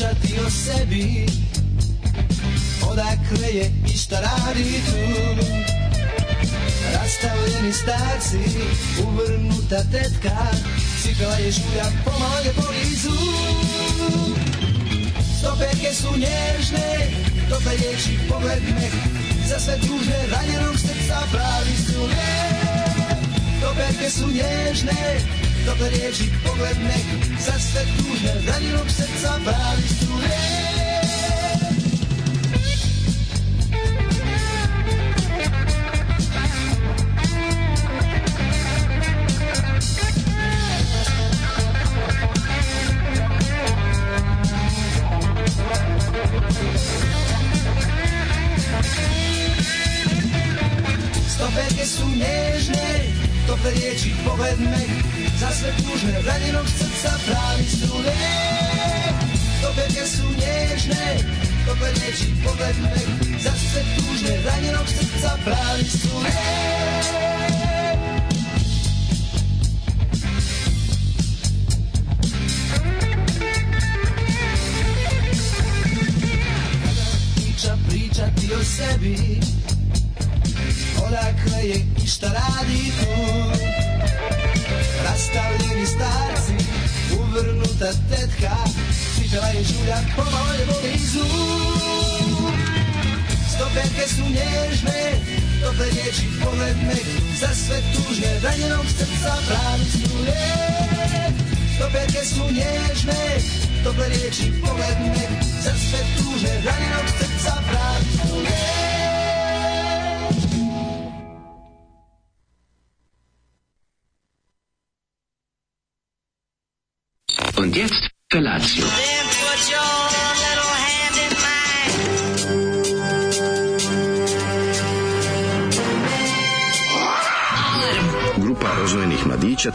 pričati o sebi. Odakle je i šta radi tu Rastavljeni starci, uvrnuta tetka. Cipela je žulja, pomalo je polizu Stoperke su nježne, tople riječi, pogled mek Za sve tužne, ranjenog srca pravi su lijek Stoperke su nježne, tople riječi, pogled mek Za sve tužne, ranjenog srca pravi su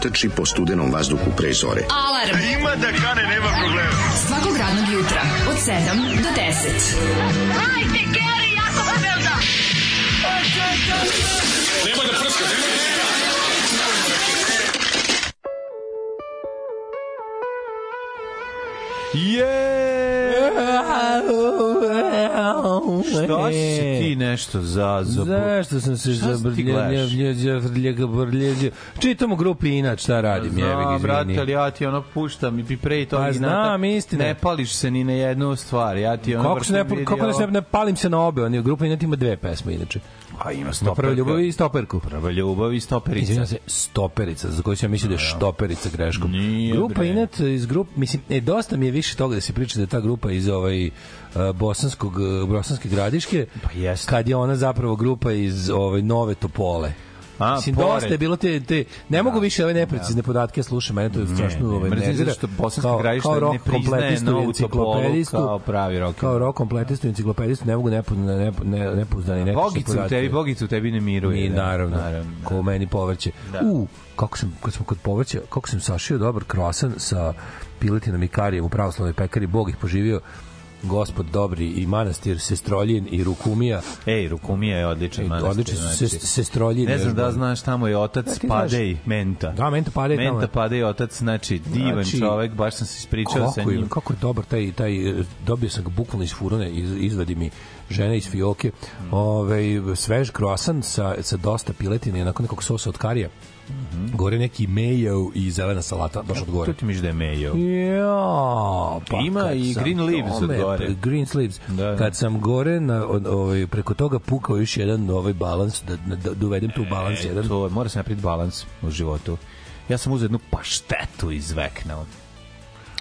trči po studenom vazduhu pre zore. Alarm. Ima da kane, nema problema. Svakog radnog jutra, od 7 do 10. Hajde, Geri, jako se velda. Se ti nešto za... za Zašto sam se Šta si ti gledaš? zabrljega Čitamo grupi inač, šta radim, ga, Znam, brate, ali ja ti ono puštam i bi pre to Pa znam, istina. Ne pališ se ni na jednu stvar. Ja ti ono Kako se ne, kako ne, se ne palim se na obe, oni grupa inač ima dve pesme inače. A ima stoperka. prva ljubav i stoperku. Prva ljubav i stoperica. Izvinjam se, stoperica, za koju sam mislio da je štoperica greškom. Grupa bre. Iz grup, mislim, e, dosta mi je više toga da se priča da uh, bosanskog, uh, bosanske gradiške, Pa jeste. kad je ona zapravo grupa iz ovaj, Nove Topole. A, Mislim, pored. dosta je bilo te, te ne mogu više ove neprecizne podatke slušam, mene to je strašno ne, ovaj, mrzim što bosanska gradišta kao ne priznaje i Novu enciklopedistu, kao pravi rock Kao rock kompletistu i enciklopedistu ne mogu nepouzdani, ne, ne, nepouzdani netačni Bogicu u podatke. tebi, Bogicu tebi ne miruje. Mi, da. naravno, naravno. ko meni povrće. Da. U, kako sam, kad smo kod povrća, kako sam sašio dobar kroasan sa piletinom i karijem u pravoslavnoj pekari, Bog ih poživio, gospod dobri i manastir Sestroljin i Rukumija. Ej, Rukumija je odličan Ej, manastir. odlični su znači. se- Sestroljin. Ne znam da bolje. znaš, tamo je otac znaš. Padej Menta. Da, Menta Padej tamo. Menta Padej otac, znači divan Znači, čovek, baš sam se ispričao sa je, njim. kako je dobar taj, taj dobio sam ga bukvalno iz furune iz, izvadi mi žena iz fioke Mm. ovaj, svež kroasan sa, sa dosta piletine onako nekog sosa od karija gore neki mayo i zelena salata baš od gore To ti misliš da je Mejo. Ja, pa Ima i green leaves od tome- gore. Green sleeves. Da, da. Kad sam gore na ovaj preko toga pukao još jedan ovaj balans da da, da dovedem tu balans E, jedan. to, mora se napraviti balans u životu. Ja sam uzeo jednu paštetu iz Vekna.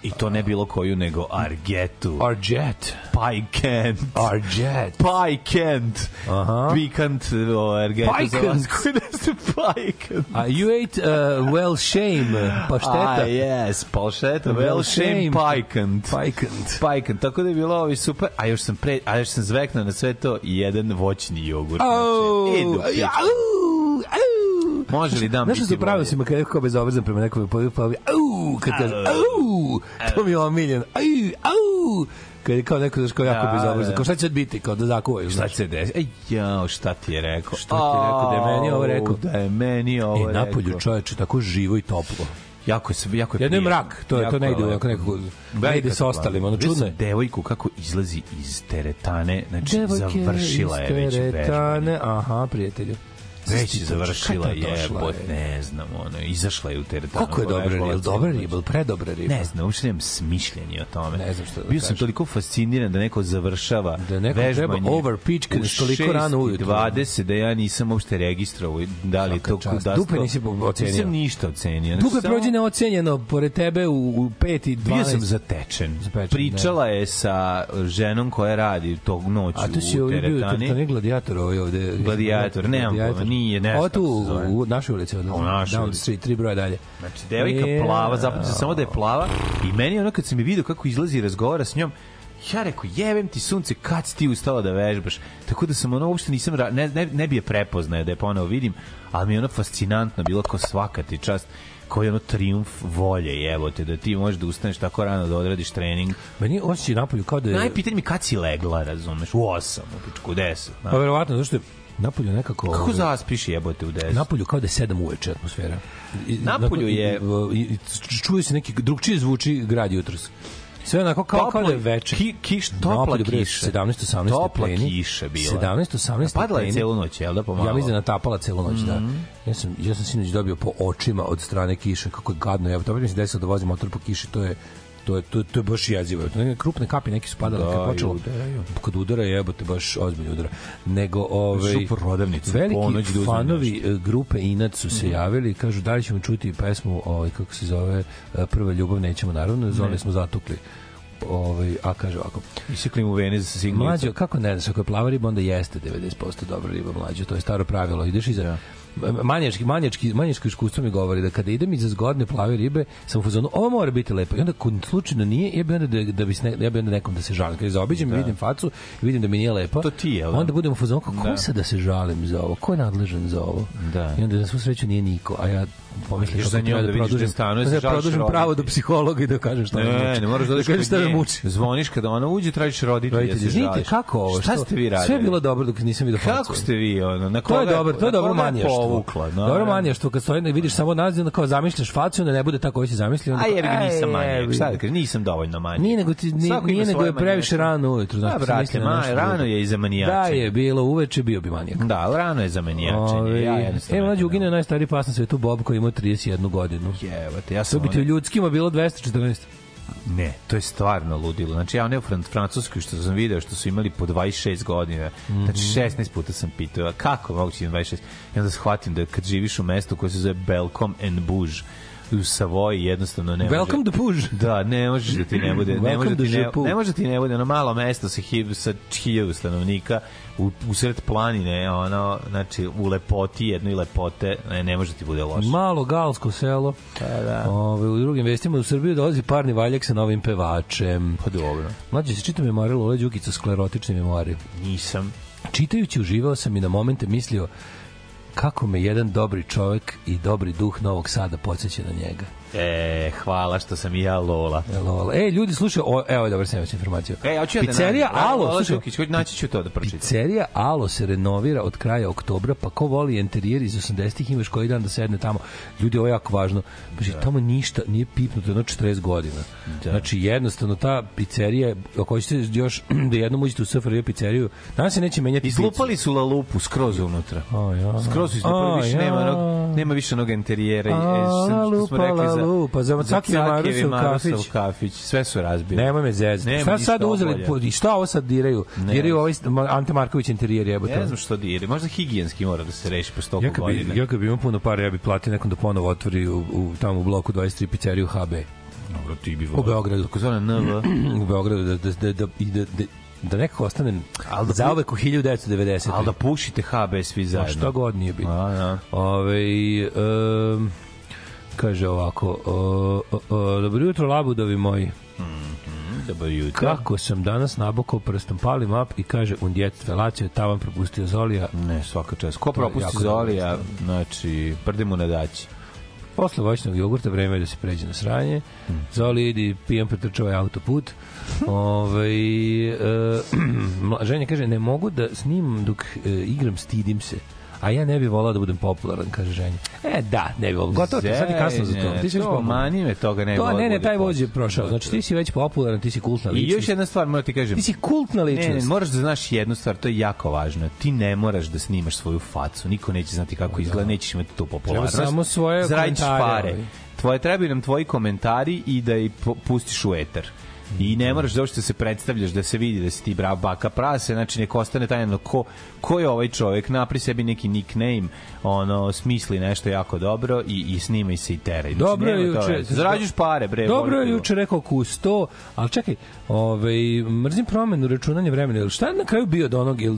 I to ne bilo koju, nego Argetu. Arjet. Pajkent. Arjet. Pajkent. Aha. Pikant o, Argetu. Pajkent. koji ne ste Pajkent. A you ate uh, well shame pašteta. A, yes, pašteta, well, Well shame, shame. pajkant. Pajkant. Pajkant, tako da je bilo ovi super, a još sam pre, a još sam zveknuo na sve to jedan voćni jogurt. Au, Znači, au, pičku. au. Može li dam Znaš što biti bolje? si me kada kao bezobrazan prema nekom pa pa au kad kaže au to mi je omiljeno au au kad je kao neko znaš kao jako Da, bezobrazan da. kao šta će sad biti kao da zakuvaju Šta znaš će se desiti? Ej, jao, šta ti je rekao? Šta ti je rekao? Da je meni ovo rekao? Da je meni ovo E, rekao. napolju čoveče tako živo i toplo. Jako je, jako je Jedno je mrak, to je- to Jako ne ide nekako- Velika ne ide sa ostalim, ono, čudno je. devojku kako izlazi iz teretane, znači Devojke završila je već teretane, aha, prijatelju. Već je završila, je je? ne znam, ono, izašla je u teretanu. Koliko je dobra riba? Je dobra riba? Je predobra riba? Ne znam, uopšte nemam smišljenje o tome. Ne znam šta da Bio sam toliko fasciniran da neko završava Da treba vežbanje overpitch kad u je toliko rano ujutru. 6:20 da ja nisam uopšte registrovao da li je to kudasto. Dupe nisi ocenio? Nisam ništa ocenio. Dupe samo- prođe neocenjeno pored tebe u, u 5 i 12. Bio sam zatečen. Zatečen, Pričala je sa ženom koja radi tog noću A tu si u ovdje bio, to, teretani. to nije gladijator ovaj ovde. Gladijator, nemam pojma, nije, ne znam tu se u našoj ulici, ovde, U našoj down street, tri broja dalje. Znači, devojka Je. plava, zapamtio sam samo da je plava i meni ono kad sam je vidio kako izlazi i razgovara s njom, ja rekao, jebem ti sunce, kad si ti ustala da vežbaš? Tako da sam ono, uopšte nisam, ne, ne, ne bi je prepoznaje da je ponovo vidim, ali mi je ono fascinantno bilo ko svaka ti čast koji je ono triumf volje, jebote, da ti možeš da ustaneš tako rano da odradiš trening. Meni osjećaj napolju kao da je... Najpitanje mi kad si legla, razumeš, u 8, u pičku, u 10. Pa znaš. verovatno, zašto je napolju nekako... Kako ovaj, zaspiš jebote u 10? Napolju kao da je 7 uveče atmosfera. I- Napolju je- čuje se neki drugčije zvuči grad jutros. Sve onako kao, kao da je veče. Ki, kiš, topla Napolju, kiša. 17-18 Topla stepeni. kiša bila. 17-18 Padala je celu noć, jel da pomalo? Ja mislim da natapala celu noć, da. Mhm. Ja sam, ja sam sinoć dobio po očima od strane kiše, kako je gadno. Ja, dobro mi se desilo da vozim motor po kiši, to je to je to, to je baš jezivo. Krupne kapi neki su padale Da, kad počelo. udaraju. Kad udara jebote baš ozbiljno udara. Nego ovaj Šli po prodavnicu, veliki da fanovi nešto. E, grupe Inat su se javili i kažu da li ćemo čuti pesmu ovaj kako se zove e, Prva ljubav nećemo naravno, zove smo zatukli. Ovaj a kaže ovako. Isekli mu vene za signalicu. Mlađo, kako ne znaš, ako je plava riba, onda jeste 90% dobra riba mlađo, to je staro pravilo. Ideš iza... Manjački, manjački, manjačko iskustvo mi govori da kada idem iza zgodne plave ribe, sam u fazonu, ovo mora biti lepo. I onda kod slučajno nije, ja bi onda da, da bi, se ne, ja bi onda nekom da se žalim. Kada zaobiđem i vidim facu i vidim da mi nije lepo, To ti je, da? onda budem u fazonu, kako Da. da. sad da se žalim za ovo? Ko je nadležan za ovo? Da. I onda na svu sreću nije niko, a ja kako za njom da da vidiš produžim, gde stanuje, da ja produžim pravo do psihologa i da kažem šta me Ne, muči. ne moraš da kod šta me muči. Zvoniš kada ona uđe, tražiš se izvinite, žališ. kako ovo? Šta Što- ste vi radili? Sve je bilo dobro dok nisam facu. Kako ste vi, ono, na To koga, je dobro, to je dobro manijaštvo. povukla, no, dobro ne. manijaštvo kad stoji, vidiš samo naziv, onda kao zamišljaš facu, onda ne bude tako koji si zamislio. onda A jebi ga, nisam manijak. jebi Šta da kažem, nisam dovoljno manijak. Nije nego ti nije, nego je previše rano ujutru, znači Da, brate, rano je i za Da manijačenje. je bilo uveče bio bi manijak. Da, rano je za manijačenje. Ove, ja e, mlađi ne Ugine je najstariji pas na svetu Bob koji ima 31 godinu. Jebate, ja To sam... bi ti u ljudskima bilo 214. Ne, to je stvarno ludilo. Znači, ja ne u Fran Francuskoj što sam video, što su imali po 26 godina. Znači, Mhm. 16 puta sam pitao, a kako moguće da ima 26? I onda shvatim da kad živiš u mestu koje se zove Belcom and Bouge, u Savoji jednostavno ne može... Welcome to Puž. Da, ne možeš da ti ne bude, ne može da ti ne, ne može da ti ne bude ono malo mesto sa hiv, sa hiljadu stanovnika u, u sred planine, ono, znači u lepoti jednoj lepote, ne, ne može da ti bude loše. Malo galsko selo. Da, da. Ove, u drugim vestima u Srbiju dolazi parni valjak sa novim pevačem. Pa dobro. Mlađe se čita memoare Lole Đukića sklerotične memoare. Nisam. Čitajući uživao sam i na momente mislio kako me jedan dobri čovek i dobri duh Novog Sada podsjeća na njega. E, hvala što sam i ja Lola. E, Lola. E, ljudi, slušaj, o, evo je dobro sam informaciju. E, hoću ja da Pizzerija nađem. Alo, Lola slušaj, Đukić, hoću naći ću to da pročitam. Pizzerija Alo se renovira od kraja oktobra, pa ko voli interijer iz 80-ih imaš koji dan da sedne tamo. Ljudi, ovo je jako važno. Znači, tamo ništa nije pipnuto jedno 40 godina. Da. Znači, jednostavno, ta pizzerija, ako hoćete još da jednom uđete u SFRJ pizzeriju, danas se neće menjati. Izlupali su la lupu skroz unutra. A, ja. Skroz su izlupali, više ja. nema, nema više onog interijera. I, A, e, što smo rekli la za, lupa, za Cakijev Marusov Marusov kafić. kafić. Sve su razbili. Nemoj me zezati. Šta sad uzeli? I šta ovo sad diraju? Ne diraju ovaj Ante Marković interijer jebote. Ne znam što diri. Možda higijenski mora da se reši po stoku Ja godine. ja kad bi imao puno para, ja bi platio nekom da ponovo otvori u, u, tamo u bloku 23 pizzeriju HB Dobro, ti bi u Beogradu. Tako zvana NV. u Beogradu da, da, da, da, da, da, da nekako ostane Al da za uvek u 1990. Ali da pušite HB svi zajedno. šta god nije bitno. A, da. Ove, um, kaže ovako, o, o, o, dobro jutro labudovi moji. Dobro jutro. Kako sam danas nabokao prstom, palim up i kaže un djet felaciju, tavan propustio Zolija. Ne, svaka čast. Ko propusti Zolija, znači, prde mu na daći. Posle voćnog jogurta vreme je da se pređe na sranje. Zoli idi, pijem pretrčao je autoput. Ove, e, ženja kaže, ne mogu da snimam dok e, igram, stidim se. A ja ne bih volao da budem popularan, kaže ženja. E, da, ne bih volao. Gotovo, sad je kasno za to. Ti si to, popularan. mani me toga ne To, ne, ne, da taj voz je prošao. Znači, ti si već popularan, ti si kultna I ličnost. još jedna stvar, moram ti kažem. Ti si kultna ličnost. Ne, ne, moraš da znaš jednu stvar, to je jako važno. Ti ne moraš da snimaš svoju facu. Niko neće znati kako izgleda, nećeš imati tu popularnost. Treba samo svoje komentare, pare. Tvoje trebaju nam tvoji komentari i da ih pu- pustiš u eter. I ne moraš da što se predstavljaš da se vidi da si ti brav baka prase, znači nek ostane tajno ko, ko je ovaj čovek, napri sebi neki nickname, ono, smisli nešto jako dobro i, i snimaj se i teraj. Znači, Dobro je juče. Zarađuješ pare, bre. Dobro je juče rekao Kusto, ali čekaj, ovaj, mrzim promenu računanja vremena. Jel Šta je na kraju bio od onog? Jel,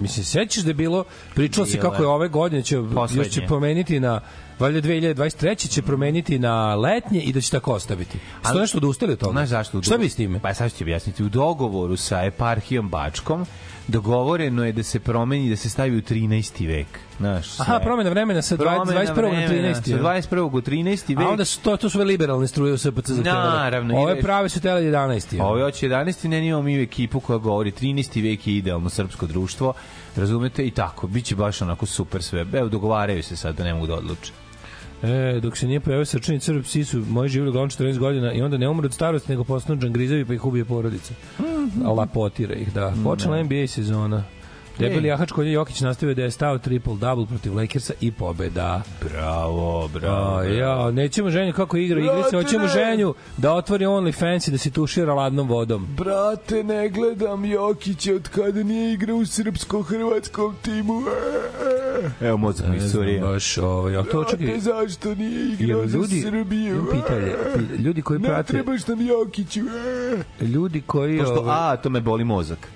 mislim, sećaš da je bilo, pričalo se kako je ove godine će, još će promeniti na valjda 2023. će promeniti na letnje i da će tako ostaviti. Što nešto odustali od toga? Znaš zašto? Šta bi s time? Pa sad ću ti objasniti. U dogovoru sa eparhijom Bačkom dogovoreno je da se promeni, da se stavi u 13. vek. Znaš, sve. Aha, promena vremena sa 20, Promena 21. na vremena 13. Sa 21. u 13. vek. A onda su to, to su ove liberalne struje u SPC za Naravno, Ove prave su tele 11. A Ovo hoće 11. ne imamo mi ekipu koja govori 13. vek je idealno srpsko društvo. Razumete? I tako. Biće baš onako super sve. Evo, dogovaraju se sad da ne mogu da odluče. E, dok se nije pojavio srčani crv, psi su moji živjeli uglavnom 14 godina i onda ne umru od starosti, nego postanu džangrizevi pa ih ubije porodica. Mhm. A lapotira ih, da. Počela NBA sezona. Debeli jahač koji je Jokić nastavio da je stao triple-double protiv Lakersa i pobeda. Bravo, bravo. A, ja, nećemo ženju kako igra igrice, hoćemo ženju da otvori OnlyFans i da se tušira ladnom vodom. Brate, ne gledam Jokića od kada nije igrao u srpsko-hrvatskom timu. Evo mozak mi Ne surija. baš, ovaj, a to čekaj, zašto nije jel ljudi, imam pitanje, pi- ljudi koji prate, nam Jokiću. ljudi koji, Pošto, ovaj, a, to me boli mozak.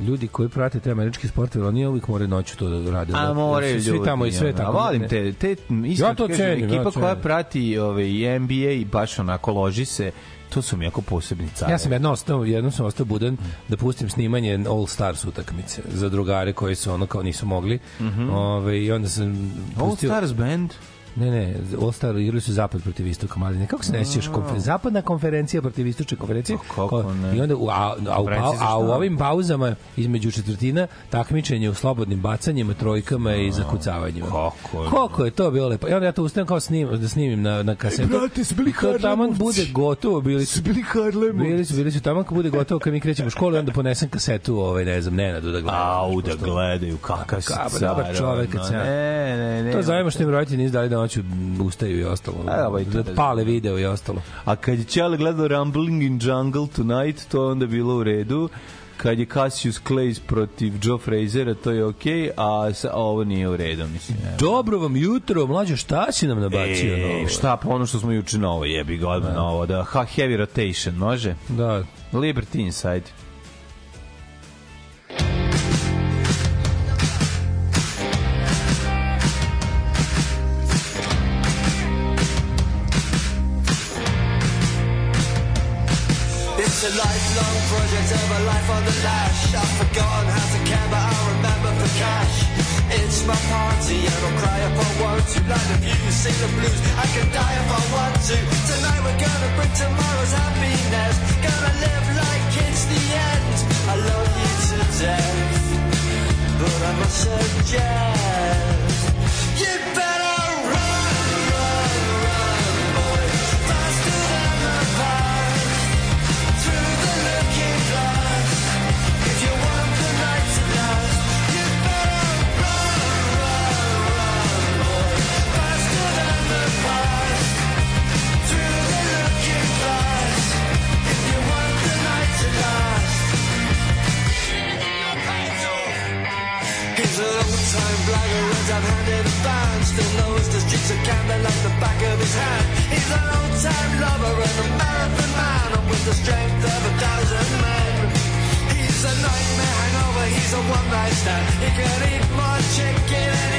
Ljudi koji prate te američke sportove, oni uvijek moraju noću to da rade. A moraju ljudi. Svi tamo i sve ono. tako. Volim te, te isto Ja to kažem, cenim, ja ekipa cenim. koja prati ovaj, i NBA i baš onako loži se, to su mi jako posebni carevi. Ja sam jedno ostao, jednom sam ostao budan da pustim snimanje All Stars utakmice za drugare koji su ono kao nisu mogli. Ove, I onda sam Mhm. All pustio... Stars Band? Ne, ne, All Star igrali su zapad protiv istoka Maline. Kako se ne sjećaš? Konfer... Zapadna konferencija protiv istočne konferencije. Oh, kako Ko- ne. I onda, u, a, a, za a, a u šta? ovim pauzama između četvrtina takmičenje u slobodnim bacanjima, trojkama i zakucavanjima. kako je. Koliko je to bilo lepo. I onda ja to ustajem kao snim, da snimim na, na kasetu. brate, su bili I to tamo Harlemovci. bude gotovo, bili su Bili Harlem. Bili su, bili su tamo kad bude gotovo kad mi krećemo u školu onda ponesem kasetu, ovaj, ne znam, Nenadu da gledam. Au, da gledaju kakav si car. dobar čovek, Ne, ne, ne. To zovemo što im roditelji nisu dali da noću ustaju i ostalo. A, ovaj, da pale video i ostalo. A kad je Čale gledao Rumbling in Jungle Tonight, to onda bilo u redu. Kad je Cassius Clay protiv Joe Frazera, to je okej, a, sa, a ovo nije u redu, mislim. evo. Dobro vam jutro, mlađo, šta si nam nabacio? E, novo? šta pa ono što smo juče novo jebi ga odmah novo da ha, heavy rotation može Da, Liberty Inside the lash. I've forgotten how to care, but I remember for cash. It's my party and I'll cry if I want to. Like the views, sing the blues. I can die if I want to. Tonight we're gonna bring tomorrow's happiness. Gonna live like it's the end. I love you to death, but I must suggest still knows the streets of Camden like the back of his hand. He's an old-time lover and a marathon man, and with the strength of a thousand men. He's a nightmare hangover, he's a one-night stand. He can eat more chicken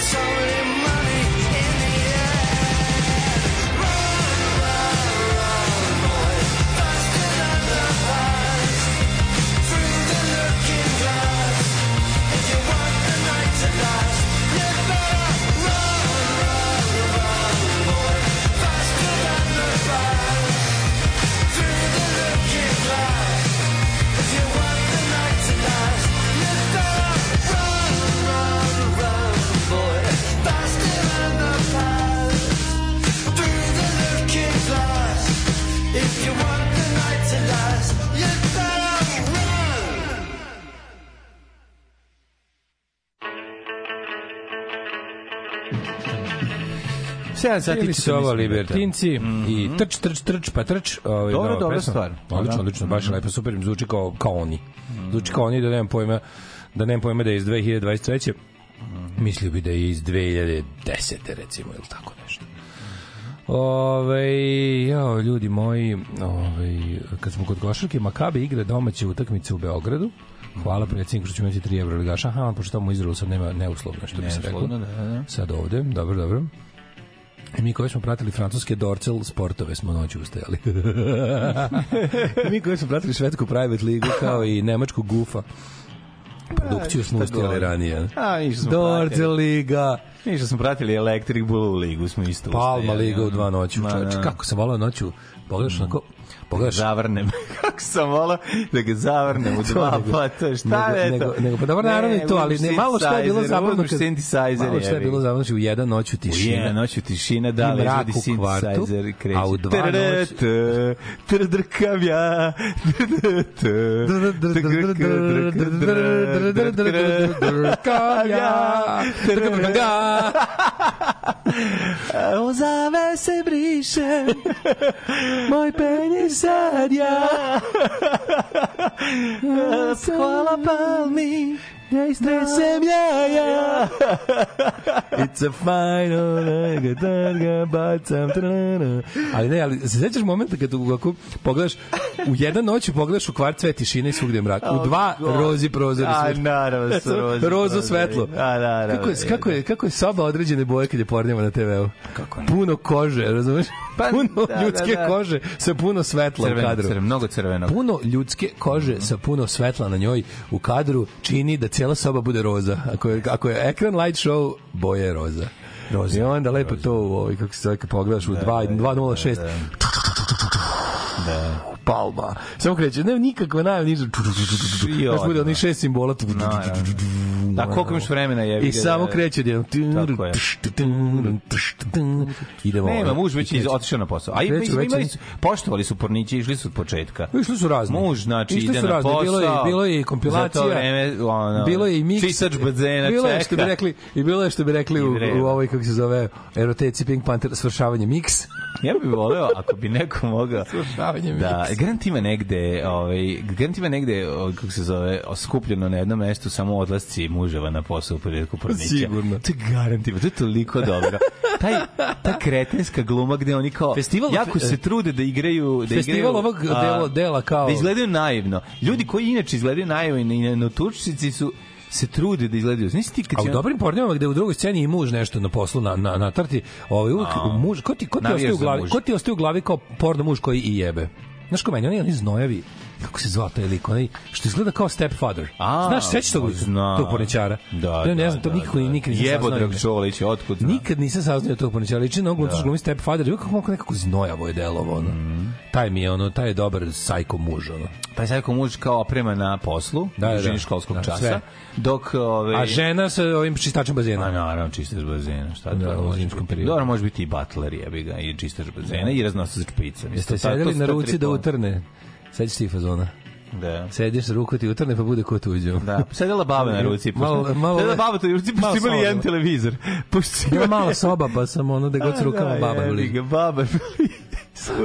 It's already 7 sati Ili su ovo 14 minuta. libertinci i trč, trč, trč, pa trč. Ovaj, Dobro, nova dobra pesma. stvar. Odlično, Da. odlično, baš je lepo, super, zvuči kao, kao oni. Zvuči kao oni da nemam pojma, da nemam pojma da je iz 2023. Mislio bi da je iz 2010. recimo, ili tako nešto. Ove, jao, ljudi moji, ove, kad smo kod košarke, Makabe igra domaće utakmice u Beogradu. Hvala predsjedniku što ćemo imati tri evro ligaša. Aha, pošto tamo u Izraelu sad nema neuslovno, što bi se reklo. Neuslovno, da, da. Sad ovde, dobro, dobro. I mi koji smo pratili francuske Dorcel sportove smo noću ustajali. mi koji smo pratili švedsku private ligu kao i nemačku gufa. Produkciju smo šta ustajali ranije. A, ništa smo Dorcel liga. Mi što smo pratili Electric Blue ligu, smo isto Palma ustajali, liga u dva noću. Ma, Čovječe, da. kako sam volao noću. Pogledaš onako, pogledaš zavrnem. Kako sam volao da ga zavrnem u dva nego- pa to šta nego- je nego- to? nego- pa dobro, naravno i to, ali ne, malo šta je bilo zabavno. Synthesizer, Malo šta je bilo zabavno, znači u jedan noć u U tišina. jedan noć u tišina, da, I li mrak izvadi u kvartu, synthesizer i kreće. a u dva noć- Trdrkam ja. Ozave se briše. Moj penje sad ja. Hvala palmi Nesem ja ja It's a final night, da ga bacam. trana. Ali ne, ali se sećaš momenta kad u, ako pogledaš u jedan noć pogledaš u kvart sve tišine i svugde mrak. U dva rozi prozori A, svetlo. naravno su rozi Rozo svetlo. A, naravno. Kako je, kako je, kako je soba određene boje kad je pornjava na TV-u? Kako ne? Puno kože, razumeš? Pa, puno da, ljudske da, da. kože sa puno svetla u Crveno, kadru. crveno, mnogo crvenog. Puno ljudske kože sa puno svetla na njoj u kadru čini da cijela soba bude roza. Ako je, ako je ekran light show, boje je roza. Roza. I onda lepo to u ovaj, kako se zove, pogledaš u 2 206 Da. Palma. Samo kreće, ne nikakva najava, ništa. Znaš, bude onih šest simbola. Da, koliko imaš vremena je? I samo kreće jedan. Idemo. Nema, muž već je otišao na posao. A imali su, poštovali su pornići, išli su od početka. Išli su razni. Muž, znači, ide na posao. Bilo je, bilo je i kompilacija. Vreme, ono, bilo je i miks. čistač bazena bilo je što bi rekli, I bilo je što bi rekli u, u ovoj, kako se zove, eroteci Pink Panther, svršavanje miks. Ja bih voleo ako bi neko mogao Svršavanje da garant ima negde, ovaj garant ima negde ovaj, kako se zove, skupljeno na jednom mestu samo odlasci muževa na posao u priliku pornića. Sigurno. To je garant ima, to je toliko dobro. Taj ta kretenska gluma gde oni kao Festival- jako se trude da igraju da Festival igraju, ovog a, dela- dela kao- da izgledaju naivno. Ljudi koji inače izgledaju naivno i na, na tučnici su se trude da izgledaju. Nisi ti kad A u dobrim pornjama gde u drugoj sceni i muž nešto na poslu na na na trti, ovaj uvek muž, ko ti ko ti ostaje u glavi? Ko ti ostaje u glavi kao porno muž koji i jebe? Znaš ko meni, oni, oni znojavi, kako se zvao taj lik, onaj, što izgleda kao stepfather. A, Znaš, sećaš tog, znam. tog porničara? Da, ne, ne da, znam, to da, nikako, da. nikad nisam Jebo saznao ime. Dragčolić, otkud znam? Nikad nisam saznao tog porničara. Liči na ovom da. glumi stepfather. Kako kako nekako znojavo je delovo, ono. Mhm. Taj mi je, ono, taj je dobar sajko muž, ono. Pa je sad kao muž kao oprema na poslu, Da, da, da, da. školskog Da, časa, sve. dok... Ove, A žena sa ovim čistačem bazena. Ma naravno, čistač bazena, šta Da, to u zimskom periodu. Dobro, može biti i butler, jebi ga, i čistač bazena, i raznosilac špica. Mislim, Jeste sedeli na ruci da utrne? Sećaš ti fazona? Da. Sediš sa ruku ti utrne pa bude ko tuđo. Da, sedela baba na ruci. Pošto, Malo- malo- sedela baba na ruci, pošto imali jedan da. televizor. Pošto imali- mala soba, pa sam ono da god s rukama Da, baba jebi bili. ga, baba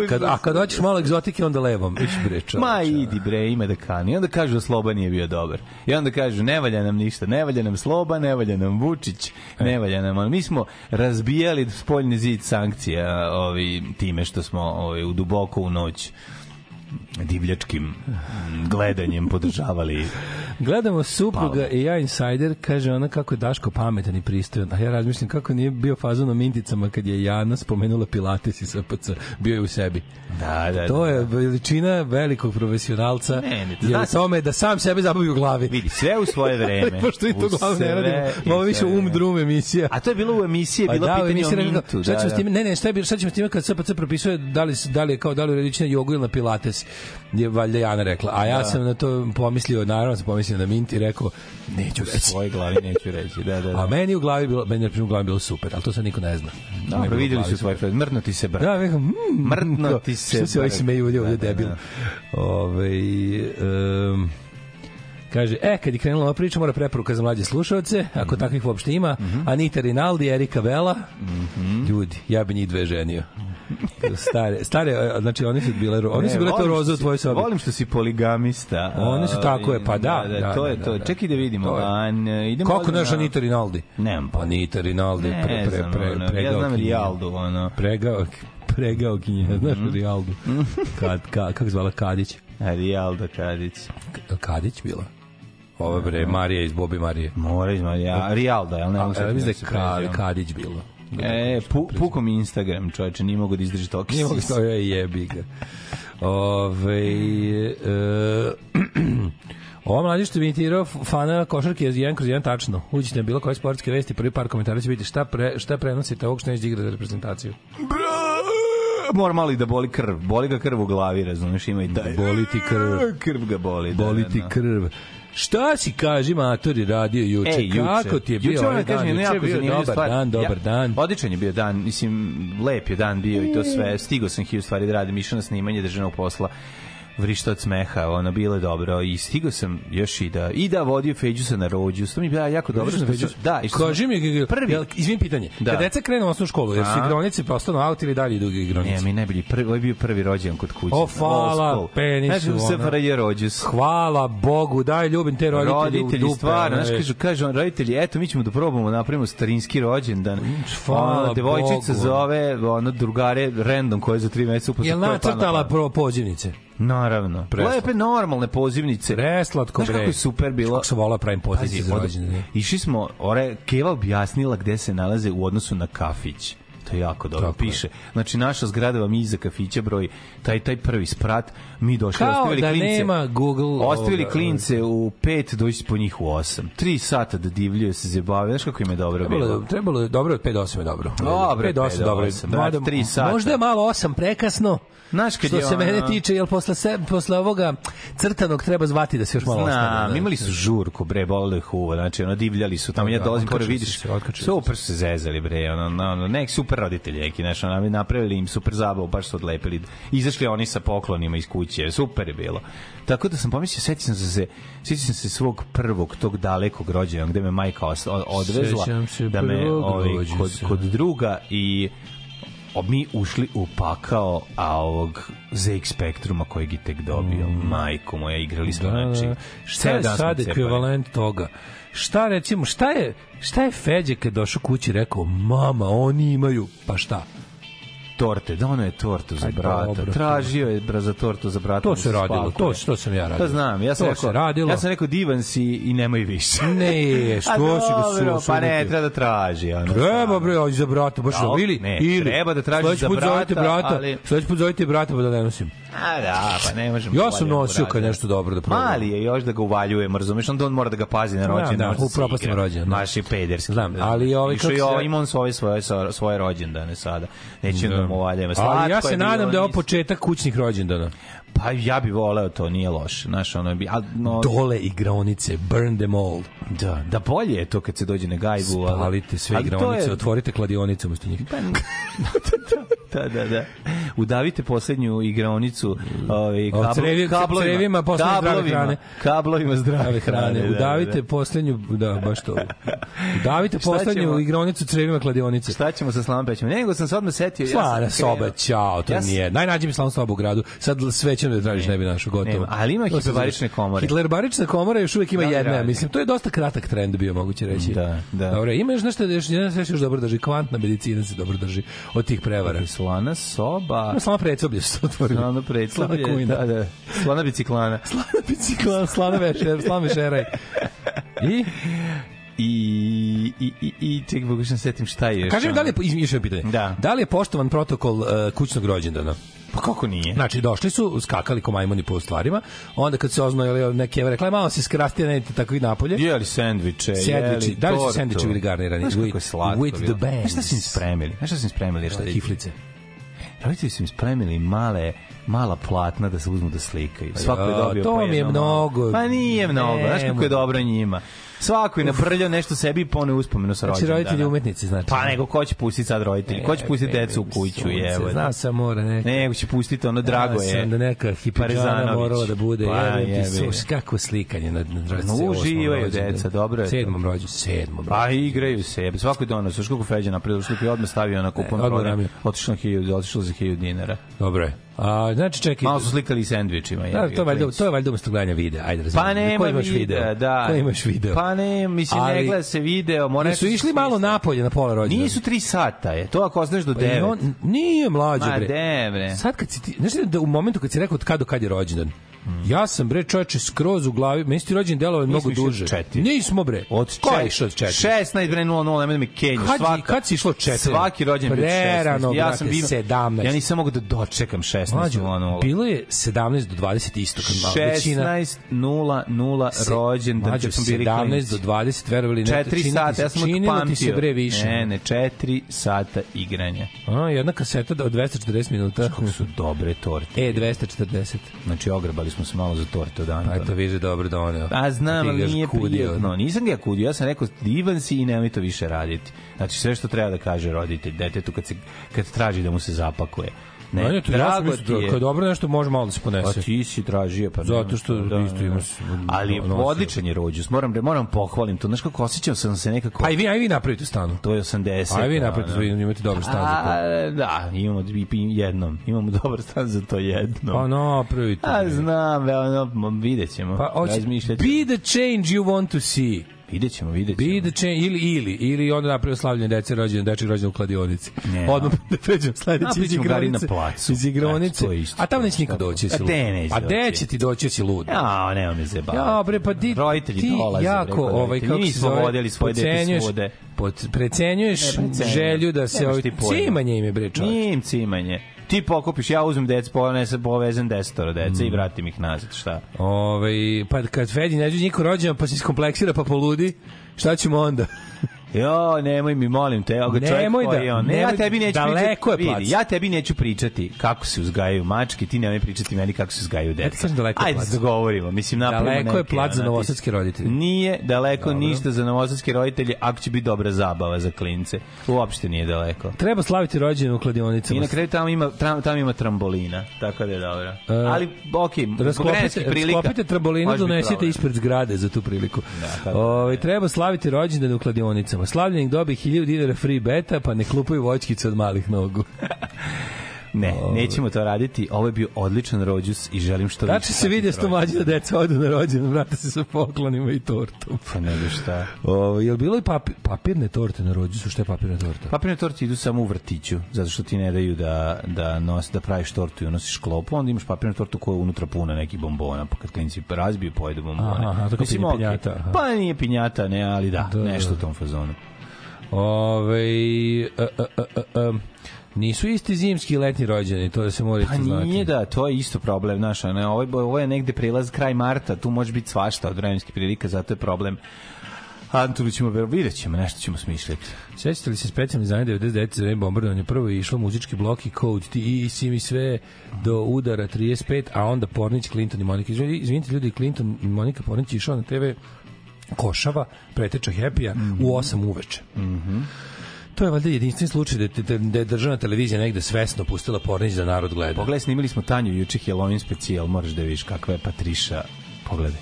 Kad, a kad hoćeš malo egzotike, onda levom. Ići bre. Ma idi bre, ima da kani. I onda kažu da Sloba nije bio dobar. I onda kažu ne valja nam ništa, ne valja nam Sloba, ne valja nam Vučić, E. ne valja nam. Ali mi smo razbijali spoljni zid sankcija ovi, time što smo ovi, u duboko u noć divljačkim mm, gledanjem podržavali Gledamo supruga Palmu. i ja insider, kaže ona kako je Daško pametan i pristojan. A ja razmišljam kako nije bio fazon o minticama kad je Jana spomenula Pilates i SPC. Bio je u sebi. Da, da, To da. je veličina velikog profesionalca. Ne, ne, je u znaš- tome da sam sebe zabavi u glavi. Vidi, sve u svoje vreme. Pošto i to U glavu ne radimo. Ovo više um drum emisija. A to je bilo u emisiji, bilo Pa da, pitanje o mintu. šta Da, s da. time? Ne, ne, šta je bilo, šta ćemo s time kad SPC propisuje da li da li je kao da li je na jogu ili na pilates? Je valjda Jana rekla. A ja sam na to pomislio, naravno sam pomislio na mint i rekao neću U reći. svojoj glavi neću reći. Da, da, da. A meni u glavi bilo, meni u glavi bilo super, ali to sad niko ne zna. U vidjeli glavi su svoj film. Mrtno ti se brat. Ja rekao, mm, Mrtno ti se Što se brk. smeju ovdje, ovdje Da, da, debil. da. Ove, um, Kaže, e, kad je krenula ova priča, mora preporuka za mlađe slušalce, ako takvih uopšte ima. Mhm. Anita Rinaldi, Erika Vela. Ljudi, ja bi njih dve ženio. Stare, stare, e, znači oni su bile, oni su bile to roze u tvojoj sobi. Volim što si poligamista. One su tako je, pa da, da, to je da, to. da. Čekaj da vidimo. An, idemo odmah znaš na- Anita Rinaldi? Nemam pojma. Anita Rinaldi, Ne pre, pre, pre, pregao ja znam kinje. Rijaldu, ono. Pregao, pregao kinje, znaš Mhm. Rijaldu. Kad, ka, kako zvala Kadić? Rijalda Kadić. Kadić bila? Ovo bre, Marija iz Bobi Marije. Mora izmati. Ja, Rijalda, jel ne? A, mislim da je. Kadić bilo. E, pu, puko mi Instagram, čoveče, nije mogu da izdrži toliko Nije mogu to je jebi ga. Ove, e, Ova mlađe što je imitirao fana košarke je jedan kroz jedan tačno. Uđite na bilo koje sportske vesti, prvi par komentara će biti šta, pre, šta prenosite ovog što neće da igra za reprezentaciju. Mora malo i da boli krv. Boli ga krv u glavi, razumeš, ima i taj... Boli ti krv. Krv ga boli. da, Boli da, ti da. krv. Šta si, kaži, matori, radio juče? Ej, juče. Kako ti je bio Juče ovaj dan? Juče je bio dobar stvar. dan, dobar Ja- dan. Odličan je bio dan, mislim, lep je dan bio i to sve. Stigao sam hiljadu stvari da radim, išao na snimanje državnog posla vrišta od smeha, ono bilo je dobro i stigao sam još i da i da vodio Feđusa na rođu, to mi je bilo jako dobro. Što sam- da, i što Kaži mi, prvi. jel, izvim pitanje, Da. kad deca krenu u osnovnu školu, jer su igronice postanu aut ili dalje idu igronice? Ne, mi najbolji prvi, ovo je bio prvi rođendan kod kuće. O, hvala, school. penisu, Znači, u. SFRJ rođus. Hvala Bogu, daj ljubim te roditelje, u roditelji dupe. stvarno, znaš, kažu, kažu roditelji, eto, mi ćemo da probamo, napravimo starinski rođendan. hvala Ono, devojčica Bogu. zove, ono, drugare, random, koje za tri meseca uposle. Jel nacrtala pro pozivnice? Naravno. Preslatko. Lepe, normalne pozivnice. Preslatko, bre. Znaš kako je super bilo? Kako sam volao pravim pozivnice za rođendan. Išli smo, ore, Keva objasnila gde se nalaze u odnosu na kafić. To je jako dobro Tako je. piše. Znači naša zgrada vam iza kafića broj taj taj prvi sprat, mi došli Kao ostavili da klince. nema Google Ostavili ovoga, klince u 5 doći po njih u 8. 3 sata da divljaju se zabave. Znaš kako im je dobro Trebalo, bilo? je- trebalo je dobro, od 5 do 8 je dobro. Dobro, 5 do 8 pet do dobro. je. Mada, tri sata. Možda je malo 8 prekasno. Znaš kad Što je se ono- mene tiče, jel posle, se, posle ovoga crtanog treba zvati da se još malo ostane. Znam, da. imali su žurku, bre, bolilo ih uvo, znači, ono, divljali su tamo, ja dolazim, pored vidiš, super su se zezali, bre, ono, ono, ono, nek super roditelji, neki, znaš, ono, napravili im super zabavu, baš su odlepili, izašli oni sa poklonima iz kuće, super je bilo. Tako da sam pomislio, setio sam se, setio sam se svog prvog, tog dalekog rođenja, gde me majka odvezla, Sećam se da me, prvog ovaj, kod, kod druga i mi ušli u pakao a ovog ZX Spektruma kojeg je tek dobio majko moja igrali smo Da, znači da. Šta je sad ekvivalent toga? Šta recimo, šta je, šta je Feđe kad došao kući rekao, mama, oni imaju, pa šta? torte, dono je tortu za brata. dobro, Tražio je bra za tortu za brata. To da se radilo, to, to sam ja radio. To znam, ja sam to rekao, se radilo. ja sam rekao divan si i nemoj više. Ne, što si ga su, Pa ne, treba da traži. Ono, Treba bre, ali za brata, baš Da, da, ili ne, ili treba da sledeći za brata, brata, ali- sledeći put zovite brata pa da ne nosim. A da, pa ne možemo. Ja sam nosio kad nešto dobro da probam. Mali je još da ga uvaljuje, razumeš, onda on mora da ga pazi na rođendan. da, se upropastimo igra. rođendan, da. Je pederski. Znam, ali ovaj, kako se- ima on svoje, svoje, svoje rođendane sada. Neće da mu uvaljujemo. Ali ja se nadam da je ovo početak kućnih rođendana. Pa ja bih voleo to, nije loše. Znaš, ono bi... A, no, Dole igraonice, burn them all. da, da bolje je to kad se dođe na gajbu. ali- Spalite sve igraonice, je- otvorite kladionice umesto njih. Da, da, da. Udavite poslednju igraonicu ovaj, kablo, crevi- kablovima, crevima posle zdrave hrane. kablovima zdrave hrane. da, da, Udavite da. poslednju, da, baš to. Udavite poslednju ćemo? igraonicu crevima kladionice. Šta ćemo sa slavom pećem? Nego sam se odmah setio. Slana ja sam soba, ćao, to Ja sam- nije. Najnađi mi slana soba u gradu. Sad svećano da tražiš, ne bi našo, gotovo. Nema, ali ima zove- komore. Hitlebarična komora još uvijek ima Da jedna, radi? mislim, to je dosta kratak trend bio, moguće reći. Da, da. Dobro, ima još nešto da još, stvar se još dobro drži, kvantna medicina se dobro drži od tih prevara. Slana soba. Ima slana predsoblje su se otvorili. Slana predsoblje. Slana kujna. Da, da. Slana biciklana. Slana bicikla, slana vešer, slana vešeraj. I? I, i, i, i čekaj, pokušam se setim šta je. Kaži mi da li je, izmišljeno pitanje, Da. da li je poštovan protokol uh, kućnog rođendana? Pa kako nije? Znači, došli su, skakali ko majmuni po stvarima, onda kad se oznojili neke eve, rekla, malo se skrastije, ne idete tako i napolje. Jeli sendviče, Sendviči, jeli da li su sendviči bili garnirani? Znaš kako je slatko with the bands. Znaš šta su im spremili? Znaš šta su im spremili? Šta, kiflice. Roditelji su im spremili male mala platna da se uzmu da slikaju. Svako je Ja, dobio to mi je mnogo. Pa nije mnogo. Znaš kako je dobro njima. Svako je naprljao nešto sebi i pone uspomenu sa Znači, rođendana. roditelji umetnici, znači. Pa nego ko će pustiti sad roditelji? Ko će pustiti decu u kuću? Evo. Znao sam mora neka. Nego će pustiti ono drago je. sam da neka Parezanović. morala da bude. Pa, Pa, jebi. Sluš, kako slikanje na, na, No, uživaju deca, dobro je. Sedmom rođu, sedmom Pa igraju se. Svako je donos. Još kako Feđa napravio sliku i odmah stavio na kupon na 1000, otišlo za 1000 dinara. Dobro je. A, znači, čekaj. Malo su slikali sendvičima. Da, jebi ga, to je valjda, to je valjda umesto gledanja videa. Ajde, razumijem. Pa nema Ko imaš video? da. Ko imaš video? Pa ne, mislim, ne Ali- gleda se video. Mora nešto išli malo napolje na pola rođendana. Nisu 3 sata je. To ako ostaneš do Pa 9. on, nije mlađe, Ma bre. de, bre. Sad kad si ti, znaš da u momentu kad si rekao od kad do kad je rođendan, Ja sam bre čoveče skroz u glavi, meni ti rođen delovao mnogo duže. četiri. Nismo bre. Od Ko je čet- išao od 4? 16 bre 00, nemoj da me kenješ. Kad, Svaka, kad si išlo od 4? Svaki rođen je bio 16. Prerano, ja sam bio 17. Ja nisam mogao da dočekam 16 Mlađo, 00. bilo je 17 do 20 isto kad malo većina 16 00 rođen da Mlađo, sam bili 17 klinci. do 20, verovali ne, 4 čini ti sata, ja sam ti se pamtio. bre više. Ne, ne, 4 sata igranja. A, jedna kaseta od 240 minuta. Kako su dobre torte. E, 240. Znači, ogrebali smo se malo za torte od dana. Aj, to viže dobro doneo. A znam, Ti ali nije prijatno. Nisam ga ja kudio, ja sam rekao divan si i nemoj to više raditi. Znači sve što treba da kaže roditelj detetu kad, se, kad traži da mu se zapakuje. Ne, Ne, to ja drago mislio, ti je. kad dobro nešto može malo da se A ponese. ti si tražio pa Zato što šta, isto ima s- ali nosio. odličan je rođus moram moram pohvalim to znaš kako osjećam sam se nekako Pa i vi, aj vi napravite stanu. to je 80 Aj vi napravite, vi imate dobar stan za to. A, da, imamo jednom. Imamo dobar stan za to jednom. Pa napravite. A bre. znam, vidjet ćemo. Pa hoće, ćemo. be the change you want to see. Vidjet ćemo, vidjet ćemo. Be the change, ili, ili, ili onda napravio slavljanje dece rođene, dečeg rođene u kladionici. Ne, Odmah da pređem sledeći iz gari na igronice. placu. Iz igronice. Isto. A tamo neće niko doći, A lud. te neće A doći. gde će ti doći, jesi lud? Ja, nema me zebavati. Ja, bre, pa ti, Roditelji ti dolaze, jako, bre, kod ovaj, kako se zove, vodili svoje dete svude. Pod, precenjuješ želju da se... Ovaj, cimanje im je, bre, čovječ. Nije im cimanje. Ti pokupiš, ja uzmem dec, ponesem, povezem desetoro dece i vratim ih nazad, šta? Ovaj, pa kad Fedi ne dođe niko rođen, pa se iskompleksira, pa poludi, šta ćemo onda? Jo, nemoj mi, molim te, evo ga čovjek Nemoj koji da- je on. Ne, ja tebi neću daleko je pričati, plac. vidi, ja tebi neću pričati kako se uzgajaju mačke, ti nemoj pričati meni kako se uzgajaju deca. kažem daleko je Ajde, dogovorimo, mislim, napravimo Daleko je neke, plac za novosadske roditelje. Nije daleko Dobro. ništa za novosadske roditelje, ako će biti dobra zabava za klince. Uopšte nije daleko. Treba slaviti rođendan u kladionicama. I na kraju tamo ima, tamo, tamo ima trambolina, tako da je dobro. E, Ali, okej, Rasklopite, vremenskih prilika... rasklopite trambolinu, donesite ispred zgrade za tu priliku. Da, kako Ovaj treba slaviti rođendan u kladionicama. Slavljenik dobi 1000 dinara free beta, pa ne klupaju voćkice od malih nogu. Ne, nećemo to raditi. Ovo je bio odličan rođus i želim što Tačno se vidi sto mlađe da deca odu na rođendan, vrata se sa poklonima i tortom. Pa nego šta. O, jel bilo i papi, papirne torte na rođendan? Šta je papirna torta? Papirne torte idu samo u vrtiću, zato što ti ne daju da, da, nos, da praviš tortu i unosiš klopu, onda imaš papirnu tortu koja je unutra puna nekih bombona, pa kad klinci razbiju, pojedu bombone. Aha, tako Mislim, pinjata. Pa nije pinjata, ne, ali da, Da, nešto da. u tom fazonu. Ove, a, a, a, a, a, nisu isti zimski i letnji rođeni, to da se mora Pa znati. nije da, to je isto problem, znaš, ne, ovo, je, ovo je negde prilaz kraj marta, tu može biti svašta od vremenskih prilika, zato je problem. Antulu ćemo, vidjet ćemo, nešto ćemo smišljati. Sećate li se specijalni izdanje 99 za vreme bombardovanja? Prvo je išlo muzički blok i Code, ti i si mi sve do udara 35, a onda Pornić, Clinton i Monika. Izvini- Izvinite ljudi, Clinton i Monika Pornić išao na TV Košava, preteča Happy-a Mhm. u 8 uveče. To je valjda jedinstven slučaj da, da, da je državna televizija negde svesno pustila Pornić da narod gleda. Pogledaj, snimili smo Tanju juče Halloween specijal, moraš da vidiš kakva je Patriša. Pogledaj.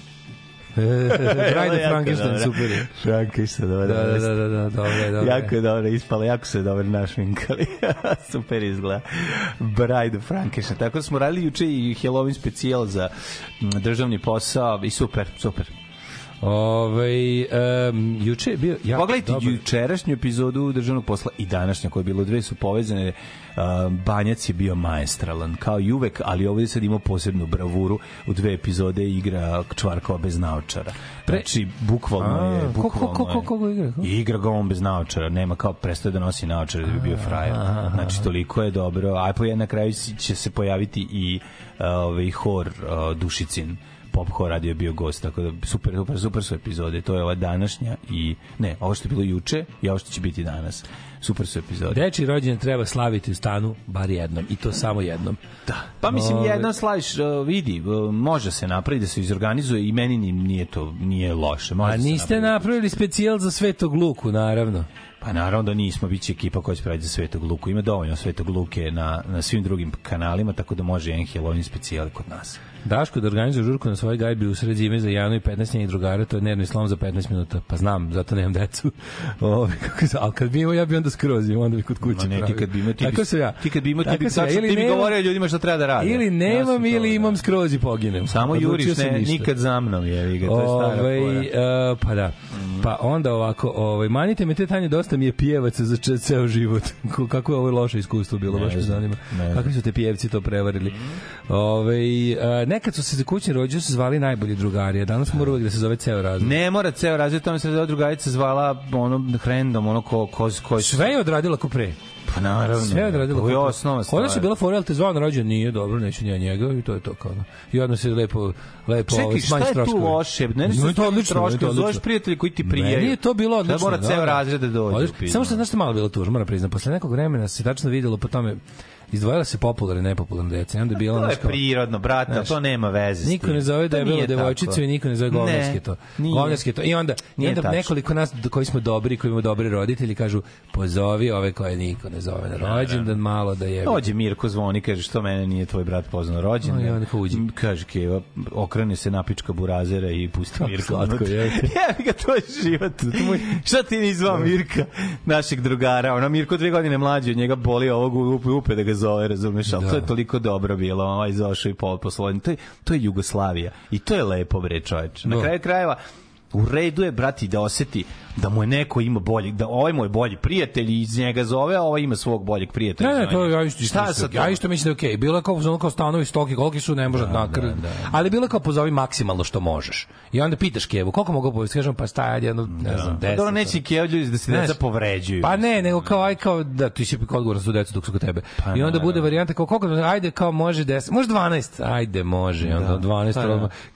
Bride of Frankenstein, super je. Frankenstein, dobro. Da, da, da, da, da, dobro dobro. Jako je dobro ispala, jako se dobro našminkali. Super izgleda. Bride of Frankenstein. Tako da smo radili juče i Halloween specijal za državni posao i super, super. Ove, um, juče je bio... jako Pogledajte dobar- jučerašnju epizodu državnog posla i današnja koja je bilo dve su povezane. Uh, Banjac je bio maestralan kao i uvek, ali ovdje sad imao posebnu bravuru u dve epizode igra Čvarkova bez naočara. Znači, bukvalno je... A, ko- ko- Bukvalno ko- ko- je- ko ga igra? Ko? Igra ga on bez naočara, nema kao prestaje da nosi naočare da bi bio frajer. Znači, toliko je dobro. A po na kraju će se pojaviti i uh, ovaj hor uh, Dušicin pop hor radio bio gost, tako da super, super, super su epizode. To je ova današnja i, ne, ovo što je bilo juče i ovo što će biti danas. super su epizode. Deči rođendan treba slaviti u stanu bar jednom i to samo jednom. Da. Pa mislim Ove- jedan slaviš vidi može se napraviti da se izorganizuje i meni ni- nije to nije loše. Može A se niste napravili specijal za Svetog Luku, naravno. Pa naravno da nismo, bit će ekipa koja će praviti za Svetog Luku. Ima dovoljno Svetog Luke na, na svim drugim kanalima, tako da može jedan Halloween specijal kod nas. Daško da organizuje žurku na svojoj gajbi u sred zime za Janu i 15 njenih drugara, to je nervni slom za 15 minuta. Pa znam, zato nemam decu. Ove, kako se, ali kad bi imao, ja bi onda skrozio, onda bi kod kuće Ma ne, ti pravio. kad bi imao, ti bi, ja. ti kad bi imao, ti bi, ja. Ili ti bi govorio ljudima šta treba da rade. Ili Ja nemam to, ili da. imam skroz i poginem. Samo juriš, ne, nikad za mnom, je, ga, to je stara Ovaj, fora. e, pa da. Pa onda ovako, ovaj, manite me te tanje, dosta mi je pjevaca za če- ceo život. Ko- Kako je ovo loše iskustvo bilo, baš me zanima. Kakvi su te pjevci to prevarili. Ovaj, e, nekad su se za kućni rođu se zvali najbolji drugari, a danas mora uvek da se zove ceo razred. Ne mora ceo razred, tamo se da drugarica zvala ono hrendom, ono ko, ko, ko, Sve je odradila ko pre. Pa naravno. Sve je odradila Ovo je osnova stvar. Je bila fora, jel te zvao na rođendan? Nije, dobro, neću ja njega i to je to kao. I odmah se lepo, lepo ovaj, Čekaj, šta je tu loše? Ne, No, ne, je to odlično, meni je to Zoveš prijatelji koji ti prijaju. Meni je to bilo odlično. Da mora ceo razred da dođe. Samo što znaš što malo bilo tužno, moram priznati. Posle nekog vremena se tačno videlo po tome izdvojila se popularne i nepopularne deca. I onda je bilo To je kao- prirodno, brate, Znaš, to nema veze Niko ne zove da je bilo devojčicu i niko ne zove Ne, govnarski to. nije. Govnarski to. I onda, i onda tačno. nekoliko nas koji smo dobri, koji imamo dobri roditelji kažu pozovi ove koje niko ne zove na rođendan malo da je. Dođe Mirko zvoni, kaže što mene nije tvoj brat poznao rođen. A, i onda. Kaže Keva, okrene se napička burazera i pusti Mirko. slatko, je. Jebi ga, to je život. Šta ti ni zvao Mirka, našeg drugara? Ona Mirko dve godine mlađi od njega boli ovog upe, upe da ga zove, razumeš? Ali Da. to je toliko dobro bilo, ovaj zašao i pol poslovanje. To je, to je Jugoslavija. I to je lepo, bre, čoveče. Na Da. kraju krajeva, u redu je, brati, da oseti da mu je neko ima bolji, da ovaj mu je bolji prijatelj iz njega zove, a ovaj ima svog boljeg prijatelja. Ne, ne, to ja isto Šta isto. sa Ja isto mislim da je okej. Bilo je kao ono kao stanovi stoki, koliki su ne može da, da, da, Ali bilo je kao pozovi maksimalno što možeš. I onda pitaš Kevu, koliko mogu povesti, kažem pa ajde jedno, ne znam, 10. Pa Dobro, neće i Keva ljudi da se deca povređuju. Pa ne, nego kao aj kao da ti si odgovor za decu dok su kod tebe. Pa I onda naravno. bude varijanta kao koliko ajde kao može 10, može 12. Ajde može, I onda 12 pa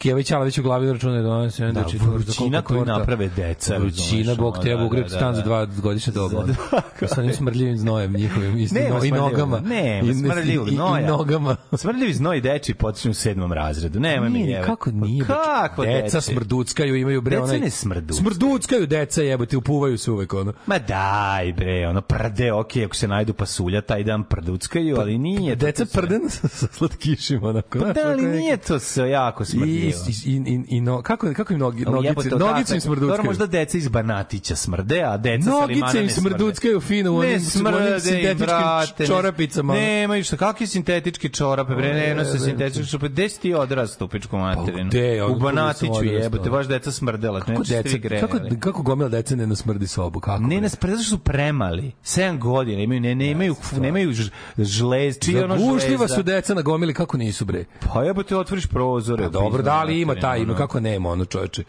da. već u glavi računaju 12, onda Da, će vrućina koju naprave deca, Vrućina, razumeš, bog te da, mogu da, stan za da. dva godišnje doba. Sa onim smrdljivim znojem njihovim Nema no, i nogama. nema I- smrdljivog i- i- znoja. I nogama. Smrdljivi znoj deči počinju u sedmom razredu. Nema mi Nije, jebe. kako nije? Pa bre? Kako deca smrduckaju, imaju bre Deca onaj... ne smrduckaju. Smrduckaju deca, jebote, upuvaju se uvek ono. Ma daj bre, ono prde, ok, ako se najdu pasulja, taj dan prduckaju, ali nije. Deca prden sa slatkišima onako. Pa da, ali nije to sve jako smrdljivo. i, i, i, i no, kako, kako im nogi, nogice, nogice im smrduckaju. Dobro, možda deca iz Banatića smrde, a deca Nogice ne im smrduckaju fino u Ne onim, smrde onim sintetičkim brate, ne- čorapicama. Nemaju šta, kakvi sintetički čorape, bre, ne nose jebote. sintetički čorape. Gde si ti odrastao, pičku materinu? Pa gde, U Banatiću jebote, baš deca smrdela. Kako, ne deca, kako, kako gomila deca ne nasmrdi sobu? Kako? Ne bre? nas zato što su premali. 7 godina imaju ne nemaju nemaju ž- žlez, čije ono Zagušljiva žleza. su deca na gomili, kako nisu bre? Pa jebote otvoriš prozore. Pa dobro, da li ima taj, ima kako nema ono čoveče.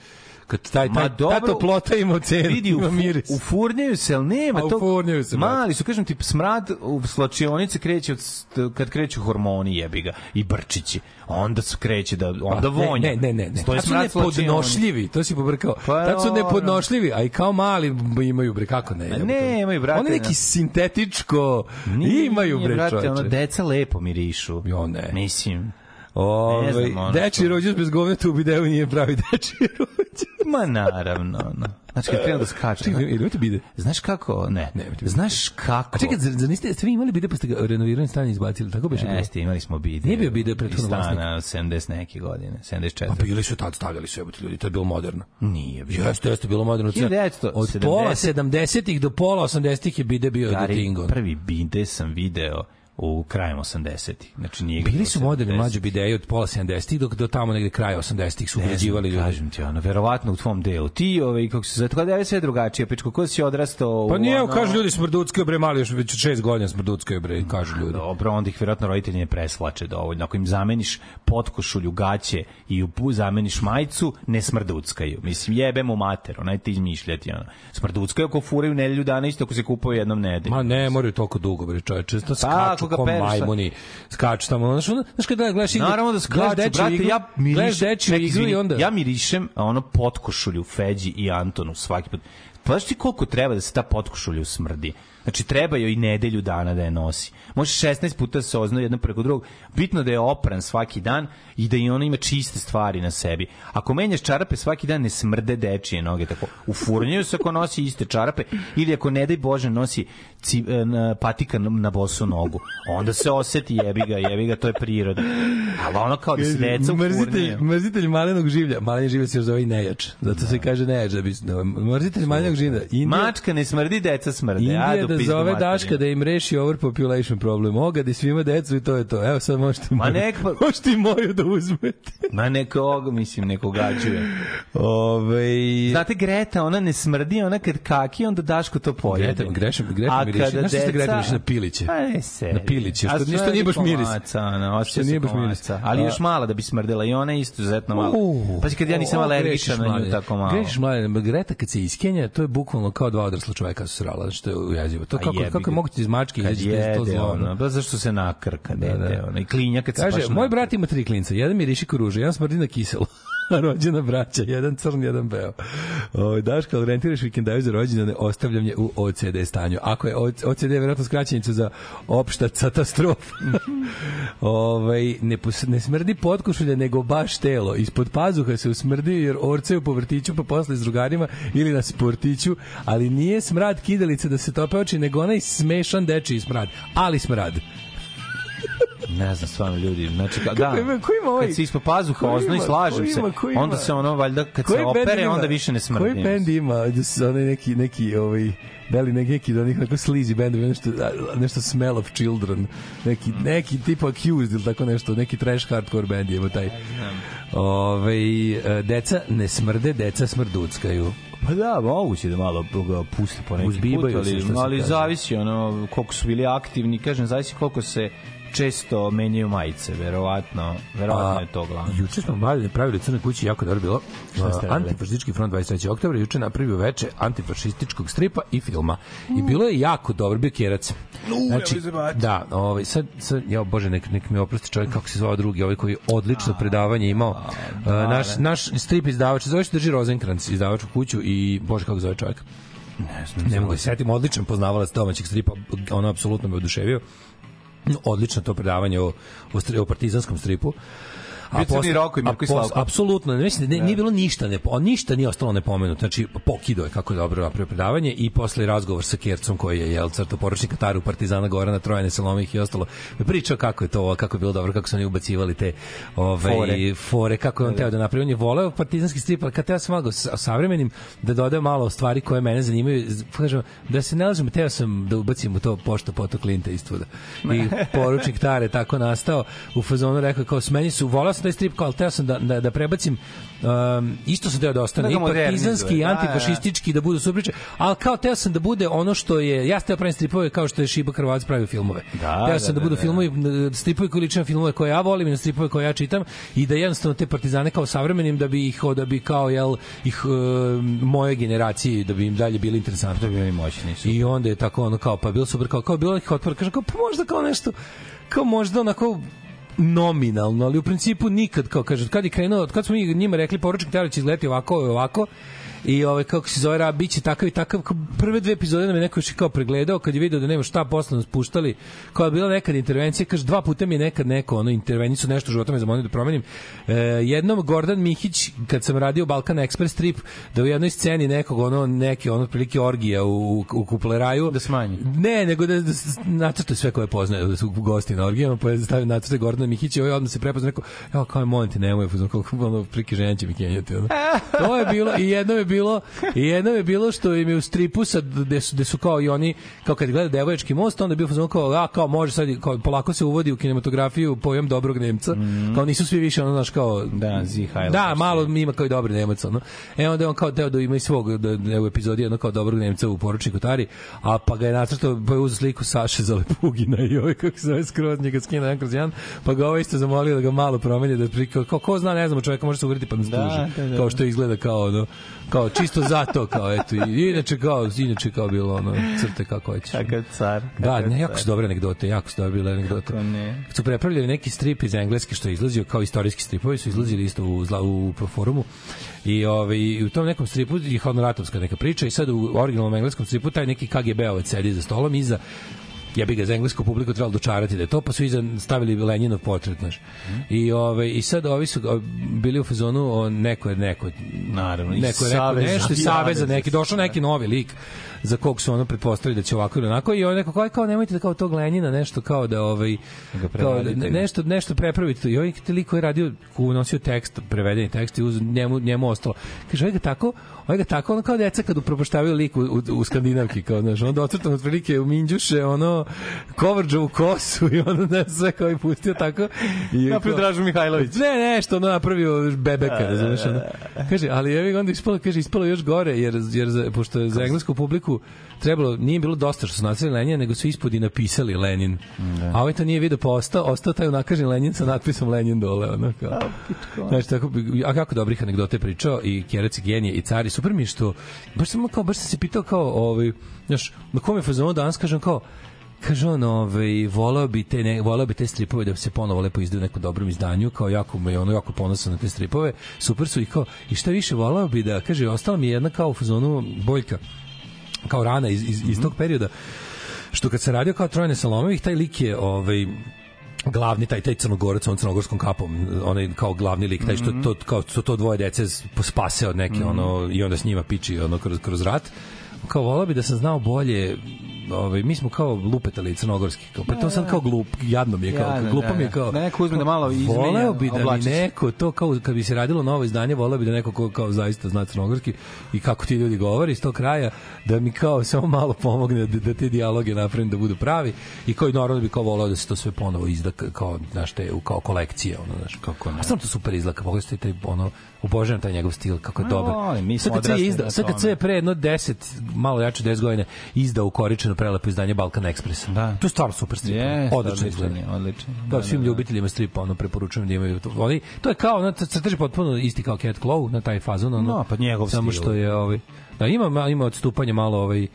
Kad taj, taj, dobro, ta toplota ima cenu, Vidi, u, ima miris. u furnjaju se, ali nema A to. furnjaju se. Mali su, kažem ti, smrad u slačionici kreće od, kad kreću hormoni, jebi ga, i brčići. Onda se kreće da, onda vonja. Ne, ne, ne, ne. To je su smrad nepodnošljivi, to si pobrkao. Pa Tad su nepodnošljivi, a i kao mali imaju bre kako ne. Jebote. nemaju, brate, Oni neki ne. sintetičko Nije, imaju bre brate, ono, deca lepo mirišu. Jo, ne. Mislim. Ove, Ne znam, ono deči što- rođus bez govneta u videu nije pravi deči rođus. Ma naravno, ono. Znači, kad krenu da skaču. Čekaj, ili imate bide? Znaš kako? Ne. Ne. Znaš kako? A čekaj, zar, zar niste, ste vi imali bide pa ste ga renovirani stan izbacili, tako beše bilo? Jeste, imali smo bide. Nije bio bide prethodno stana vlasnik. od 70 neke godine, 74. Pa bili su tad, stavljali su jebote ljudi, to je bilo moderno. Nije bio. Jeste, jeste bilo moderno. 1970. Od pola 70-ih do pola 80-ih je bide bio Gari, Dingo. prvi bide sam video u krajem 80-ih. Znači nije Bili su moderni 70. mlađi bideji od pola 70-ih dok do tamo negde kraja 80-ih su ugrađivali ljudi. Kažem ti ono, verovatno u tvom delu. Ti, ovaj, kako se tako da je sve drugačije. Pičko, ko si odrastao... Pa u nije, ono- kažu ljudi smrduckaju bre mali, još već šest godina smrduckaju bre, kažu ljudi. Dobro, onda ih vjerojatno roditelji ne preslače dovoljno. Ako im zameniš potkošulju, gaće i u zameniš majicu, ne smrduckaju. Mislim, jebe mu mater, onaj ti izmišljati. Ono. Smrduckaju ako furaju nedelju dana isto ako se kupaju jednom nedelju. Ma ne, moraju toliko dugo bre, čoveče. To ako skaču ga pereš, majmuni. Skaču tamo. Znaš, znaš kada gledaš igru, Naravno da skaču, brate, igru, ja mirišem, čekaj, igru i onda... ja mirišem ono potkošulju Feđi i Antonu svaki put. Pa znaš ti koliko treba da se ta potkošulja usmrdi? Znači, treba joj i nedelju dana da je nosi. Može 16 puta da se oznao jedno preko drugog. Bitno da je opran svaki dan i da i ona ima čiste stvari na sebi. Ako menjaš čarape svaki dan, ne smrde dečije noge. Tako, ufurnjaju se ako nosi iste čarape ili ako, ne daj Bože, nosi ci, e, na, patika na, na bosu nogu. Onda se oseti jebi ga, jebi ga, to je priroda. Ali ono kao da se deca mrzitelj, mrzitelj malenog življa. Malen življa se još zove i nejač. Zato se kaže nejač. Da bi, da, mrzitelj malenog življa. Indija, Mačka ne smrdi, deca smrde. Indija Ajde, da zove materinu. Daška da im reši overpopulation problem. Ogadi svima decu i to je to. Evo sad možete, Ma nek pa- možete i moju da uzmete. Ma neko, mislim, neko gađuje. Ove, Znate, Greta, ona ne smrdi, ona kad kaki, onda Daško to pojede. Greta, grešim, Greta A miriši. kada deca- miriši na piliće? Pa ne se. Na piliće, što ništa nije baš miris. Ona, Što nije baš miris. Ali A- još mala da bi smrdela i ona je izuzetno mala. Uh, Pa kad ja nisam alergičan na nju tako malo. Grešiš mlade, Greta kad se iskenja, to je bukvalno kao dva odrasla čoveka su srala, što je ujezivo. To A kako, kako je moguće iz mačke Kad izaći to, zlo. ono. pa zašto se nakrka, ne, Da, da. ne, ona, i klinja kad se Kaže, moj brat ima tri klinca, jedan miriši ko ruže, jedan smrdi na kiselo. Rođena braća, jedan crn, jedan beo. O, Daško, ali rentiraš vikendaju za rođendane, ostavljam je u OCD stanju. Ako je OCD je vjerojatno skraćenica za opšta katastrofa. ovaj, ne, ne smrdi potkošulje, nego baš telo. Ispod pazuha se usmrdi jer orce po vrtiću, pa posle s drugarima ili na sportiću, ali nije smrad kidalice da se tope oči, nego onaj smešan dečiji smrad. Ali smrad. Ne znam, stvarno ljudi, znači ka, da. Ko ima ovaj- Kad se ispod pazuha ko ozno i ima- slažem se. Onda se ono valjda kad Koji se bend opere ima- onda više ne smrdi. Koji bend ima da su onaj neki neki ovaj da li neki od onih neko sleazy bendovi nešto nešto Smell of Children neki neki tipa Accused ili tako nešto neki trash hardcore bend je taj Ovaj e, deca ne smrde deca smrduckaju Pa da, moguće da malo ga puste po neki put, ali, ali zavisi ono koliko su bili aktivni, kažem, zavisi koliko se često menjaju majice, verovatno, verovatno je to glavno. Juče smo bavili, pravili u Crnoj kući, jako dobro bilo. ste? Antifašistički front 23. oktobra, juče napravio veče antifašističkog stripa i filma. I bilo je jako dobro, bio kjerac. Znači, da, ovaj, sad, sad, ja, bože, nek, nek mi oprosti čovjek kako se zvao drugi, ovaj koji je odlično predavanje imao. Uh, naš, naš strip izdavač, zove se drži Rozenkrantz, izdavač u kuću i, bože, kako zove čovjek. Ne znam, ne mogu da se setim, odličan poznavalac domaćeg stripa, ono apsolutno me oduševio. Odlično to predavanje o, o, o partizanskom stripu. Bio Crni Roko i Mirko i a Slavko. Apsolutno, ne, mislim, ne, nije bilo ništa, ne, on ništa nije ostalo nepomenuto. Znači, pokido je kako je dobro napravio predavanje i posle razgovor sa Kercom koji je jel crto poručnik Kataru Partizana Gorana Trojane Salomih i ostalo. Pričao kako je to, kako je bilo dobro, kako su oni ubacivali te ove Fore. fore, kako je on teo da napravi. On je voleo partizanski strip, ali kad teo sam malo sa savremenim da dodaje malo stvari koje mene zanimaju, kažem, da se ne lažem, teo sam da ubacim u to pošto poto Klinta istvuda. I poručnik Tare tako nastao u fazonu rekao kao s meni su volao sam taj strip kao teo sam da, da, da prebacim um, isto sam teo da ostane Da i partizanski i da, da, da. antifašistički da budu super priče, ali kao teo sam da bude ono što je ja sam teo pravim stripove kao što je Šiba Hrvatac pravio filmove. Da, teo da, sam da, da, budu da. filmovi stripovi koji liče na filmove koje ja volim i na stripove koje ja čitam i da jednostavno te partizane kao savremenim da bi ih da bi kao jel ih e, moje generacije da bi im dalje bili interesantni Da bi bili moćni su. i onda je tako ono kao pa bilo super kao kao bilo nekih otpora kaže kao pa možda kao nešto kao možda onako nominalno, ali u principu nikad kao kaže kad je krenuo, kad smo mi njima rekli poručnik će izgledati ovako ovako i ovaj kako se zove biće takav i takav prve dve epizode nam je neko još kao pregledao kad je video da nema šta posle nas puštali kao je bila nekad intervencija kaže dva puta mi je nekad neko ono intervenisu nešto u životu me zamolio da promenim e, jednom Gordan Mihić kad sam radio Balkan Express strip da u jednoj sceni nekog ono neki ono otprilike orgija u, u kupleraju Da smanji. ne, nego da, da nacrte sve koje poznaje, da su gosti na orgijama, pa je stavio nacrte Gordana Mihića i ovaj odmah se prepoznao rekao, ja kao je molim te, nemoj, kako ono, prike ženja će mi kenjati. Ono. To je bilo, i jedno je bilo, i jedno je bilo što im je u stripu sad, gde su, gde su kao i oni, kao kad gleda Devojački most, onda je bio fuzon kao, a, kao može sad, kao, polako se uvodi u kinematografiju pojam dobrog Nemca, kao nisu svi više, ono, znaš, kao, Da, Zi Hajl. Da, malo ima kao i dobri Nemac, ono. E onda je on kao teo da ima i svog da, da u epizodi jedno kao dobrog Nemca u poručniku Tari, a pa ga je nacrtao, pa je uzeo sliku Saše Zalepugina i ovaj kako se zove skroz njega skina jedan kroz jedan, pa ga ovaj isto zamolio da ga malo promeni, da prika, kao ko zna, ne znamo, čovjeka može se uvriti pa nas Da, tuži. da, da, kao da. što izgleda kao ono, kao čisto zato, kao eto, i inače kao, inače kao bilo ono, crte kako hoćeš. Kakav car. Da, ne, jako su dobre anegdote, jako su dobre bile anegdote. Kako ne. Kad su prepravljali neki strip iz engleske što je izlazio kao istorijski stripovi su izlazili isto u zla, u forumu i ovaj i u tom nekom stripu je honoratovska neka priča i sad u originalnom engleskom stripu taj neki KGB-ovac sedi za stolom iza ja bih ga za englesku publiku trebalo dočarati da je to, pa su iza stavili Leninov portret, znaš. I, ove, I sad ovi su bili u fazonu o neko je neko, Naravno, neko je rekao Saveza. nešto Saveza, ne, neki, došao neki novi lik za kog su ono pretpostavili da će ovako ili onako i on neko kao, kao nemojte da kao tog Lenjina nešto kao da ovaj ga kao, ne- nešto nešto prepravite. I ovaj lik koji je radio unosio tekst prevedeni tekst i uz njemu njemu ostalo. Kaže ovaj ga tako ovaj ga tako ono kao deca kad upropaštavaju lik u, u, u skandinavki kao znaš onda ocrtan otprilike u minđuše ono kovrđavu kosu i ono ne sve kao i pustio tako. I Napravio kao- Dražu Mihajlović. Ne, nešto ono napravio bebeka, razumeš ono. Kaže, ali je onda ispalo, kaže, ispalo još gore, jer, jer za, pošto je za englesku publiku trebalo, nije bilo dosta što su nacrali Lenina, nego su ispod i napisali Lenin. A ovaj to nije video pa ostao, ostao taj unakažen Lenin sa natpisom Lenin dole, ono kao. Znači, tako, a kako dobrih anegdote pričao i Kjerac i genije i cari, super mi što, baš sam, kao, baš sam se pitao kao, ovaj, znaš, na kom je fazonu danas, kažem kao, Kaže on, ovaj, voleo bi te, ne, voleo bi te stripove da se ponovo lepo izdaju u nekom dobrom izdanju, kao jako mu je ono jako ponosan na te stripove, super su i kao, i šta više voleo bi da, kaže, ostala mi je jedna kao u fazonu boljka, kao rana iz, iz, iz tog perioda, što kad se radio kao Trojane Salomovih, taj lik je, ovaj, glavni taj taj crnogorac onom crnogorskom kapom onaj kao glavni lik taj što to kao što to dvoje dece spase od neke ono i onda s njima piči ono kroz kroz rat. Kao volao bi da sam znao bolje ovaj mi smo kao lupetali crnogorski kao pa to sad kao glup jadno mi je kao Jadno, glupo da, mi je da. kao Da neko uzme da malo izmenja voleo bi da mi neko to kao kad bi se radilo novo izdanje voleo bi da neko ko kao zaista zna crnogorski i kako ti ljudi govore iz tog kraja da mi kao samo malo pomogne da, da te dijaloge napravim da budu pravi i koji naravno bi kao voleo da se to sve ponovo izda kao znaš te u- kao kolekcije ono znaš. Kako ne. a stvarno to super kako ste taj ono obožavam taj njegov stil kako je dobar. mi smo Sad kad sve pre jedno 10 malo jače 10 godina izdao ukoričeno prelepo izdanje Balkan Express Da. to je stvarno super strip Yes, odlično izgleda odličan je, odličan. da, svim ljubiteljima stripa ono preporučujem da imaju to. Oni to je kao na crtež potpuno isti kao Cat Claw na taj fazon ono. No, pa njegov samo stil. što je ovaj da ima ma- ima odstupanje malo ovaj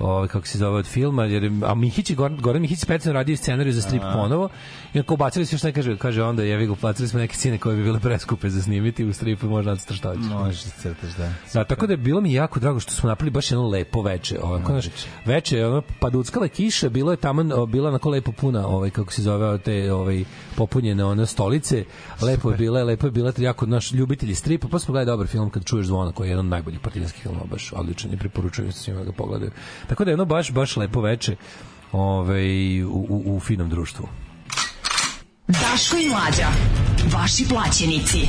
ovaj kako se zove od filma jer je- a Mihić je Goran, Goran Mihić specijalno radio scenarij za strip ponovo i ako ubacili su još ne kaže kaže onda jevi ga uplatili smo neke scene koje bi bile preskupe za snimiti u stripu možda nacrtaš šta hoćeš. Možeš da crtaš, da. Da, tako da je bilo mi jako drago što smo napravili baš jedno lepo veče. Ovako, znaš, veče, ono, paduckala je kiša, bilo je taman, bila onako lepo puna, ovaj, kako se zove, te ovaj, popunjene one stolice. Lepo je bila, lepo je bila, jako naš ljubitelji stripa, pa smo gledali dobar film kad čuješ zvona, koji je jedan od najboljih partizanskih filmova, baš odličan i preporučujem da svima ga pogledaju. Tako da je jedno baš, baš lepo veče ovaj, u, u, u finom društvu. Daško i Mlađa. Vaši plaćenici.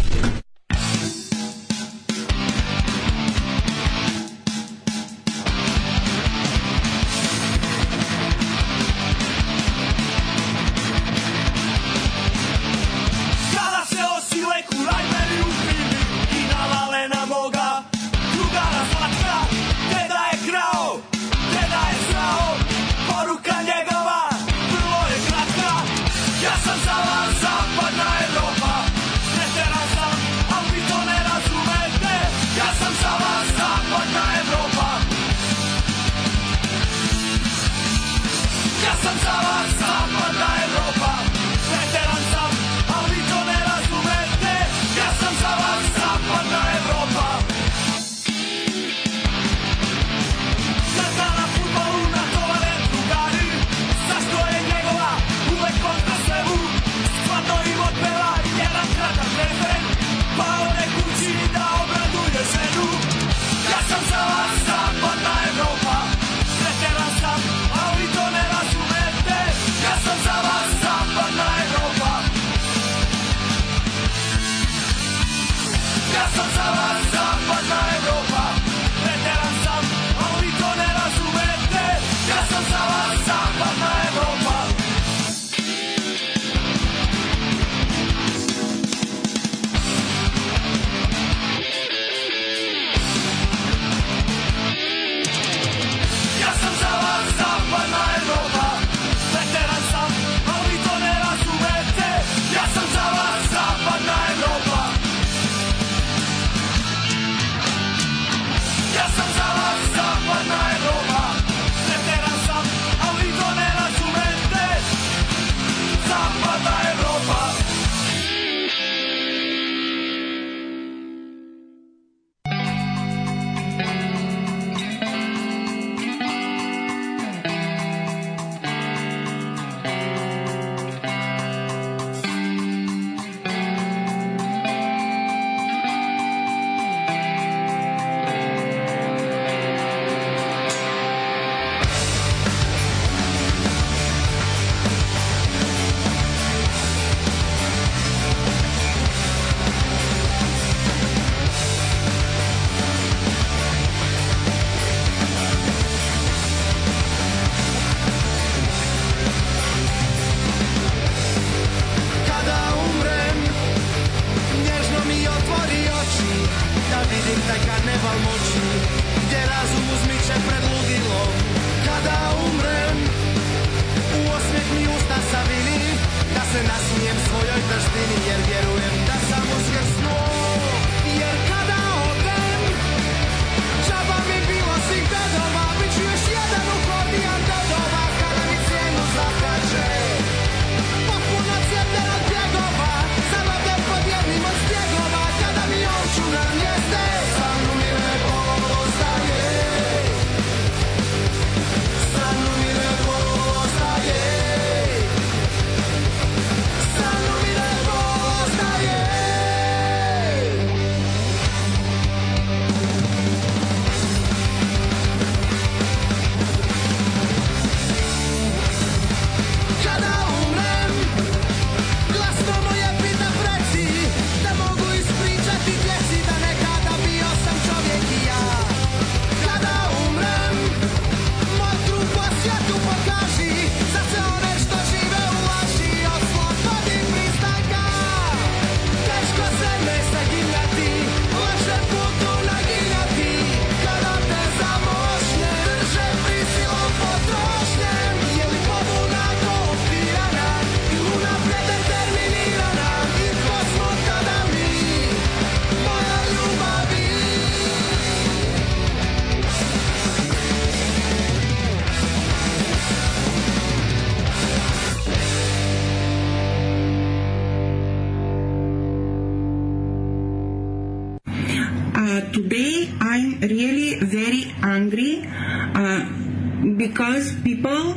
people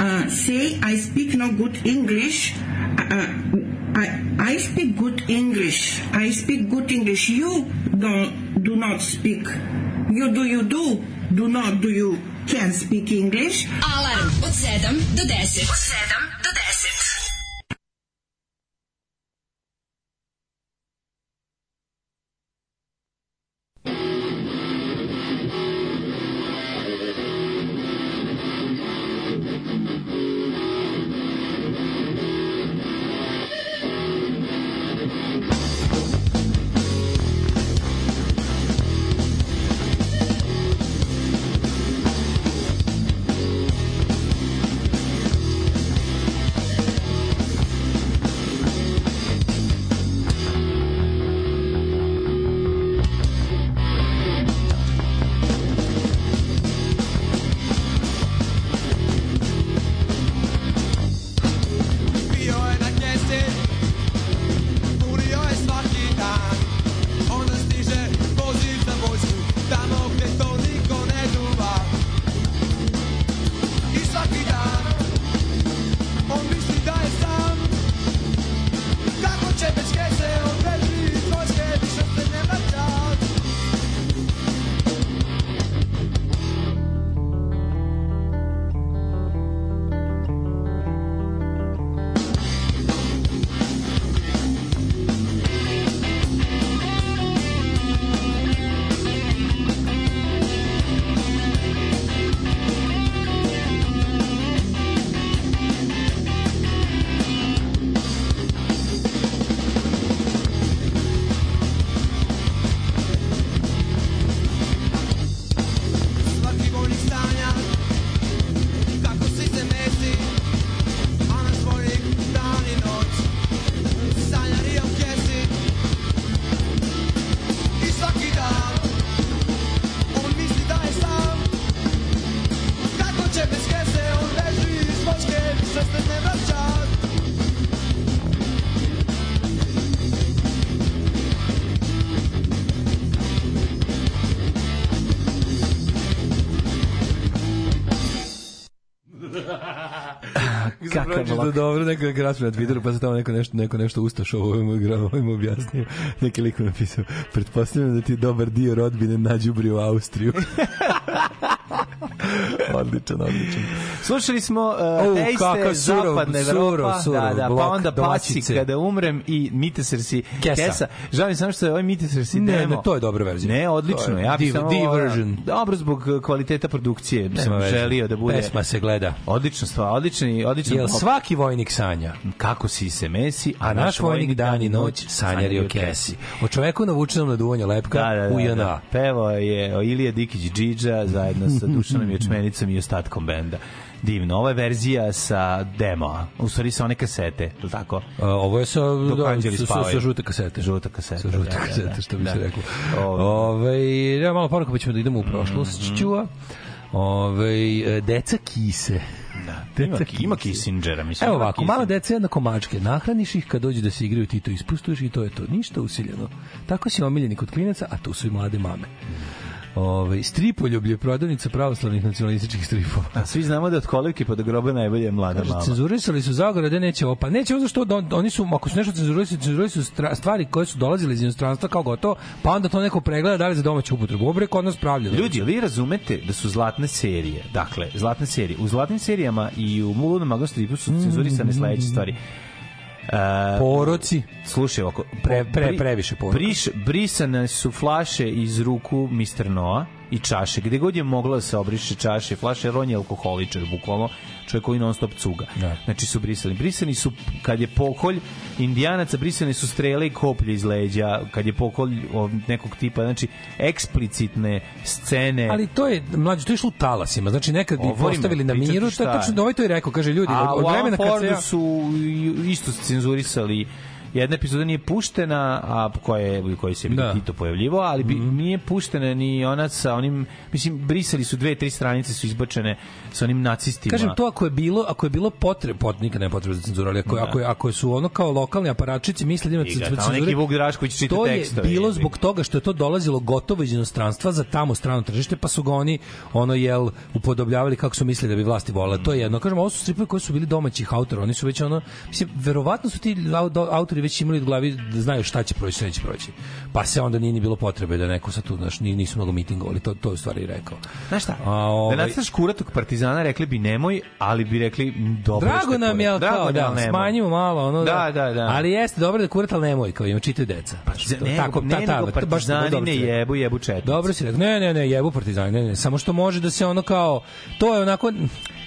uh, say I speak no good English Kaži da dobro, neka grač na Twitteru, pa se tamo neko nešto, neko nešto ustaš ovo igrao igram, ovim objasnio. Neki lik napisao, pretpostavljam da ti je dobar dio rodbine nađubri u Austriju. odličan, odličan. Slušali smo uh, Au, Tejste, Zapadna Evropa, surov, da, da, pa onda Paci kada umrem i Mitesersi Kesa. Kesa. Žao mi samo što je ovaj Mitesersi Ne, demo. ne, to je dobra verzija. Ne, odlično. je Ja bih div- samo div volao- version. Dobro zbog kvaliteta produkcije Nema sam želio da bude Pesma se gleda. Odlična stvar, odlični, odličan Jel pop. svaki vojnik sanja? kako si se mesi, A naš vojnik dan i noć sanjari o kesi. O čoveku navučenom na duvanje lepka Da, da, da, u JNA. da. Pevao je Ilija Dikić Džidža zajedno sa Dušanom Ječmenicom i ostatkom benda. Divno. Ova je verzija sa demoa. U stvari sa one kasete, li tako? A, ovo je sa, da, sa, sa, sa žute kasete. Žuta kaseta. Sa žute da, da, kasete, da. što bi Da. se reklo. Ove, ja malo poruka pa ćemo da idemo u prošlost. Mhm. Čuva. Ove, e, deca kise. Da. Ima, ima Kissingera, mislim. Evo ovako, mala deca jednako mačke. Nahraniš ih kad dođu da se igraju, ti to ispustuješ i to je to. Ništa usiljeno. Tako si omiljeni kod klinaca, a tu su i mlade mame. Ove, stripoljublje, prodavnica pravoslavnih nacionalističkih stripova. A svi znamo da od kolevke pa do groba najbolje je mlada Kaže, mama. cenzurisali su Zagorade, neće ovo. Pa neće ovo zašto on, oni su, ako su nešto cenzurisali, cenzurisali su stvari koje su dolazile iz inostranstva kao gotovo, pa onda to neko pregleda da li za domaću upotrebu. Ovo bre kod nas pravljeno. Ljudi, vi razumete da su zlatne serije, dakle, zlatne serije. U zlatnim serijama i u Muludnom magom stripu su cenzurisane sledeće stvari. E, Poroci. Slušaj, ovako, Pre- pre- previše poruka. Briš, brisane su flaše iz ruku Mr. Noa i čaše. Gde god je mogla da se obriše čaše i flaše, jer on je alkoholičar, bukvalno čovjek koji non stop cuga. Da. Znači su brisani. Brisani su, kad je pokolj indijanaca, brisane su strele i koplje iz leđa, kad je pokolj nekog tipa, znači eksplicitne scene. Ali to je, mlađe, to je išlo u talasima. Znači, nekad bi postavili na miru, to, je. tačno, ovaj to je rekao, kaže ljudi, A od, od vremena kad se ja... su isto cenzurisali jedna epizoda nije puštena, a koja je koji se Da. Tito pojavljivao, ali bi, nije puštena ni ona sa onim, mislim, brisali su dve, tri stranice su izbačene sa onim nacistima. Kažem to ako je bilo, ako je bilo potrebe, pot, nikad ne potrebe za cenzuru, ali ako, Da. ako, je- ako su ono kao lokalni aparačici mislili da ima I ga, c- tamo neki cenzure, Vuk Drašković čita to je tekstove, bilo zbog toga što je to dolazilo gotovo iz inostranstva za tamo strano tržište, pa su ga oni ono jel upodobljavali kako su mislili da bi vlasti volele. To je jedno. Kažem, ovo su stripovi koji su bili domaćih autora, oni su već ono, mislim, verovatno su ti autori već imali u glavi da znaju šta će proći, neće proći. Pa se onda nije ni bilo potrebe da neko sa tu, znaš, ni- nisu mnogo mitingovali, to, to je u stvari rekao. Znaš šta? A, ovaj- Da nacrtaš kuratog partizana, rekli bi nemoj, ali bi rekli "M, dobro Drago nam je, kurat. kao, da, nemoj. smanjimo malo, ono, Da, da, da. Ali jeste dobro da kurat, ali nemoj, kao ima čitaju deca. Pa, Za- Ne, tako, ne, nego partizani ne jebu, jebu četnici. Dobro si rekao, ne, ne, ne, jebu partizani, ne, ne, samo što može da se ono kao, to je onako,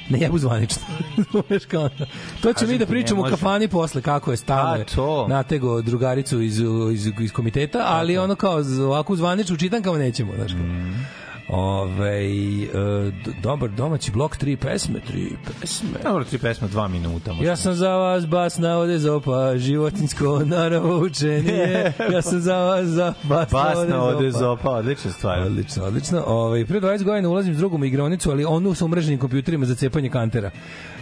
ne jebu zvanično. To ćemo mi da pričamo u kafani posle kako je stalno A, to. natego drugaricu iz, iz, iz komiteta, ali ono kao ovako zvanično u čitankama nećemo, znaš. Mm. Ove, e, d- dobar domaći blok, tri pesme, tri pesme. Dobro, tri pesma, dva minuta. možda. Ja sam za vas bas na ode zopa, životinsko naravno učenje. Ja sam za vas za bas, Bas na na ode zopa. zopa, odlična stvar. Odlično, odlično. Ovaj pre 20 godina ulazim s drugom igronicu, ali onu sa umreženim kompjuterima za cepanje kantera.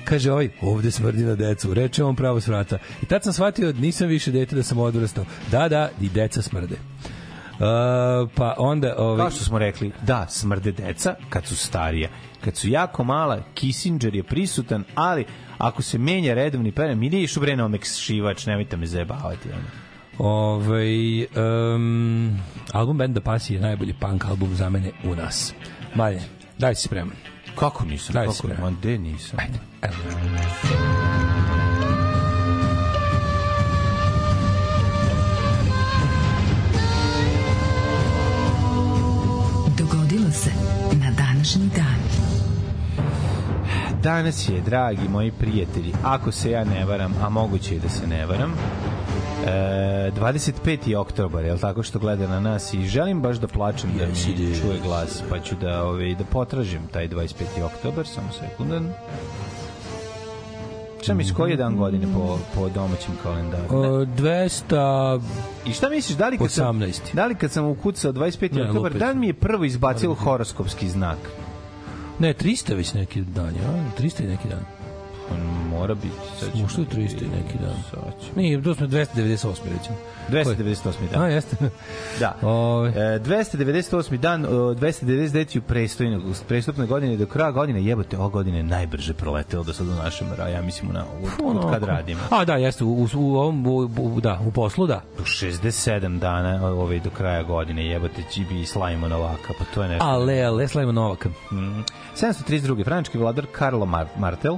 Kaže ovaj, ovde smrdi na decu. Reče on pravo s vrata. I tad sam shvatio, nisam više dete da sam odrastao. Da, da, i deca smrde. Uh, pa onda ovaj Kao što smo rekli, da, smrde deca kad su starija. Kad su jako mala, Kissinger je prisutan, ali ako se menja redovni peren, mi nije išu bre na omekšivač, nemojte me zajebavati. Ono. Ovaj, um, album Benda Pasi je najbolji punk album za mene u nas. Malje, daj si spreman. Kako nisam? Daj kako, si me. Ma, nisam? Ajde, evo. Se na današnji dan. Danas je, dragi moji prijatelji, ako se ja ne varam, a moguće je da se ne varam, e, 25. oktobar, je li tako što gleda na nas i želim baš da plačem da mi čuje glas, pa ću da, ovaj, da potražim taj 25. oktobar, samo sekundan. Šta misliš, koji je dan godine po, po domaćem kalendaru? O, 200 I šta misliš, da li kad sam, 18. da li kad sam ukucao 25. Ne, oktobar, lupet. dan mi je prvo izbacilo horoskopski znak? Ne, 300 već neki dan, ja? 300 je neki dan. Pa, mora biti. Sad ćemo Mušto je 300 i neki dan. Sad ćemo. Nije, to smo 298. recimo. 298. dan. A, jeste. Da. Ove. E, 298. dan, o, 299. u prestojnog, prestupne godine do kraja godine, jebote, ova godina je najbrže proletela do sad u našem raju, ja mislim, na, od, od kad radimo. A, da, jeste, u, u, u, ovom, u, u, da, u poslu, da. U 67 dana ovaj, do kraja godine, jebote, Čibi i Slajmo Novaka, pa to je nešto. Ale, ale, slavimo Novaka. Mm. 732. Frančki vladar Karlo Mar Martel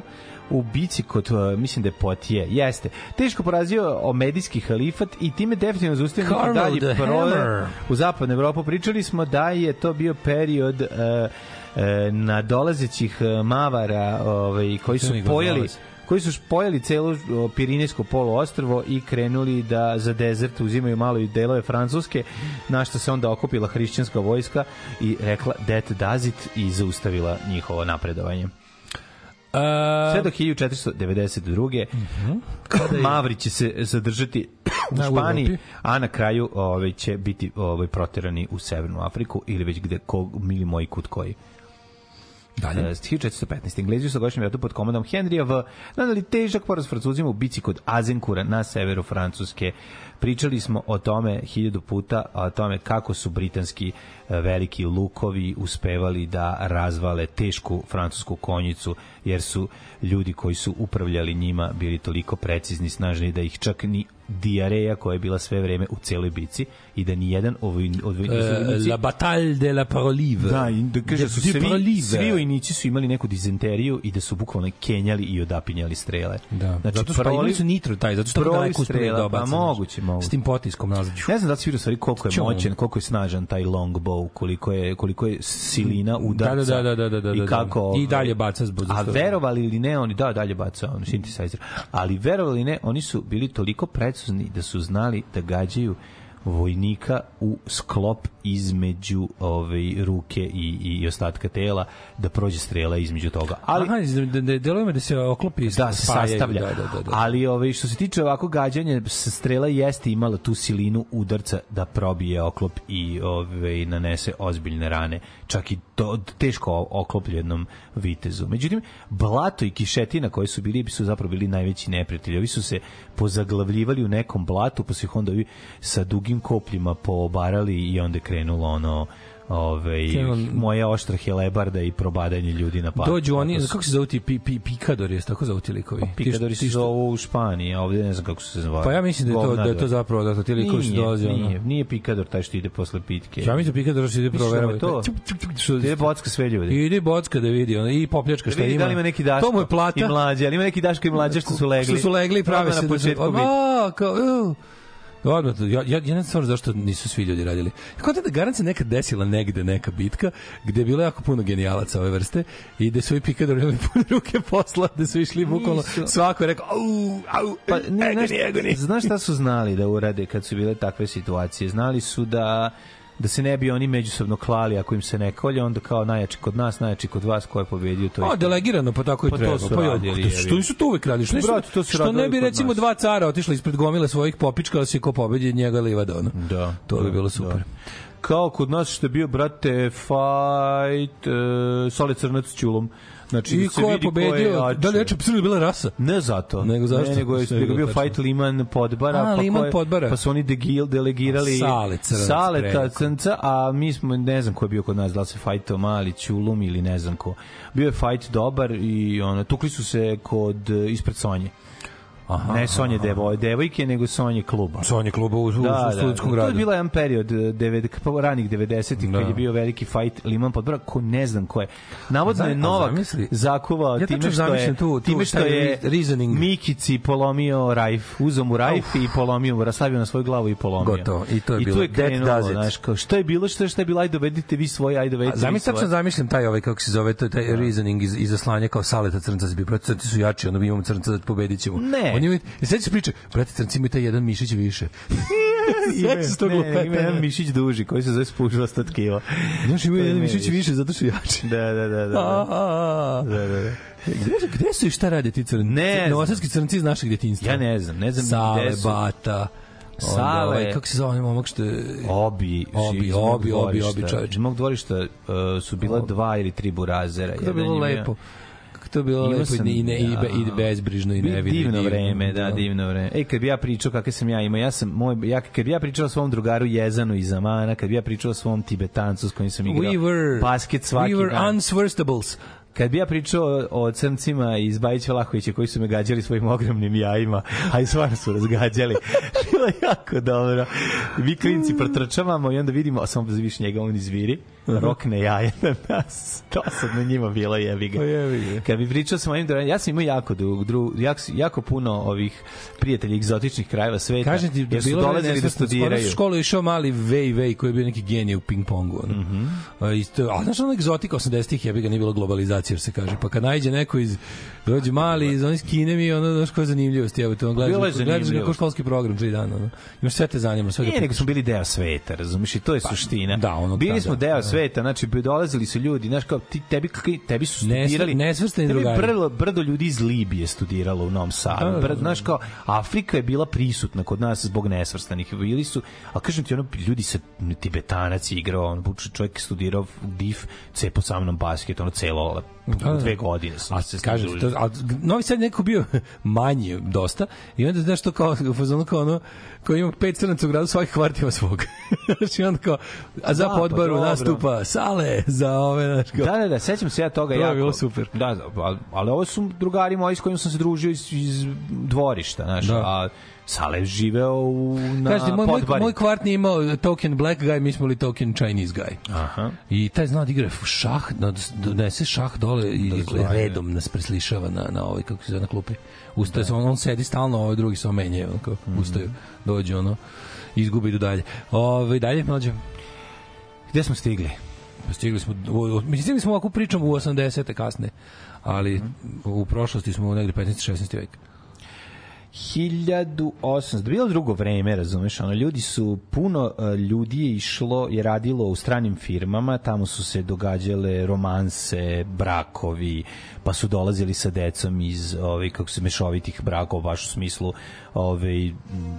u bici kod, uh, mislim da je Potije, jeste, teško porazio o medijski halifat i time definitivno zaustavio neki dalji Hammer. u zapadnu Evropu. Pričali smo da je to bio period uh, uh, nadolazećih uh, mavara ovaj, koji su pojeli koji su pojeli celo Pirinejsko poluostrvo i krenuli da za dezert uzimaju malo i delove Francuske, na što se onda okupila hrišćanska vojska i rekla that does it i zaustavila njihovo napredovanje. A, Sve do 1492. Mavri će se zadržati u Španiji, a na kraju ovaj, će biti ovaj, proterani u Severnu Afriku ili već gde, ko, mili moji kut koji. Dalje. E, 1415. Englezi u Sagošnjem ratu pod komandom Henrija V. nanali težak poraz Francuzima u bici kod Azenkura na severu Francuske. Pričali smo o tome hiljadu puta, o tome kako su britanski e, veliki lukovi uspevali da razvale tešku francusku konjicu, jer su ljudi koji su upravljali njima bili toliko precizni, snažni da ih čak ni diareja koja je bila sve vreme u celoj bici i da ni jedan ovoj, od E, la bataille de la Parolive. Da, i da kaže su svi, Parolive. svi vojnici su imali neku dizenteriju i da su bukvalno kenjali i odapinjali strele. Da. Znači, zato pa su nitro taj, zato što proliv strela, da pa moguće, moguće. S tim potiskom nazad. Ne znam da li si vidio u stvari koliko je Čum. moćan, koliko je snažan taj longbow, koliko je koliko je silina udarca. Da, da, da, da, da, da, I da. kako I dalje baca zbog A verovali ili ne, oni da dalje baca on synthesizer. Ali verovali ili ne, oni su bili toliko precizni da su znali da gađaju vojnika u sklop između ovaj ruke i, i ostatka tela da prođe strela između toga. Ali Aha, da, da, delujemo da se oklopi i da se sastavlja. Da, da, da, da. Ali ovaj što se tiče ovako gađanja, strela jeste imala tu silinu udarca da probije oklop i ovaj nanese ozbiljne rane, čak i to teško oklopljenom vitezu. Međutim, blato i kišetina koji su bili su zapravo bili najveći neprijatelji. Ovi su se pozaglavljivali u nekom blatu, pa su ih onda ovi sa dugim kopljima poobarali i onda krenulo ono ovaj moja oštra helebarda i probadanje ljudi na patu. Dođu oni, kako se zovu ti, pi, pi, pikadori, jesu tako zovu ti likovi? Što- Pikadori se što- zovu u Španiji, a ovdje ne znam kako se zvali. Pa ja mislim da je to, da je to zapravo, da to ti likovi što Nije, dolaze. ono. nije, nije pikador taj što ide posle pitke. Ja mislim da pikador što ide da proverava. to? Što- Ide bocka sve ljudi. Ide bocka da vidi, ono, i popljačka šta vidi ima. da li ima neki daško To mu je plata. i mlađe, ali ima neki daško i mlađe što su legli. Što su legli i prave se na da početku kao. Odmah, ja, ja, ja ne znam zašto nisu svi ljudi radili. Kako da garancija nekad desila negde neka bitka gde je bilo jako puno genijalaca ove vrste i gde su i pikadori imali pune ruke posla, gde su išli bukvalno svako je rekao au, au, Pa ne, egoni, egoni. znaš šta su znali da urade kad su bile takve situacije? Znali su da da se ne bi oni međusobno klali ako im se ne kolje, onda kao najjači kod nas, najjači kod vas, ko je pobedio, to je A, delegirano, pa tako i Pa to treba. su pa ja, radili, što- što nisu to uvek radili? Što, nisu, to su što ne bi recimo dva cara otišla ispred gomile svojih popičkala se ko pobedi njega livada ono. Da. To bi da, bilo super. Da. Kao kod nas što je bio, brate, fight, uh, Sole Crnac Ćulom. Znači, I da ko je pobedio? jači. Da li je jače apsolutno bila rasa? Ne zato. Nego zašto? Ne, nego je, nego je bio tačno. fight Liman Podbara. A, pa Liman ko je- Podbara. Pa su oni degil, delegirali Sale Crnac. Crnca, a mi smo, ne znam ko je bio kod nas, da se fajtao Mali, Ćulum ili ne znam ko. Bio je fight dobar i ono, tukli su se kod, ispred Sonje. Aha, ne Sonje devoj, devojke, nego Sonje kluba. Sonje kluba u, u, Da, u da, studentskom to gradu. je bila jedan period eh, deved, pa ranih 90-ih Da. kad je bio veliki fight Liman Podbora, ko ne znam ko je. Navodno je Novak zamisli- zakovao Ja time što je, tu- tu time što je re- reasoning. Mikici polomio rajf, uzeo mu rajf i polomio mu, rastavio na svoju glavu i polomio. Gotovo, i to je I bilo. tu je krenulo, znaš, kao, što je bilo, što je, što je bilo, ajde dovedite vi svoje, ajde dovedite vi Zamislim tačno svoje. zamišljam taj ovaj kako se zove taj, taj reasoning iz iz zaslanja kao saleta crnca bi crnci su jači onda mi imamo crnca da pobedićemo. Ne. Oni imaju i sad se priča brate crnci imaju taj jedan mišić više. Ima, se tog ne, lupetanja. ima jedan mišić duži koji se zove spužvasto tkivo. Znaš, imaju To jedan ima mišić više. zato što jači. Da, da, da, da. Da. Da, da, da. Gde, gde su i šta rade ti crnci? Ne znam. Novosadski crnci iz našeg djetinjstva. Ja ne znam, ne znam Sale, gde su. Bata, Sale. Ovaj, kako se zove onaj momak što je... Obi, Obi, obi, obi, obi, čoveče. Iz mog dvorišta uh, su bila dva ili tri burazera. To je bilo je to bilo lepo sam- i, ne, i, be, i bezbrižno i nevidno. Divno vreme, da, divno vreme. Ej, kad bi ja pričao kakve sam ja imao, ja sam, moj, ja, kad bi ja pričao o svom drugaru Jezanu iz Amana, kad bi ja pričao o svom Tibetancu s kojim sam igrao We were, basket svaki we were dan. unsworstables. Kad bi ja pričao o crncima iz Bajić Vlahovića koji su me gađali svojim ogromnim jajima, a i stvarno su razgađali. Bilo jako dobro. Mi klinci protrčavamo i onda vidimo, a samo da viš njega, on izviri, rokne jaje na nas. To sad na njima bilo jebi ga. Pa. Kad bi pričao sa mojim drugarima, ja sam imao jako, dru, dru, jako, jako puno ovih prijatelja egzotičnih krajeva sveta. Kažem ti, su bilo je dolazili da studiraju. U školu je išao mali Vej Vej koji je bio neki genije u ping-pongu. Ono. Mhm. A, isto, a znaš ono egzotika 80-ih, jebi ga, nije bilo globalizacije, jer se kaže. Pa kad najde neko iz, dođe mali iz onih Kine mi, ono, znaš koja je zanimljivost, evo te, on je gledaš, gledaš zanimljivost. školski program, tri dana. Ono. Imaš sve te zanima, sve Nije, nego smo bili deo sveta, razumiješ, i to je suština. da, onog bili smo deo da. Sveta, znači bi dolazili su ljudi, znaš kao ti tebi tebi su studirali. nesvrstani drugari. brdo, brdo ljudi iz Libije studiralo u Novom Sadu. Da, da, da. znaš kao Afrika je bila prisutna kod nas zbog nesvrstanih. Bili su, a kažem ti ono ljudi sa Tibetanac igrao, on čovjek je studirao DIF, cepo sa mnom basket, ono celo Da, da. dve godine. sam A se družio. to, a Novi Sad je neko bio manji dosta i onda znaš to kao u fazonu kao ono kao ima pet crnaca u gradu svaki kvart ima svog. znači onda kao a za Da, pa podboru dobro. nastupa sale za ove znaš kao. Da, da, da, sećam se ja toga To je jako. bilo super. Da, da, ali, ali ovo su drugari moji s kojima sam se družio iz, iz dvorišta, znaš, Da. a Sale živeo u, na Kažete, moj, moj, podbari. moj kvart nije imao token black guy, mi smo li token Chinese guy. Aha. I taj zna da igra šah, da donese šah dole i zna, redom nas preslišava na, na ovaj, kako se zove, na klupi. Ustaje se, on, on sedi stalno, ovaj drugi se omenje, on kao, Mhm. ustaju, dođe ono, izgubi idu dalje. Ove, dalje, mlađe? Gde smo stigli? Pa stigli smo, mislim, smo ovakvu pričam u 80. kasne, ali Mhm. u prošlosti smo negde 15. 16. vek. 1800, bilo drugo vreme, razumeš, ono, ljudi su, puno e, ljudi je išlo, je radilo u stranim firmama, tamo su se događale romanse, brakovi, pa su dolazili sa decom iz, ovaj, kako se mešovitih brakova, baš u smislu, ovaj,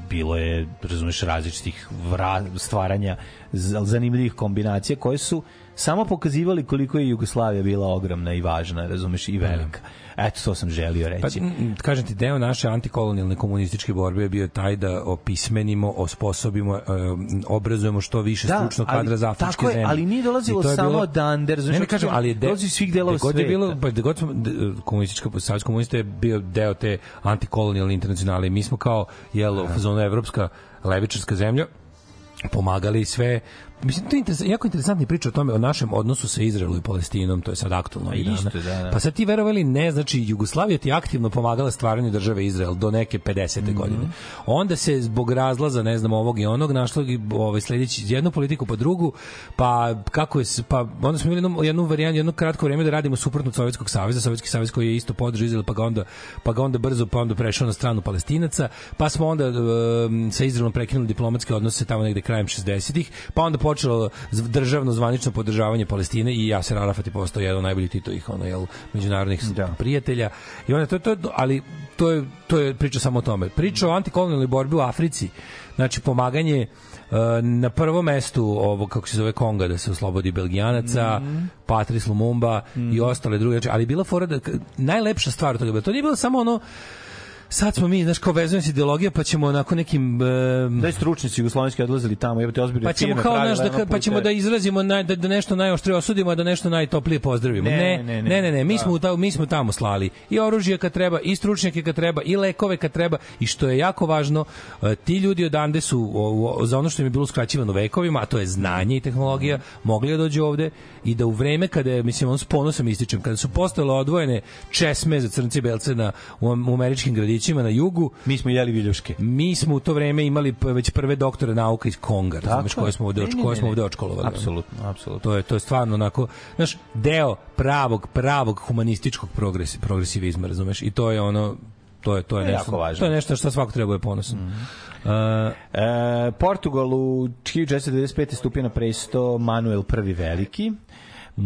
bilo je, razumeš, različitih vra, stvaranja zanimljivih kombinacija koje su samo pokazivali koliko je Jugoslavija bila ogromna i važna, razumeš, i velika. Eto, to sam želio Pa, reći. m, kažem ti, deo naše antikolonijalne komunističke borbe je bio taj da opismenimo, osposobimo, e, obrazujemo što više stručnog kadra za afričke tako je, zemlje. ali nije dolazilo samo bilo- od Ander, Ne, znači ne kažem, ali je de, dolazi svih delova sveta. je bilo, pa gde god smo, d- komunistička, savez komunista je bio deo te antikolonijalne internacionale mi smo kao, jel, zona evropska levičarska zemlja, pomagali sve Mislim, to je interes, jako interesantna priča o tome, o našem odnosu sa Izraelom i Palestinom, to je sad aktualno. ovih isto, da, da. Pa sad ti verovali ne, znači Jugoslavija ti aktivno pomagala stvaranju države Izrael do neke 50. Mhm. godine. Onda se zbog razlaza, ne znam, ovog i onog, našlo i ovaj, sledeći jednu politiku pa drugu, pa kako je, pa onda smo imali jednu, jednu varijantu, jedno kratko vreme da radimo suprotno od Sovjetskog saveza, Sovjetski savez koji je isto podržao Izrael, pa ga onda, pa ga onda brzo, pa onda prešao na stranu Palestinaca, pa smo onda um, sa Izraelom prekinuli diplomatske odnose tamo negde krajem 60-ih, pa onda počelo državno zvanično podržavanje Palestine i Jaser Arafat je postao jedan od najboljih Titovih ono jel međunarodnih Da. prijatelja i onda to to ali to je to je priča samo o tome. Priča o antikolonijalnoj borbi u Africi. Znači pomaganje e, na prvom mestu ovo kako se zove Konga da se oslobodi Belgijanaca, Mhm. Patrice Lumumba i ostale druge, znači, ali bila fora da najlepša stvar toga, to nije bilo samo ono sad smo mi, znaš, kao vezujemo se ideologija, pa ćemo onako nekim... E, Da je stručnici jugoslovenski odlazili tamo, jebate ozbiljne pa ćemo kao naš da pa ćemo da izrazimo naj, da, da nešto najoštrije osudimo a da nešto najtoplije pozdravimo Ne, ne ne, ne ne. ne, ne, mi Da. smo tamo mi smo tamo slali i oružje kad treba i stručnjake kad treba i lekove kad treba i što je jako važno e, ti ljudi odande su o, o, za ono što im je bilo skraćivano vekovima a to je znanje i tehnologija mogli da dođu ovde i da u vreme kada je mislim on s ponosom ističem kada su postojale odvojene česme za crnce i belce na u, u američkim gradićima na jugu Mi smo jeli viljuške. mi smo u to vreme imali već prve doktore nauka iz Konga, razumeš, je. koje smo ovde, koje smo ovde očkolovali. Apsolutno, apsolutno. To je to je stvarno onako, znaš, deo pravog pravog humanističkog progresi, progresivizma, razumeš? I to je ono to je to je To je nešto jako važno. to je nešto što svako treba da je ponosan. Mm E, Portugal u 1495. stupio na presto Manuel I Veliki.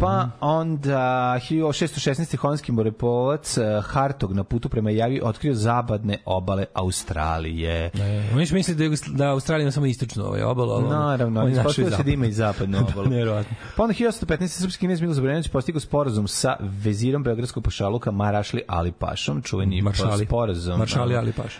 Pa onda 1616. holandski morepolac eh, Hartog na putu prema Javi otkrio zapadne obale Australije. E, Oni su misli da, Jugosl- da Australija ima samo istočnu ovaj obalu, ono- Naravno, našli ispostavio se da ima i zapadnu obalu. Nevjerovatno. Pa onda 1815. srpski knjez Milo Zabranović postigao sporazum sa vezirom Beogradskog pašaluka Marašli Ali Pašom, čuveni Maršali. sporazum. Maršali Ali Paš.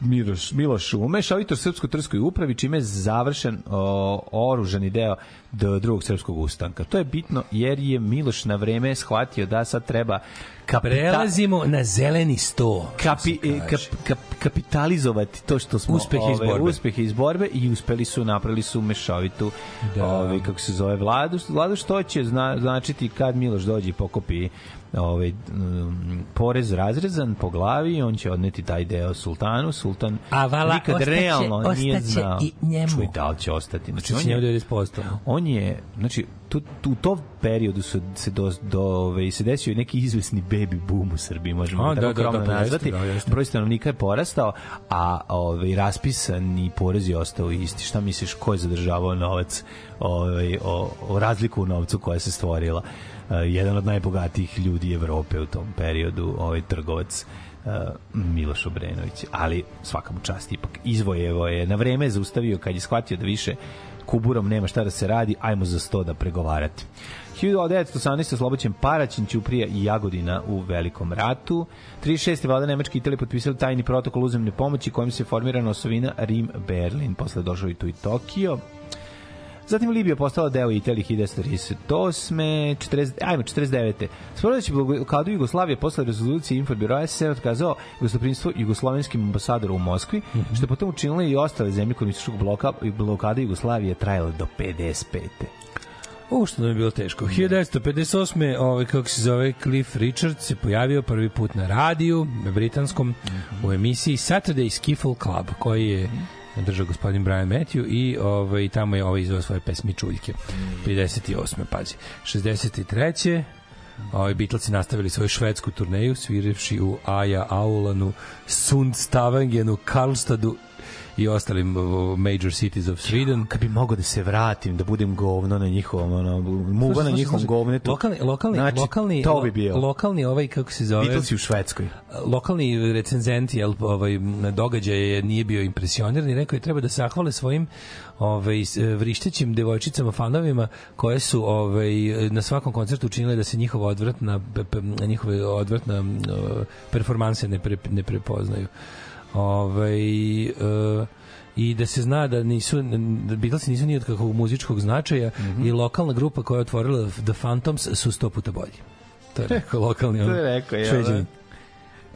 Miloš, Miloš Umeš, auditor Srpsko-Trskoj upravi, čime je završen o, oružani deo do drugog srpskog ustanka. To je bitno jer je Miloš na vreme shvatio da sad treba kapita, Prelazimo na zeleni sto. kapi, e, kap, kap, kapitalizovati to što smo Uspehe iz ove, borbe. uspehe iz borbe i uspeli su napravili su mešovitu Da. ovaj kako se zove vladu vladu što će zna, značiti kad Miloš dođe i pokopi ovaj um, porez razrezan po glavi on će odneti taj deo sultanu sultan A vala, nikad ostaće- realno nije ostaće znao i njemu. čuj da li će ostati znači, on je, 90%. on je znači tu, tu, u tom periodu su se do, do ove, se desio i neki izvesni baby boom u Srbiji, možemo A, da, tako da, da, skromno pa nazvati. da, jeste. Broj stanovnika je porastao, a ove, raspisani porez je ostao isti. Šta misliš, ko je zadržavao novac, ove, o, o razliku u novcu koja se stvorila? Uh, jedan od najbogatijih ljudi Evrope u tom periodu, ovaj trgovac uh, Miloš Obrenović, ali svaka mu čast ipak izvojevo je, na vreme zaustavio kad je shvatio da više kuburom nema šta da se radi, ajmo za sto da pregovarati. 1918. oslobođen Paraćin, Ćuprija i Jagodina u Velikom ratu. 36. vlada Nemačke i Italije potpisali tajni protokol uzemne pomoći kojim se formirana osovina Rim-Berlin. Posle došao i tu i Tokio. Zatim Libija postala deo Italije 1938. 40, ajmo, 49. Sporodeći blokadu Jugoslavije posle rezolucije Infobiroja se otkazao gostoprinstvo jugoslovenskim ambasadoru u Moskvi, što je potom učinilo i ostale zemlje komunističkog bloka i blokada Jugoslavije trajala do 55. O, što nam je bilo teško. 1958. Ovaj, kako se zove, Cliff Richard se pojavio prvi put na radiju, na britanskom, u emisiji Saturday Skiffle Club, koji je držao gospodin Brian Matthew i ovaj, tamo je ovaj izveo svoje pesmi Čuljke. 58. pazi. 63. Ovaj Beatlesi nastavili svoju švedsku turneju svirevši u Aja Aulanu, Sundstavangenu, Karlstadu i ostalim major cities of Sweden. Kad bi mogao da se vratim, da budem govno na njihovom, ono, muva na njihovom govnetu. Lokalni, lokalni, znači, lokalni, to bi bio. Lokalni ovaj, kako se zove, Beatlesi u Švedskoj. lokalni recenzent jel, ovaj, je- nije bio impresioniran i rekao je treba da se zahvale svojim ovaj, vrištećim devojčicama, fanovima koje su ovaj, na svakom koncertu učinile da se njihova odvratna, njihove odvratna performanse ne, pre, ne prepoznaju. Ovaj, e, i da se zna da nisu da Beatlesi nisu ni od kakvog muzičkog značaja i lokalna grupa koja je otvorila The Phantoms su sto puta bolji. To je rekao lokalni To on, je rekao, jel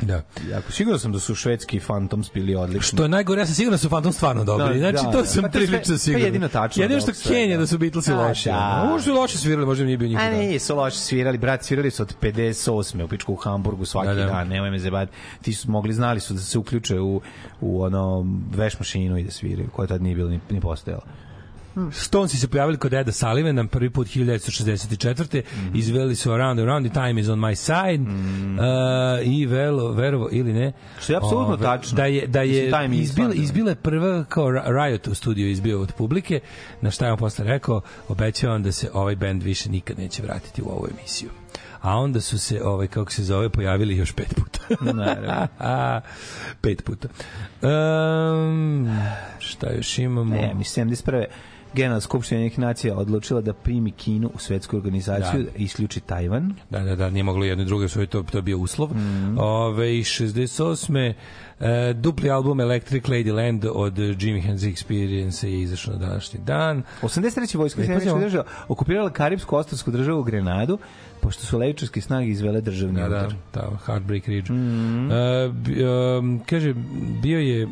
da? Da. Jako, sigurno sam da su švedski Phantoms bili odlični. Što je najgore, ja sam siguran da su Phantom stvarno dobri. Da, znači, da, to da. sam Pa prilično siguran. jedino tačno Jedino što. Kenja da su Beatlesi A, loši. da. Možda su loše svirali, možda nije bio njihov A dan. ne, su loše svirali, brat, svirali su od 58. u pičku u Hamburgu svaki Da, da, da. dan, nemoj me zebati. Ti su mogli, znali su da se uključe u, u ono veš mašinu i da sviraju, koja tad nije bilo ni, ni postojala. Stonesi se pojavili kod Eda Sullivana prvi put 1964. Mhm. Izveli su Around Around the Time is on my side uh, i velo, verovo ili ne Što je apsolutno ove, tačno. da je, da je Mislim, izbila, da. izbila je prva kao ri- riot u studiju izbio od publike na šta je on posle rekao obećavam da se ovaj bend više nikad neće vratiti u ovu emisiju a onda su se ovaj kako se zove pojavili još pet puta Naravno. A, pet puta um, šta još imamo Ne, mislim, 71. Generalna skupština jednih nacija odlučila da primi Kinu u svetsku organizaciju, Da. da. isključi Tajvan. Da, da, da, nije moglo jedno i drugo, to, to je bio uslov. Mm. Ove, i 68. E, dupli album Electric Ladyland od Jimi Hendrix Experience je izašao na današnji dan. 83. vojska Ne, Sjedinjenih pazimo. država okupirala Karibsku ostrvsku državu Grenadu, pošto su levičarske snage izvele državni Da, da, udar. da, Heartbreak Ridge. Mm. E, bi- um, kaže, bio je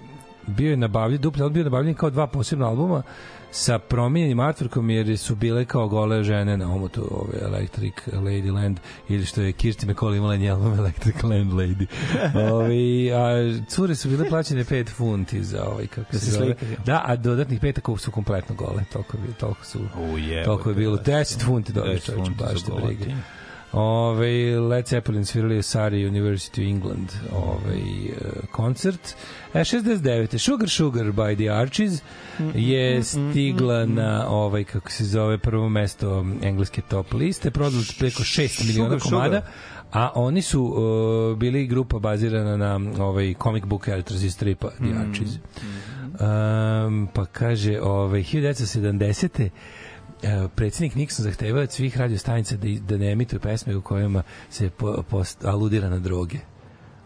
bio je nabavljen, dupli album bio je nabavljen kao dva posebna albuma sa promijenjenim artworkom jer su bile kao gole žene na omotu ove Electric Ladyland ili što je Kirsti McCall imala njen album Electric Landlady. Ove, a cure su bile plaćene 5 funti za ovaj kako Da se zove. Da, a dodatnih pet ako su kompletno gole. Toliko, je, toliko su U, jebote, toliko je bilo. da. 10 funti dobro 10 čoveče, funti baš te brige. Ove, Led Zeppelin svirali u Surrey University of England ovaj, koncert. E, 69. Sugar Sugar by the Archies je stigla na ovaj, kako se zove, prvo mesto engleske top liste, prodali su preko 6 miliona Sugar, komada, Sugar. a oni su uh, bili grupa bazirana na ovaj comic book characters iz stripa The Archies. Um, pa kaže, ovaj, 1970. Uh, predsjednik Nixon zahtevao od svih radio stanica da, da ne emituju pesme u kojima se po, post, aludira na droge.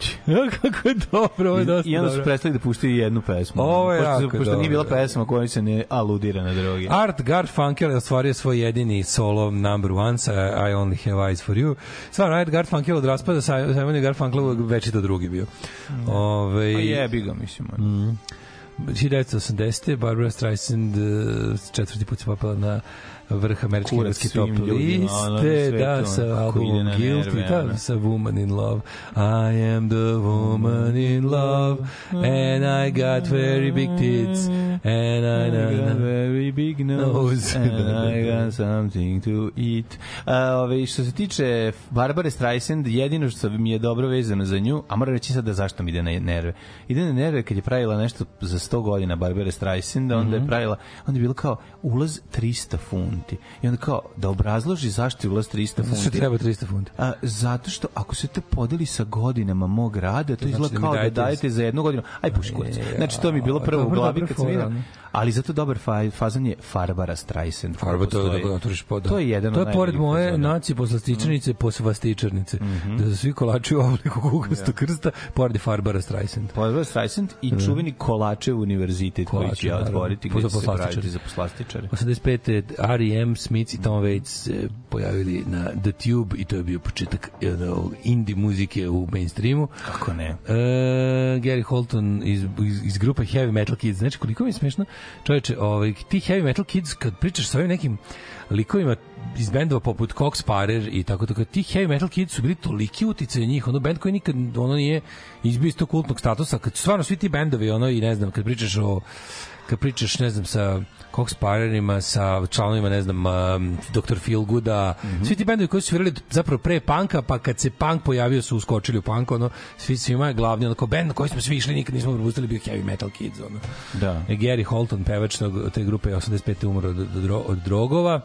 Kako je dobro, ovo je dosta I onda su dobro. prestali da puštaju jednu pesmu. Ovo je pošto, jako pošto nije bila dobro. pesma koja se ne aludira na droge. Art Garfunkel je ostvario svoj jedini solo number one sa I Only Have Eyes For You. Stvarno, Art Garfunkel od raspada sa Simon Garfunkel već to drugi bio. Ove, A jebi ga, mislim. Mm. 1980. Barbara Streisand uh, četvrti put se popela na vrh američke engleske top liste, da, sa albumom Guilty, da, sa Woman in Love. I am the woman in love, and I got very big tits, and I, got very big nose, Nose. and I got something to eat. A, ove, što se tiče Barbare Streisand, jedino što mi je dobro vezano za nju, a moram reći sad da zašto mi ide na nerve. Ide na nerve kad je pravila nešto za 100 godina Barbare Streisand, onda Mhm. je pravila, onda je bilo kao ulaz 300 funti. I onda kao da obrazloži zašto je ulaz 300 funti. Što treba 300 funta? A, zato što ako se to podeli sa godinama mog rada, to znači izgleda da mi kao da dajete- dajete za jednu godinu. Aj puši kurac. Ja, Znači to mi je bilo prvo u glavi kad sam vidio. Ali zato dobar fa, fazan je Farbara Streisand. Farba to da pod. To je jedan To od je pored moje fazona. Mhm. naci poslastičarnice, posvastičarnice. Da su svi kolači u obliku kukastog krsta, pored je Farbara Streisand. Barbara Streisand i čuveni Kolačev univerzitet koji će ja otvoriti za će se poslastičare. praviti za poslastičare. 85. R.E.M. Smith i Tom Waits se pojavili na The Tube i to je bio početak jedno, indie muzike u mainstreamu. Kako ne? E, Gary Holton iz, iz, iz grupe Heavy Metal Kids. Znači, koliko mi je smešno, čoveče, ovaj, ti Heavy Metal Kids, kad pričaš sa ovim nekim likovima iz bendova poput Cox Parer i tako tako, ti Heavy Metal Kids su bili toliki uticaj njih, ono bend koji nikad ono nije izbio iz tog kultnog statusa, kad su stvarno svi ti bendovi, ono i ne znam, kad pričaš o kad pričaš, ne znam, sa Cox Parerima, sa članovima, ne znam, um, Dr. Feelgooda, mm -hmm. svi ti bendovi koji su svirali zapravo pre panka, pa kad se punk pojavio su uskočili u punk, ono, svi, svima je glavni, ono, kao bend na koji smo svi išli, nikad nismo propustili, bio Heavy Metal Kids, ono. Da. E, Gary Holton, pevač tog, te grupe, je 85. umro od, od, od drogova,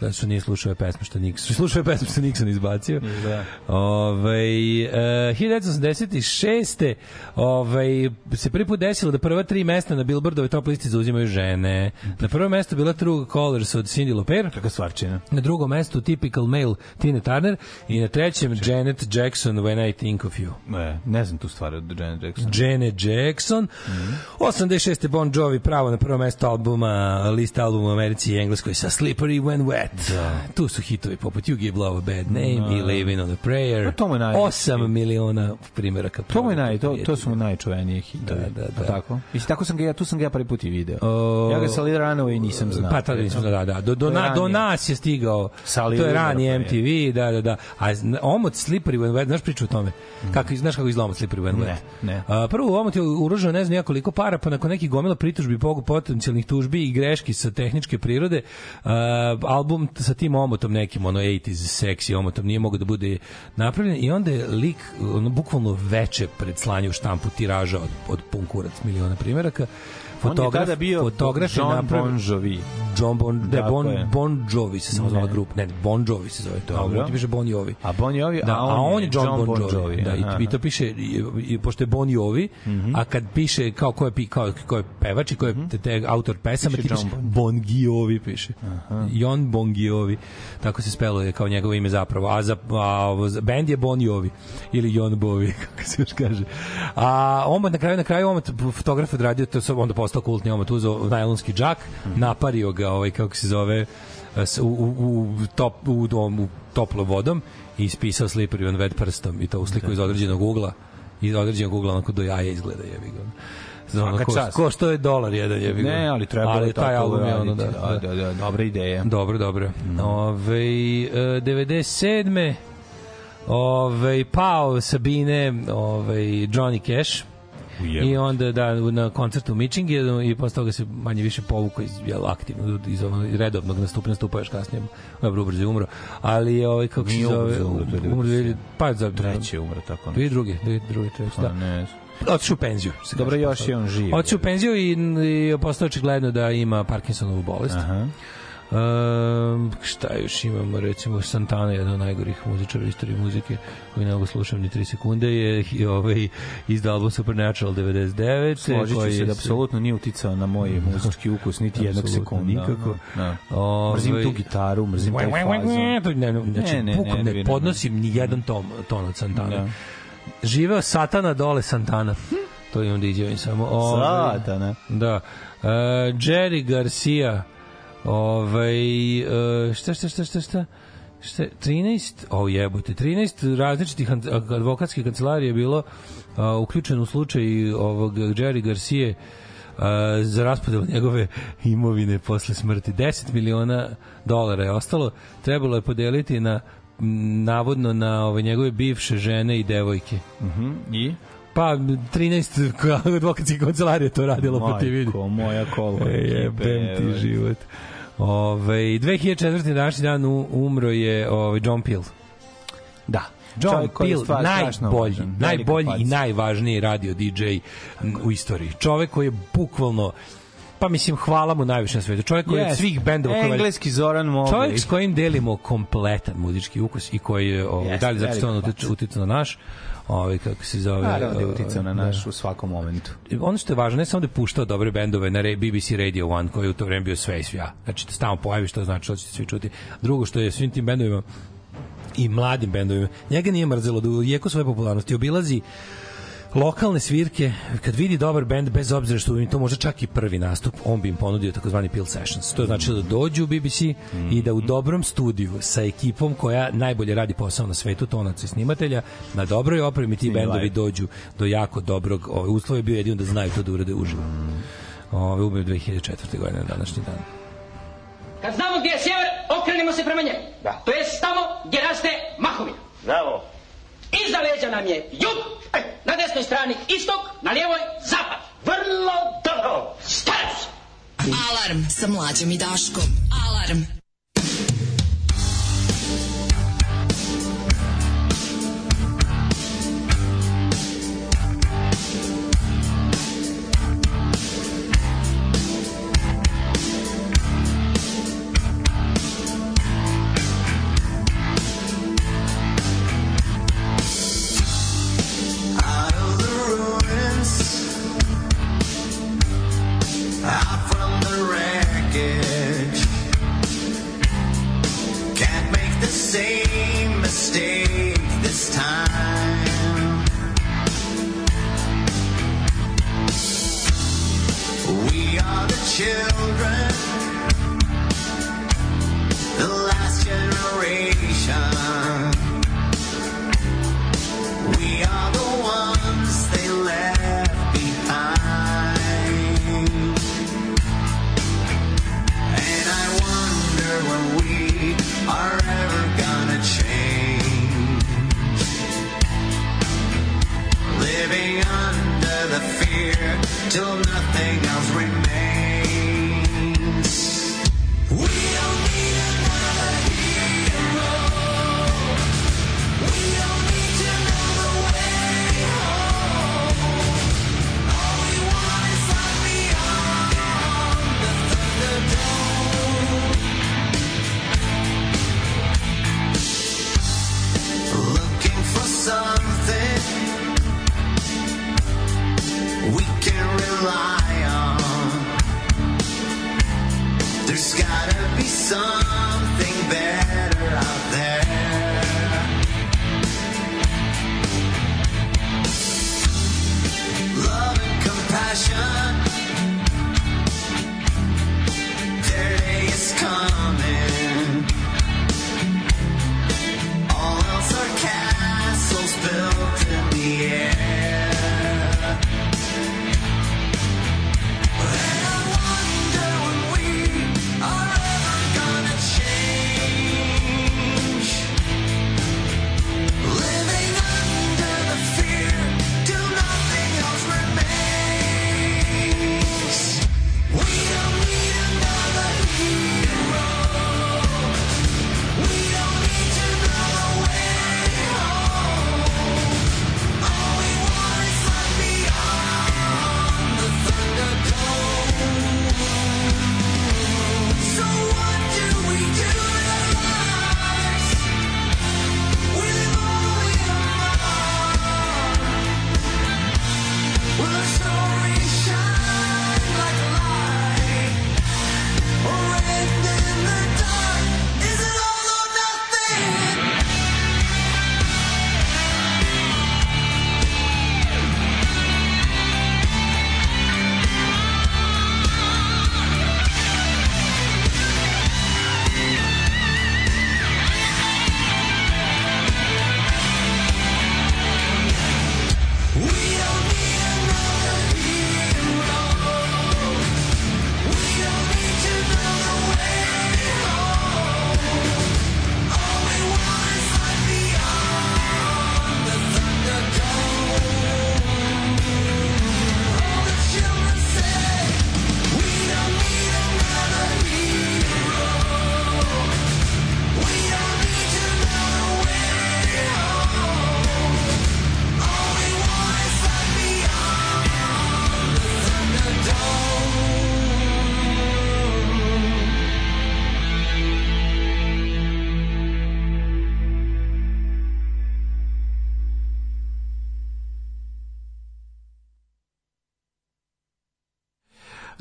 da su nije slušao pesme što Nixon, slušao ove pesme što Nixon izbacio. Da. Ove, e, 1986. Ove, se prvi put desilo da prva tri mesta na Billboardove top listi zauzimaju žene. Na prvo mesto bila True Colors od Cindy Lauper, Kakva stvarčina. na drugom mestu Typical Male Tina Turner i na trećem Janet Jackson When I Think of You. Ne, ne znam tu stvar od Janet Jackson. Janet Jackson. 86. Bon Jovi pravo na prvo mesto albuma, list albuma u Americi i Engleskoj sa Slippery When Wet. Da. Tu su hitovi poput You Give Love a Bad Name i Living on a Prayer. Pa to mu je naj- 8 miliona primjeraka. To mu je naj, to, to su mu najčuvenije hitovi. Da, da, Pa da. tako? Mislim, tako sam ga ja, tu sam ga ja prvi put i video. O- ja ga sa Lil Runaway nisam znao. Pa tada nismo, da, da. Do, do, na, do nas je stigao. Sali to je rani je. MTV, da, da, da. A omot Slippery When Wet, znaš priču o tome? Kako, znaš kako izgleda omot Slippery When Wet? Ne, ne. A, prvo omot je uloženo ne znam ja koliko para, pa nakon nekih gomila pritužbi, potencijalnih tužbi i greški sa tehničke prirode, a, album sa tim omotom nekim, ono 80s seksi omotom nije mogao da bude napravljen i onda je lik, ono, bukvalno veče pred slanje u štampu tiraža od, od pun kurac miliona primjeraka. On je Fotograf, tada bio fotograf je John napravio- Bon Jovi. John Bon, Tako bon, je. bon Jovi se samo zvala Ne. grupa. Ne, Bon Jovi se zove. To, Dobro. ovo ti piše Bon Jovi. A Bon Jovi, Da, a on, je John, Bon, Jovi. Da, aha. i, i to piše, i, i, pošto je Bon Jovi, a kad piše kao ko je, kao, ko je pevač i ko je te, te, autor pesama, Piše ti piše John Bon. Bon Giovi piše. Jon Bon Giovi. Tako se speluje kao njegovo ime zapravo. A, za, a za- band je Bon Jovi. Ili Jon Bovi, kako se još kaže. A omot na kraju, na kraju omot fotograf odradio, to je onda postao kultni omot, uzeo najlonski džak, napario ga, ovaj, kako se zove, u, u, u, top, u, dom, u toplom vodom i ispisao Slippery on Wet prstom i to u sliku iz određenog ugla iz određenog ugla onako do jaja izgleda jebi ga. Ono, Svaka ko, ko što je dolar jedan jebi ga. Ne, ali treba ali taj album je ono da, da, da, da, dobra ideja. Dobro, dobro. Ove, e, 97. Ove, pao Sabine ove, Johnny Cash I onda da na koncertu u Michingenu i posle toga se manje više povukao iz jel, aktivno iz onog redovnog nastupa nastupao još kasnije dobro ubrzo je umro ali je ovaj kako se Nije zove ubrzo umro, je umro pa za Treće je umro tako. dvije druge dvije druge treće Pa da ne. otišao u penziju se Dobro, još je on živ. Otišao u penziju i, i postao očigledno da ima Parkinsonovu bolest. Aha. Um, šta još imamo, recimo Santana, jedan od najgorih muzičara u istoriji muzike koji ne mogu slušam ni 3 sekunde je i ovaj izdao album Supernatural 99 Složit ću koji se je da apsolutno nije uticao na moj muzički ukus niti jednog sekunda. nikako. Da. Ovaj- Mrzim tu gitaru, mrzim taj fazon. To ne, ne, znači, Ne, ne, ne, ne, ne, podnosim ni jedan tom, ton od Santana. Da. Živeo satana dole Santana. To imam da izjavim samo. Ovaj, Satana. Da. Uh, Jerry Garcia ovaj uh, šta šta šta šta šta šta 13 o jebote 13 različitih advokatskih kancelarija je bilo uh, uključeno u slučaj ovog Jerry Garcia uh, za raspodelu njegove imovine posle smrti 10 miliona dolara je ostalo trebalo je podeliti na navodno na ove njegove bivše žene i devojke I? pa 13 ka- advokatskih kancelarija to radilo pa ti vidi Majko, moja kolva. E, jebem ti život. Ove, 2004. današnji dan u- umro je ovaj John Peel. Da. John Peel, najbolji, najbolji i najvažniji radio DJ u istoriji. Čovek koji je bukvalno pa mislim hvala mu najviše na svetu. Čovjek koji je od Yes. svih bendova koji Engleski Zoran Mobley. Čovjek s kojim delimo kompletan muzički ukus i koji je ovaj Jeste, dalje zato što on uticao na naš ovaj kako se zove Naravno da je uticao na da. naš u svakom momentu. ono što je važno, ne samo da je puštao dobre bendove na BBC Radio 1, koji je u to vreme bio sve i svja. Znači, da se tamo pojavi, što znači, to ćete svi čuti. Drugo, što je svim tim bendovima i mladim bendovima, njega nije mrzelo da u jeku svoje popularnosti obilazi lokalne svirke, kad vidi dobar bend, bez obzira što im to može čak i prvi nastup, on bi im ponudio takozvani Peel Sessions. To znači da dođu u BBC i da u dobrom studiju sa ekipom koja najbolje radi posao na svetu, tonaca i snimatelja, na dobroj opremi ti bendovi live. dođu do jako dobrog, ovaj, uslov je bio jedino da znaju to da urade uživo. Ove, umeo 2004. godine na današnji dan. Kad znamo gdje je sjever, okrenimo se prema njemu. Da. To jest tamo gdje raste mahovina. Bravo. Iza leđa nam je jug, e, na desnoj strani istok, na lijevoj zapad. Vrlo dobro. Starac! Alarm sa mlađom i Daškom. Alarm.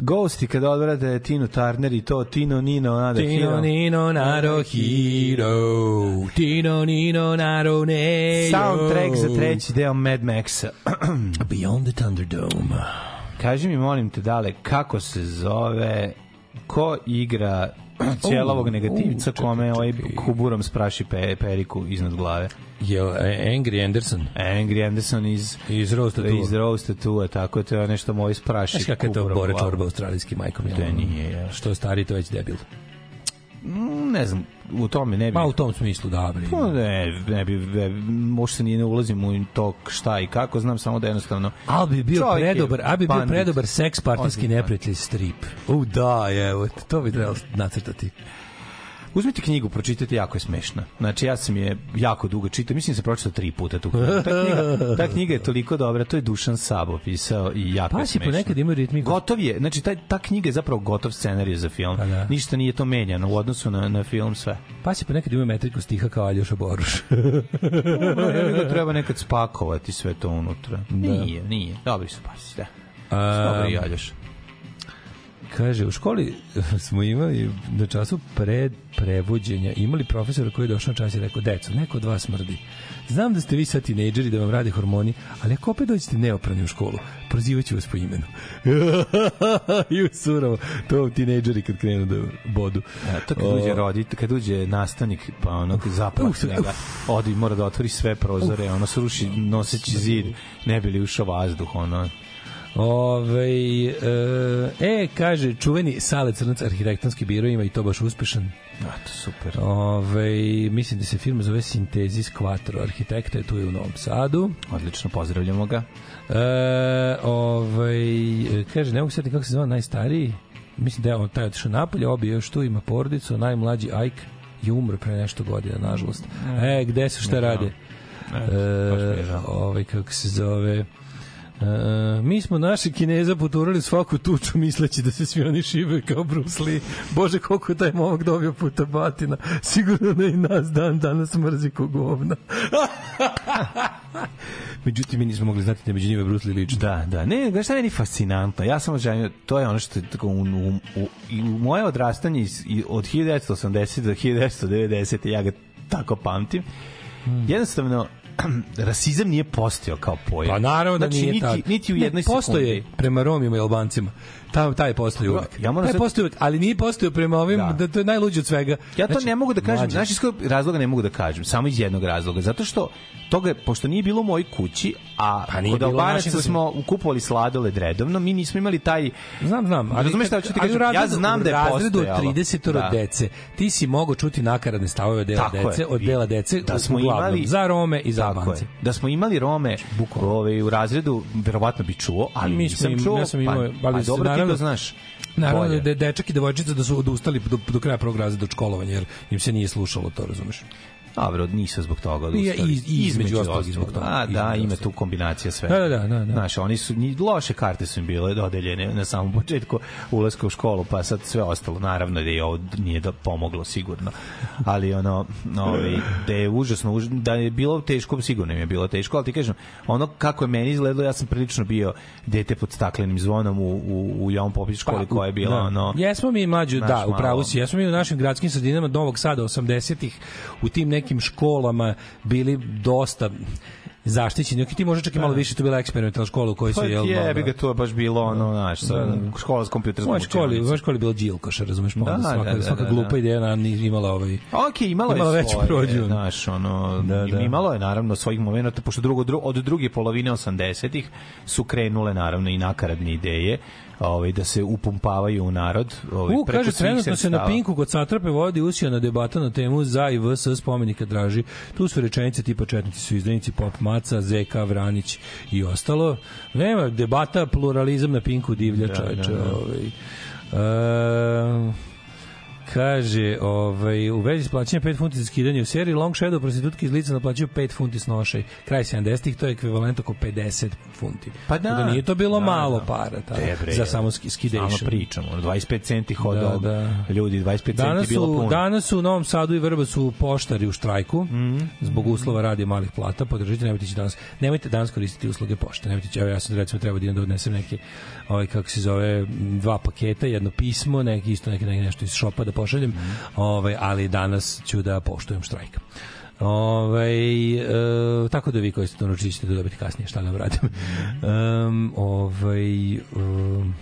Ghosti kad odvrate Tino Turner i to Tino Nino Nada Tino Hero. Nino Naro Hero Tino Nino Naro Nero Soundtrack za treći deo Mad Maxa. Beyond the Thunderdome Kaži mi, molim te, dale, kako se zove, ko igra cijelovog negativca u, čekaj, kome ovaj kuburom spraši pe, periku iznad glave? Je Angry Anderson Angry Anderson iz iz Roast Tattoo. iz Roast Tattoo, tako je, to je nešto moj spraši Znaš kakav je to Bore. Čorba australijski majkom? To je nije, ja. Što je stari, to već debil. Mm, Ne znam, u tome ne bi... Ma u tom smislu, da, bre. Pa ne, ne bi, ne, možda se nije ne ulazim u to šta i kako, znam samo da jednostavno... Al bi bio Čovjek je predobar, a bi bio predobar seks partijski neprijatelj strip. U da, evo, to bi trebalo nacrtati. Uzmite knjigu, pročitajte, jako je smešna. Znači, ja sam je jako dugo čitao, mislim da sam pročitao tri puta tu knjigu. Ta knjiga, ta knjiga je toliko dobra, to je Dušan Sabo pisao i jako je Pa si smešna. ponekad imaju ritmi. Gotov je, znači taj, ta knjiga je zapravo gotov scenarij za film. Pa da. Ništa nije to menjano u odnosu na, na film sve. Pa si ponekad imaju metriku stiha kao Aljoša Boruš. Ja bih ga treba nekad spakovati sve to unutra. Nije, nije. Dobri su pasi, da. Dobro i Aljoš. Kaže, u školi smo imali na času pred prevođenja, imali profesora koji je došao na čas i rekao, deco, neko od vas smrdi. Znam da ste vi sad tinejdžeri, da vam rade hormoni, ali ako opet dođete neoprani u školu, prozivaću vas po imenu. I surovo, to tinejdžeri kad krenu da bodu. Ja, to kad uđe rodit, kad uđe nastavnik, pa onog zaplakne ga, odi, mora da otvori sve prozore, ono sruši noseći zid, ne bi li ušao vazduh, ono. Ove, e, e, kaže, čuveni Sale Crnac arhitektonski biro ima i to baš uspešan. A, to super. Ove, mislim da se film zove Sintezis Quattro. Arhitekta je tu i u Novom Sadu. Odlično, pozdravljamo ga. E, ovaj, kaže, ne mogu se kako se zove najstariji. Mislim da je on taj otišao napolje, obi još tu ima porodicu, najmlađi Ajk je umro pre nešto godina, nažalost. E, gde su, šta rade? baš mi je E, ovaj, kako se zove... E, mi smo naši kineza poturali svaku tuču misleći da se svi oni šive kao Bruce Lee. Bože, koliko je taj momak dobio puta batina. Sigurno da i nas dan danas mrzi ko govna. Međutim, mi nismo mogli znati da među njima Bruce Lee lično. Da, da. Ne, znaš šta je meni fascinantno? Ja samo želim, to je ono što je tako u, u, u, u moje odrastanje iz, od 1980 do 1990 ja ga tako pamtim. Hmm. Jednostavno, rasizam nije postojao kao pojam. Pa naravno da znači, nije niti, tako. niti u Ne, jednoj postoje sekundi. prema Romima i Albancima. Ta, taj postoji uvek. ja moram taj sad- postoji uvek, ali nije postoji prema ovim, Da. da. to je najluđe od svega. Ja to Znači, ne mogu da kažem, mlađe. znaš iz kojeg razloga ne mogu da kažem, samo iz jednog razloga, zato što toga, pošto nije bilo u mojoj kući, a Pa nije kod Albanaca kućama. smo kupovali sladoled redovno, mi nismo imali taj... Znam, znam, ali Razumeš šta hoću ti kažem? Ja znam da je u razredu od postojalo. 30 Da. dece. Ti si mogao čuti nakaradne stavove od dela Tako je. dece, od dela dece da smo uglavnom, imali za Rome i za Albance. Da smo imali Rome ovaj, u razredu, verovatno bi čuo, ali Mi nisam im- čuo. ja sam imao- pa, ali pa dobro ti naravno- to znaš. Naravno bolje. da dečak i devojčica da su odustali do, do kraja prvog razreda od školovanja, jer im se nije slušalo to, razumeš? Dobro, nisu zbog toga odustali. i- i između ostalog zbog toga. A, da, ima tu kombinacija sve. Da, da, da, da, da. Znaš, oni su, ni, loše karte su im bile dodeljene na samom početku ulaska u školu, pa sad sve ostalo. Naravno da je ovo nije da pomoglo sigurno. Ali ono, ovaj, da je užasno, už, da je bilo teško, sigurno im je bilo teško, ali ti kažem, ono kako je meni izgledalo, ja sam prilično bio dete pod staklenim zvonom u, u, u Jovan Popić školi koja je bila da. ono... Jesmo mi mlađu, da, u pravu malo- si. Jesmo mi u našim gradskim sredinama Novog Sada 80-ih u tim nekim školama bili dosta zaštićeni. Ok, ti možda čak i malo više tu bila eksperimentalna škola u kojoj su Pa jel jebi malo- ga, to je baš bilo ono, znaš, sa, Da, da. škola s U kompjuterskom mojoj školi, mojoj školi je bilo džilkoša, razumeš, pa Da, svaka, da, da, svaka da, glupa da. ideja na, imala ovaj... Ok, imalo Imalo je veću svoje, prođu. znaš, ono, Da, da. imalo je naravno svojih momenta, pošto drugo, dru, od druge polovine 80-ih su krenule naravno i nakaradne ideje, ovaj, da se upumpavaju u narod. Ovaj, U, kaže, trenutno se na. Pinku kod Satrape vodi usijana debata na temu za i vs spomenika draži. Tu su rečenice tipa četnici su izdanici Pop Maca, Zeka, Vranić i ostalo. Nema debata, pluralizam na Pinku divlja Da, čoveče. da, da. Ovaj. E, Kaže, ovaj, u vezi s plaćanjem 5 funti za skidanje u seriji Long Shadow prostitutke iz lica naplaćuju 5 funti s nošaj. Kraj 70-ih, to je ekvivalent oko 50 funti. Pa Tako da. nije to bilo Da, malo da. para ta, E, bre, za samo ski- skidation. Samo pričamo, ono, 25 centi hot Da, da. Ljudi, 25 Danas centi bilo puno. danas u Novom Sadu i Vrba su poštari u štrajku Mhm. zbog uslova radi malih plata. Podržite, nemojte ići danas, nemojte danas koristiti usluge pošte. Nemojte ići, evo ja sam recimo trebao da da odnesem neke ovaj kako se zove dva paketa, jedno pismo, neki isto neki, neki nešto iz šopa da pošaljem. Mhm. Ovaj ali danas ću da poštujem štrajk. Ovaj e, tako da vi koji ste to naučili ćete to dobiti kasnije, šta da vam radim. Um, ovaj um,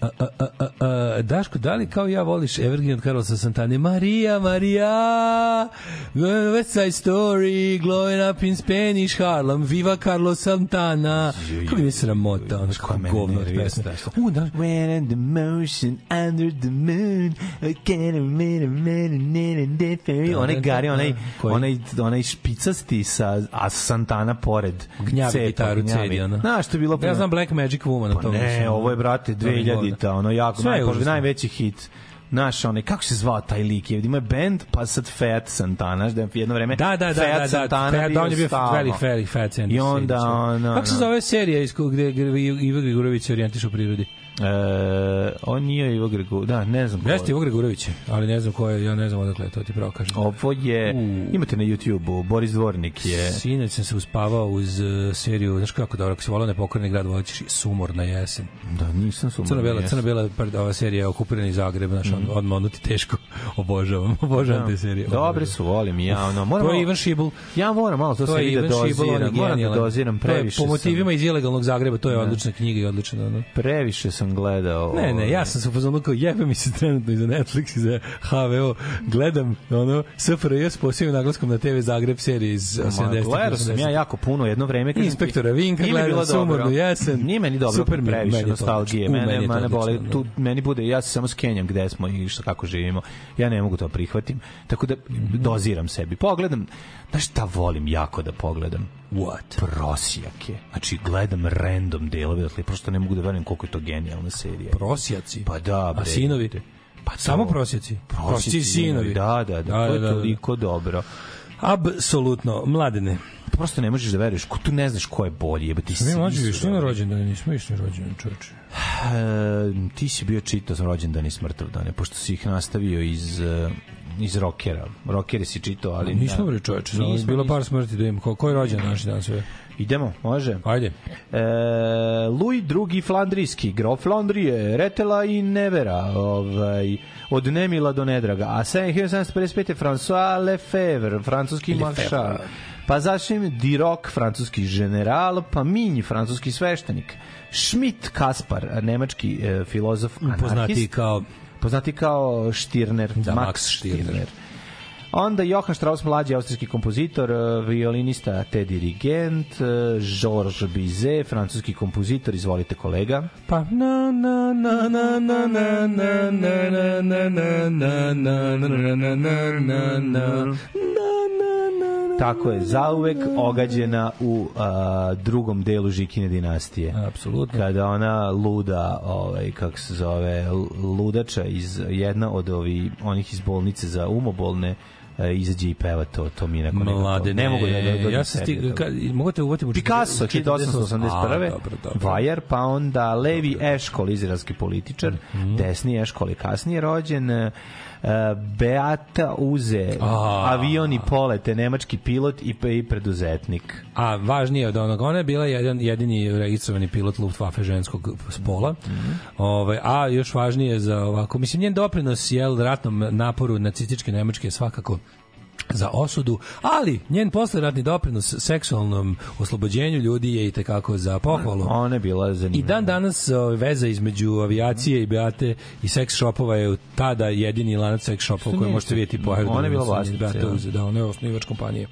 A, a, a, a, a, Daško, da li kao ja voliš Evergreen od Carlosa Santane? Marija, Marija, West Side Story, glowing up in Spanish Harlem, Viva Carlos Santana. Kako mi je sramota, ono kako govno od pesme. U, da, When in the motion under the moon I can't remember man different onaj Gari, onaj, Koji? onaj, onaj špicasti sa, a Santana pored gnjavi gitaru, cedi, ono. Znaš, što je bilo Ja znam Black Magic Woman. Pa ne, ovo je, brate, 2000-ta, ono jako, Sve je najpož, užasno. najveći hit. Naš, onaj, kako se zvao taj lik? Je, ima je band, pa sad Fat Santana, da je jedno vreme Da, da, da, Fat da, da, Santana Fat, da, on je bio very, very fat Sandy. I onda, ono, Kako se zove serija iz kog- gde Ivo Grigurović se orijentiše u prirodi? E, on nije Ivo Gregu, da, ne znam ko je. Jeste Ivo Grigurović, ali ne znam ko je, ja ne znam odakle je, to ti pravo kažem. Ovo je, U. imate na YouTube-u, Boris Dvornik je... Sinoć sam se uspavao uz uh, seriju, znaš kako dobro, ako se volao nepokorni grad, volit ćeš i Sumor na jesen. Da, nisam su Crno-bela, crno-bela par- ova serija okupirani Zagreb, znaš, mm. odmah ono ti teško obožavam, obožavam te serije. Dobre su, volim ja, ono, moram To je Ivan Šibul. Ja moram malo to, To se je ide Ivan Šibul, on je doziram, moram da doziram, To je previše Po motivima iz ilegalnog Zagreba, to je odlična knjiga i odlična. Ono. previše sam gledao. Ne, ne, ja sam se upozorno kao jebe mi se trenutno i za Netflix i za HVO. Gledam ono SFRJ s posebnim naglaskom na TV Zagreb serije iz 80. Gledao sam ja jako puno jedno vreme. ti, Inspektora Vinka dobro. Sumornu jesen. Nije meni dobro, Super previše meni nostalgije. U, Mene, meni mene boli, tu, meni bude, ja se samo skenjam gde smo i šta, kako živimo. Ja ne mogu to prihvatim. Tako da Mhm. doziram sebi. Pogledam, znaš šta volim jako da pogledam? What? Prosjake. Znači, gledam random delove, dakle, prosto ne mogu da verujem koliko je to genijalna serija. Prosjaci. Pa da, bre. A sinovi? Pa Samo to- prosjaci. Prosjaci i sinovi. Da, da, da, to je toliko dobro. Apsolutno, mladene. Prosto ne možeš da veruješ, ko tu ne znaš ko je bolji, jebote. Mi svi mlađi išli na dobri. rođendan, nismo išli na rođendan, čoveče. E, ti si bio čitao sam rođendan i smrtav dane, pošto si ih nastavio iz e, iz rokera. Rokere si čitao, ali... Nismo ne. bre čoveče, samo Nismo, bilo nismo. par smrti da imamo. Ko, ko je rođen naš dan sve? Idemo, može. Ajde. E, Louis II Flandrijski, grof Flandrije, Retela i Nevera, ovaj, od Nemila do Nedraga. A 1755. François Lefebvre, francuski maršal. Pa zašim Diroc, francuski general, pa Minj, francuski sveštenik. Schmidt Kaspar, nemački e, filozof, Poznati anarhist. kao Poznati kao Stirner, Da, Max, Max Stirner. Stirner. Onda Johann Strauss, mlađi austrijski kompozitor, e, violinista te dirigent, e, Georges Bizet, francuski kompozitor, izvolite kolega. Pa na na na na na na na na na na na na na na na na na na Tako je, zauvek ogađena u a, drugom delu Žikine dinastije. Apsolutno. Kada ona luda, ovaj, kako se zove, ludača iz jedna od ovi, onih iz bolnice za umobolne, e, izađe i peva to, to mi neko Mlade, ne mogu da, da, da ja sam stig, ka, mogu te uvatim Picasso, 48. 1881. A, dobro, dobro. Vajar, pa onda Levi Eškol, izraelski političar, Mhm. desni Eškol je kasnije rođen, e, Beata Uze, A. avion i polete, nemački pilot i, i preduzetnik. A važnije od onoga, ona je bila jedan jedini registrovani pilot Luftwaffe ženskog spola. Ovaj a još važnije za ovako, mislim njen doprinos je ratnom naporu nacističke Nemačke je svakako za osudu, ali njen posleratni doprinos seksualnom oslobođenju ljudi je i tekako za pohvalu. Ona je bila I zanimljiva. dan danas o, veza između avijacije i Beate i seks shopova je tada jedini lanac seks shopova koji možete vidjeti po Ona je aerodromu. bila vlasnica, Da, ona je osnivač kompanije.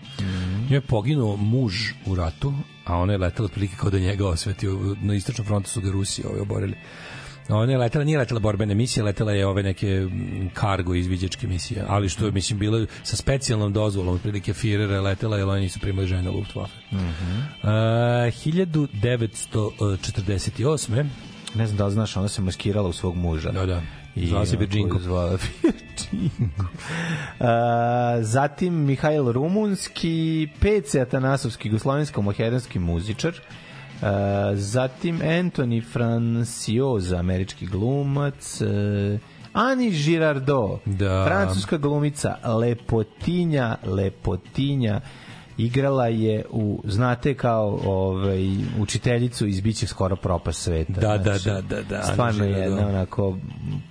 Njoj je poginuo muž u ratu, a ona je letela otprilike kao da je njega osvetio. Na istočnom frontu su ga Rusi ovaj oborili. Ona je letela, nije letela borbene misije, letela je ove neke mm, kargo izviđačke misije, ali što je, mislim, bilo sa specijalnom dozvolom, otprilike Führer je letela, jer oni nisu primali žene Luftwaffe. Uh, 1948. ne znam da li znaš, ona se maskirala u svog muža. Da, da. Zvala se Virginko. Zvala Virginko. A, zatim Mihajl Rumunski, Pece Atanasovski, jugoslovensko-mohedonski muzičar. A, zatim Anthony Francioza, američki glumac. E, Ani Girardot, Da. francuska glumica, lepotinja, lepotinja, igrala je u, znate kao ovaj, učiteljicu iz Biće skoro propast sveta. Da, da, da, da, da, Stvarno Ani je jedna onako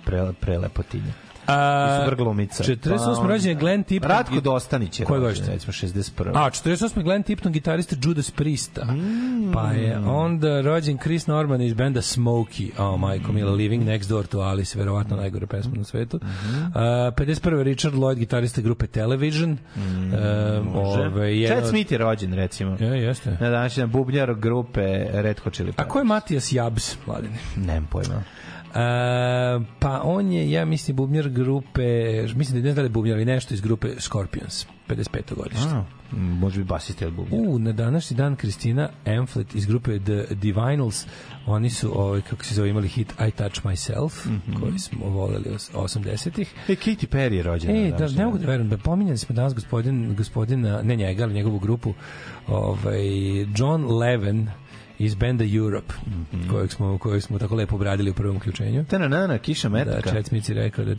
pre, prelepotinja. A, Super glumica. 48. Pa, rođen je Glenn Tipton. Ratko Dostanić je Koje godište? recimo 61. A, 48. Glenn Tipton, gitarista Judas Priesta. Mm. Pa je onda rođen Chris Norman iz benda Smokey. Oh, majko mila, Living Next Door to Alice, verovatno najgore pesma na svetu. Mhm. Uh, 51. Richard Lloyd, gitarista grupe Television. Mm, Uh, ove, jedan Chad od- Smith je rođen, recimo. Je, jeste. Na današnji dan bubnjar grupe Red Hot Chili A Peppers. ko je Matijas Jabs, mladine? Nemam pojma. Pa on je, ja mislim, bubnjar grupe, mislim da ne znam da bubnjar, ali nešto iz grupe Scorpions, 55. godište. A, može bi basista ili bubnjar. U, na današnji dan Kristina Amflet iz grupe The Divinals, oni su, ovaj, kako se zove, imali hit I Touch Myself, Mhm. koji smo voleli os- 80-ih. E, Katy Perry je rođena. E, da, ne mogu da verujem, da pominjali smo danas gospodin, gospodina, ne njega, ali njegovu grupu, ovaj, John Leven iz benda Europe, Mhm. kojeg, smo, kojeg smo tako lepo obradili u prvom uključenju. Tananana, kiša Da, metka. Chad Smith je rekao da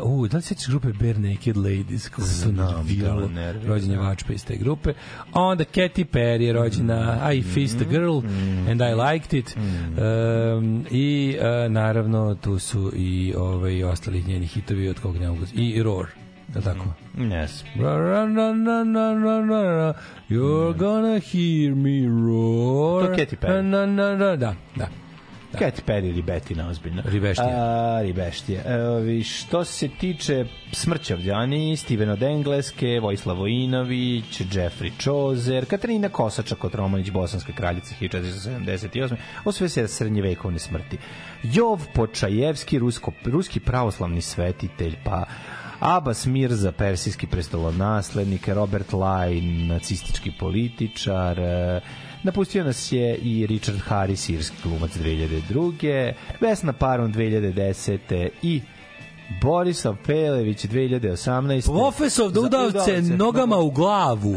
u, da li sećaš grupe Bare Naked Ladies kako Znam, nerviralo? da, nervira, rođen je da. vačpa iz te grupe onda Katy Perry je rođena I Fist a Girl and I Liked It um, i naravno tu su i ovaj, ostali njeni hitovi od kog ne mogu i Roar je li tako? Yes. You're gonna hear me roar. To Katy Perry. Na, na, na, da, da. Katy Perry ribetina ozbiljno. Ribeštija. A, ribeštija. E, ovi, što se tiče smrćavljani, Steven od Engleske, Vojislav Vojinović, Jeffrey Chozer, Katarina Kosača kod Romanić, bosanska kraljica 1478. Ovo sve se srednjevekovne smrti. Jov Počajevski, rusko, ruski pravoslavni svetitelj, pa Abbas Mirza, persijski prestolonaslednik, Robert Lai, nacistički političar, e, Napustio nas je i Richard Harris, irski glumac 2002. Vesna Paron 2010. i Borisav Pelević 2018. Profesor da Za udavce nogama u glavu.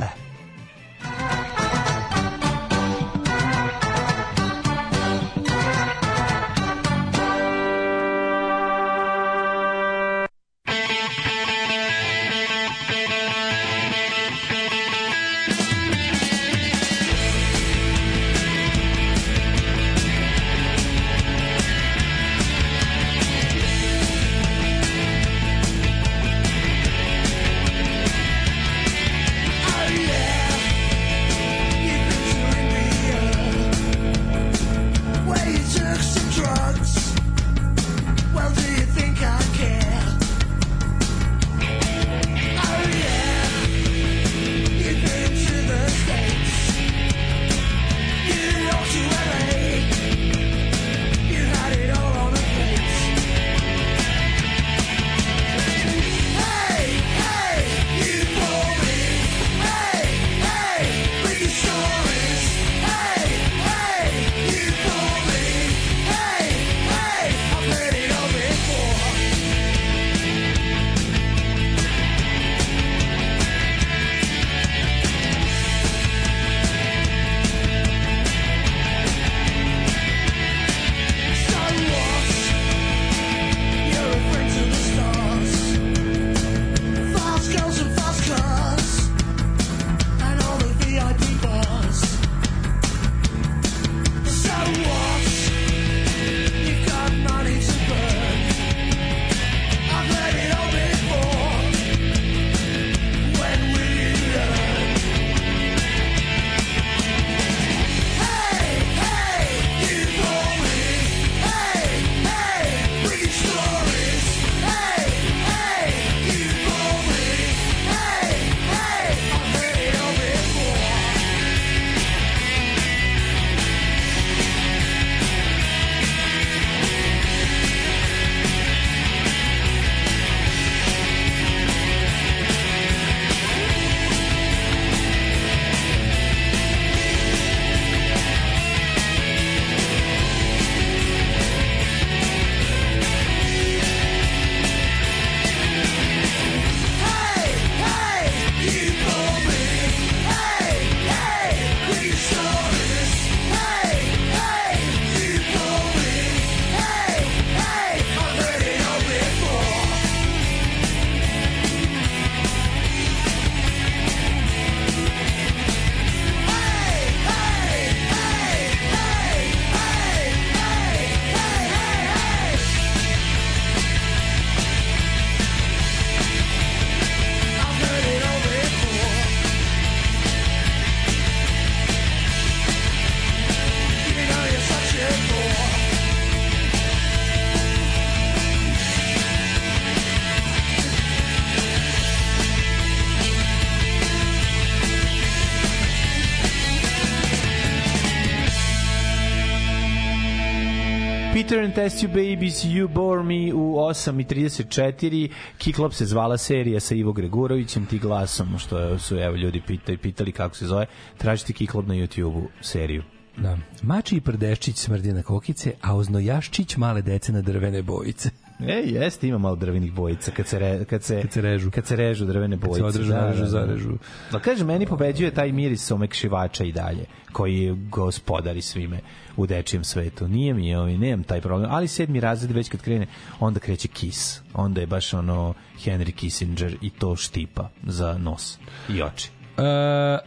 And Test You Babies, You Bore Me u 8.34. Kiklop se zvala serija sa Ivo Gregurovićem, ti glasom, što su evo ljudi pitali, pitali kako se zove. Tražite Kiklop na YouTube-u seriju. Da. Mači i prdeščić smrdi na kokice, a oznojaščić male dece na drvene bojice. E, jeste, ima malo drvenih bojica kad se, re, kad se, Kad se režu. Kad se režu drvene bojice. se odrežu, narežu, zarežu. Da, kaže, meni pobeđuje taj miris omekšivača i dalje, koji je gospodari svime u dečijem svetu. Nije mi, ovaj, nemam taj problem, ali sedmi razred već kad krene, onda kreće Kiss. Onda je baš ono Henry Kissinger i to štipa za nos i oči. Uh,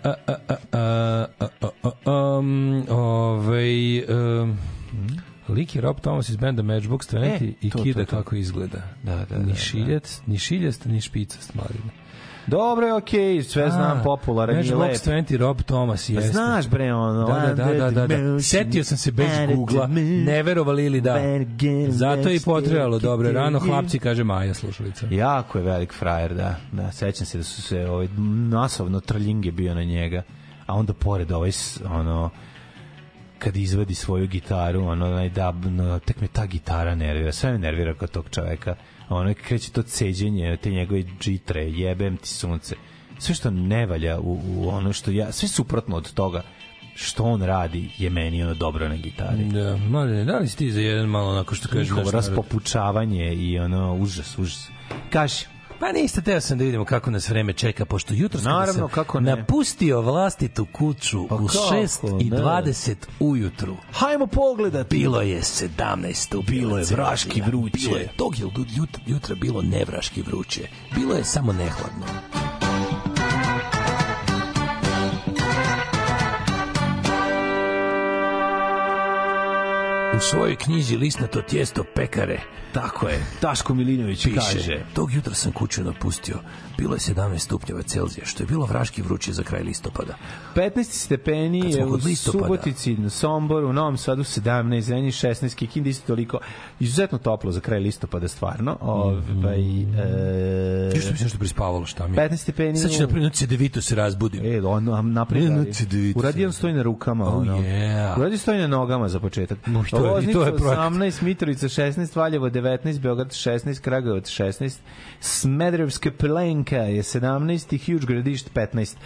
uh, uh, uh, uh, uh, um, ovaj, um, lik je Rob Thomas iz benda Matchbox 20 E, i to, kida to, to. kako izgleda. Da, da, da, ni da. šiljac, ni šiljast, ni špicast, mladine. Dobro je, okej, sve znam, popularan i lep. Matchbox 20, Rob Thomas, Pa jeste. Znaš bre ono Da, da, da, da, da, da. Setio sam se bez Google-a. Ne verovali ili da. Zato je i potrebalo. Dobro, rano hlapci, kaže Maja, slušalica. Jako je velik frajer, da. Da, sećam se da su se ovaj masovno trljinge bio na njega. A onda pored ovaj ono kad izvadi svoju gitaru, ono onaj da no, tek me ta gitara nervira, sve me nervira kod tog čoveka. Ono kreće to ceđenje, te njegove džitre, jebem ti sunce. Sve što ne valja u, u ono što ja, sve suprotno od toga što on radi je meni ono dobro na gitari. Da, mladine, da li si ti za jedan malo onako što kaže Njihovo raspopučavanje i ono užas, užas. Kaži, Pa ništa, teo sam da vidimo kako nas vreme čeka, pošto jutro sam Naravno, kako ne. napustio vlastitu kuću Pa u kako 6 i ne? 20 ujutru. hajmo pogledati. Bilo je 17 stupnjeva. Bilo je vraški vruće. Bilo je tog jutra, jutra bilo nevraški vruće. Bilo je samo nehladno. U svojoj knjizi Lisnato tijesto pekare Tako je. Daško Milinović piše, kaže. tog jutra sam kuću napustio. Bilo je 17 stupnjeva Celzija, što je bilo vraški vruće za kraj listopada. 15 stepeni je u. Subotici, na Somboru, u Novom Sadu 17, Zrenji 16, Kikindi isto toliko. Izuzetno toplo za kraj listopada, stvarno. Ovaj, e, Još mi se nešto prispavalo, šta mi je? 15 stepeni. Sad ću napraviti cedevito se razbudim. E, on cedevito Uradi on stoji na rukama. Oh, ono. yeah. Uradi stoji na nogama za početak. No, i Loznica to je projekat. 18, Mitrovica 16, Valjevo 19, Beograd 16, Kragujevac 16, Smederevska Plenka je 17 i Huge Gradišt 15.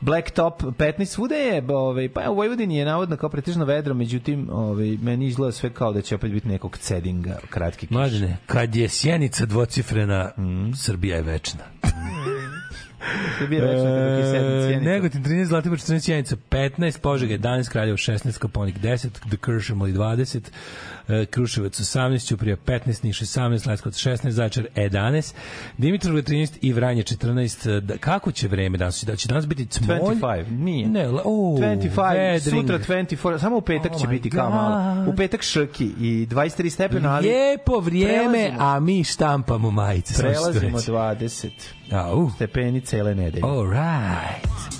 Blacktop 15 svuda je, ovaj, pa u Vojvodini je navodno kao pretežno vedro, međutim, ovaj, meni izgleda sve kao da će opet biti nekog cedinga, kratki kiš. Mladine, kad je sjenica dvocifrena, Srbija je večna. Srbija večna je cijenica. E, Negotin 13, Zlatibor 14, Sjenica 15, Požega 11, Kraljevo 16, Koponik 10, The Kršimali 20, e, Kruševac 18, Ćuprija 15, Niš 18, Leskovac 16, Zaječar 11, Dimitrovgrad 13 i Vranje 14. Da, kako će vreme danas? Da će danas biti cmolj? 25, nije. Ne, o, 25, vedring. sutra 24, samo u petak Oh će biti kao malo. U petak šrki i 23 stepena, ali Lijepo vrijeme, prelazimo. a mi štampamo majice. prelazimo reći. 20 Au. stepeni cele nedelje. All right.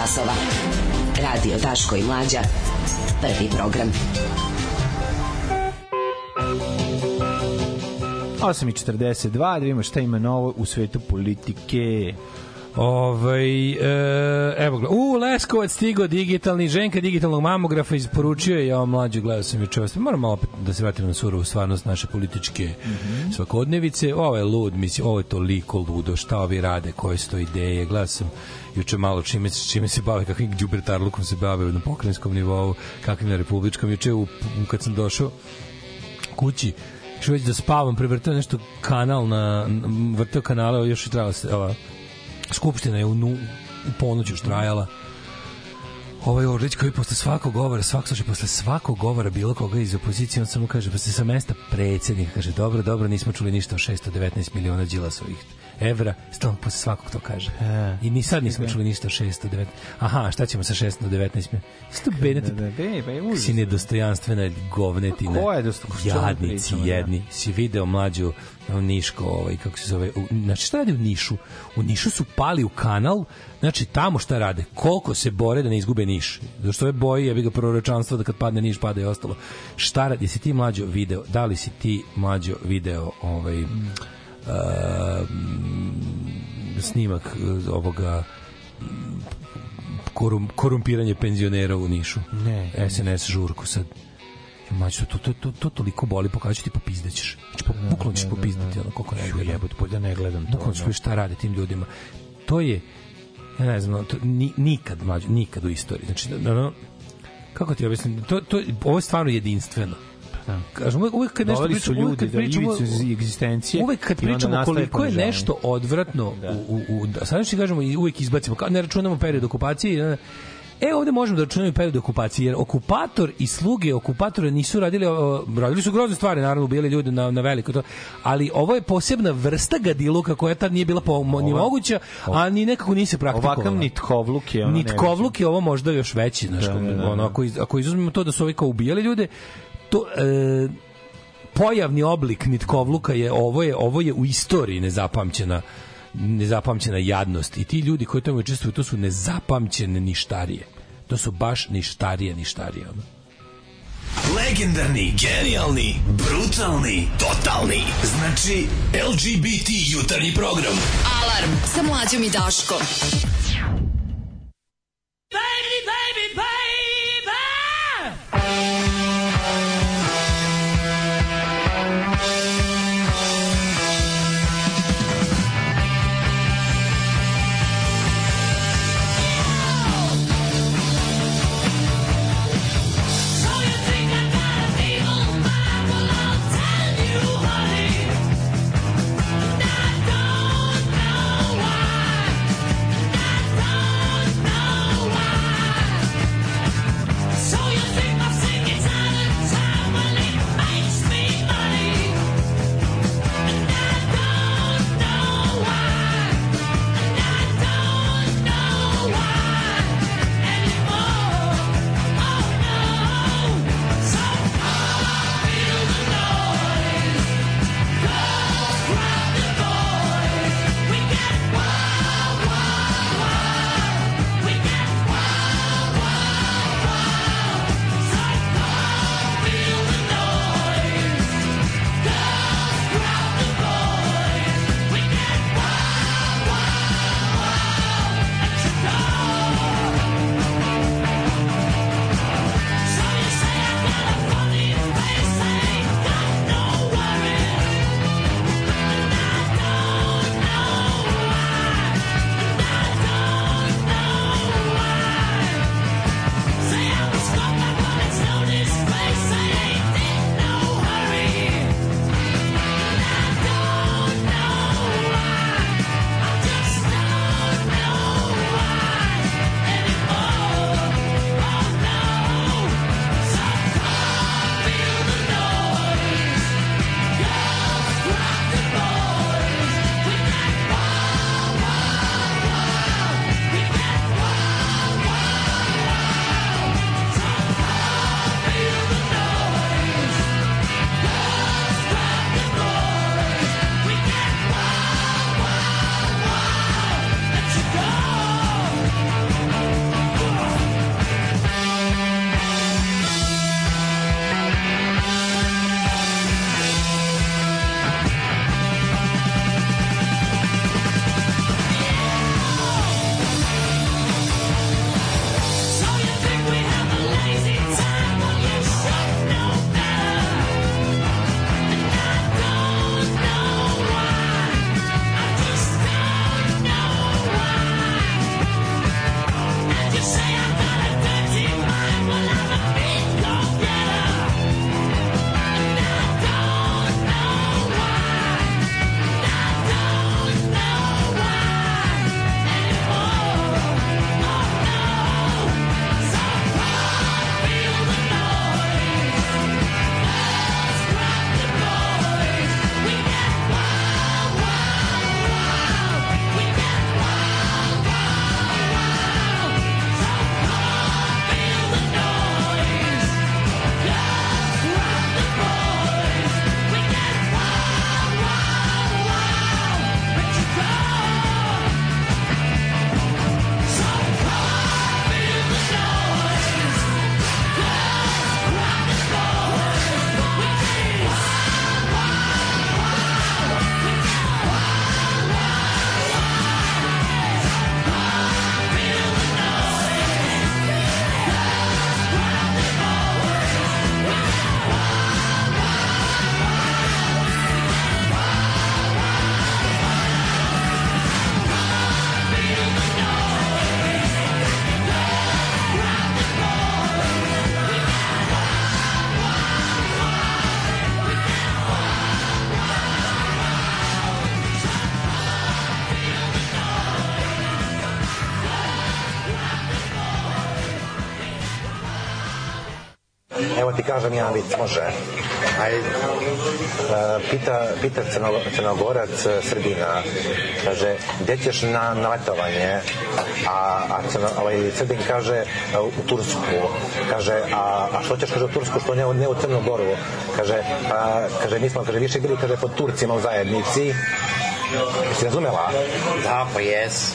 Časova. Radio Daško i Mlađa. Prvi program. 8.42, da vidimo šta ima novo u svetu politike. Ovaj e, evo ga. U Leskovac stigao digitalni ženka digitalnog mamografa isporučio je ja mlađu gledao sam juče. Moram malo opet da se vratimo na surovu stvarnost naše političke mm -hmm. svakodnevice. Ovo je lud, mislim, ovo je toliko ludo šta ovi rade, koje su to ideje. Gledao sam juče malo čime, čime se bave, kakvim džubertarlukom se bave na pokrajinskom nivou, kakvim na republičkom. Juče u, kad sam došao kući, što već da spavam, prevrtao nešto kanal na, vrtao kanale, još je trebalo se, ova, Skupština je u, nu, u ponoć još trajala. Ovaj Orlić koji posle svakog govora, svak slušaj, posle svakog govora bilo koga iz opozicije, on samo kaže, posle sa mesta predsednika, kaže, dobro, dobro, nismo čuli ništa o 619 miliona Đilasovih evra, stalno posle svakog to kaže. E, I ni sad nismo čuli ništa o 619. Aha, šta ćemo sa 619? Isto bedeti. Da, da, be, ba, je užasno. Si nedostojanstvena govnetina. Ko je dostojanstvena? Jadnici pričamo, da. jedni. Si video mlađu Niško, ovaj, kako se zove, u, znači šta radi u Nišu? U Nišu su pali u kanal, znači tamo šta rade? Koliko se bore da ne izgube Niš? Zašto ove boji, ja bi ga proročanstvo da kad padne Niš pada i ostalo. Šta radi? Jesi ti mlađo video? Da li si ti mlađo video ovaj, mm. Uh, snimak uh, ovoga korum, korumpiranje penzionera u Nišu. Ne. SNS žurku sad. Mađo, to, to, to, to toliko boli, pokazat ti popizdećeš. Znači, po, bukvalno ćeš popizdati, ono, koliko ne gledam. Jebut, bolje da ne gledam to. Bukvalno ćeš šta rade tim ljudima. To je, ja ne znam, to, ni, nikad, mlađo, nikad u istoriji. Znači, ono, kako ti objasnim, to, to, ovo je stvarno jedinstveno. Da. Kažem, uvek, kad nešto pričamo, ljudi kad da pričamo, ivicu egzistencije uvek kad pričamo koliko je nešto odvratno Da. u, u, u da, sad što kažemo i uvek izbacimo, ne računamo period okupacije, E, ovde možemo da računamo period okupacije, jer okupator i sluge okupatora nisu radili, radili su grozne stvari, naravno, ubijali ljudi na, na veliko to, ali ovo je posebna vrsta gadiluka koja tad nije bila po, ni moguća, a ni nekako nije se praktikovala. Ovakav nitkovluk je ono Nitkovluk je ovo možda još veći, znaš, Da, da, da, da, ono, da. ako, iz, ako izuzmemo to da su ovi kao ubijali ljude, to e, pojavni oblik nitkovluka je ovo je ovo je u istoriji nezapamćena nezapamćena jadnost i ti ljudi koji tamo učestvuju to su nezapamćene ništarije to su baš ništarije ništarije ono. Legendarni, genijalni, brutalni, totalni. Znači, LGBT jutarnji program. Alarm sa mlađom i Daškom. Baby, baby, baby! Evo ti kažem jedan vic, može. Aj, e, pita, pita crno, crnogorac e, Srbina, kaže, gde ćeš na, na letovanje? A, a crno, ovaj, Srbin kaže, e, u Tursku. Kaže, a, a što ćeš, kaže, u Tursku, što ne, ne u Crnogoru? Kaže, a, kaže, mi smo, kaže, više bili, kaže, pod Turcima u zajednici. Jesi razumela? Da, pa jes.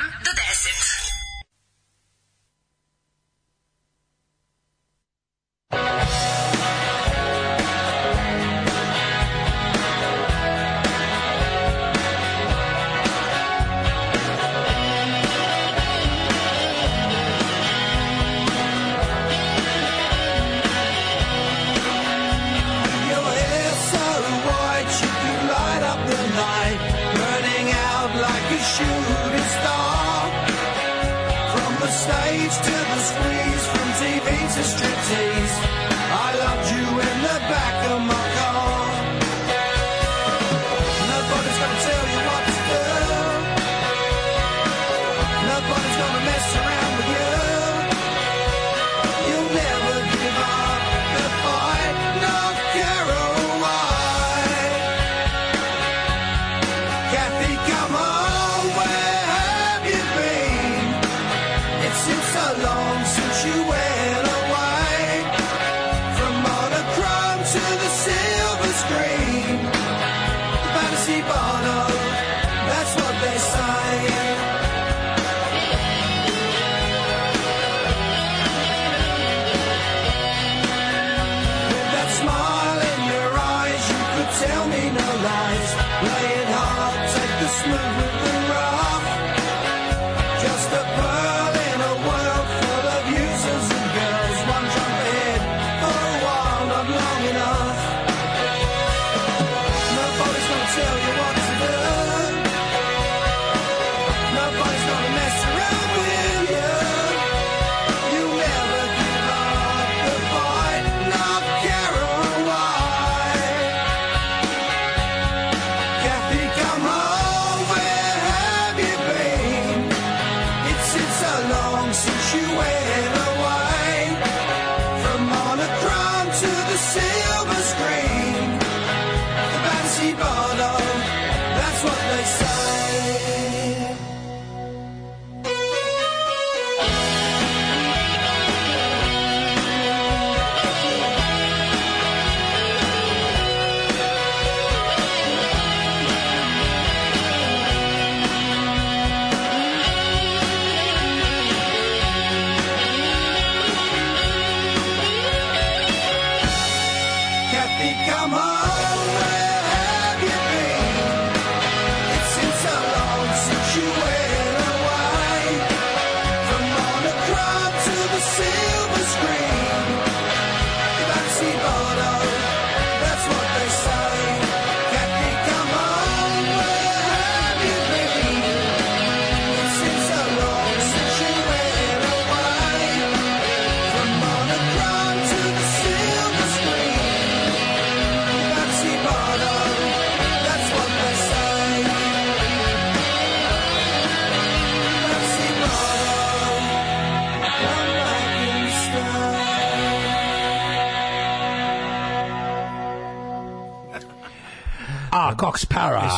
tell me no lies. Play it hard, take the smooth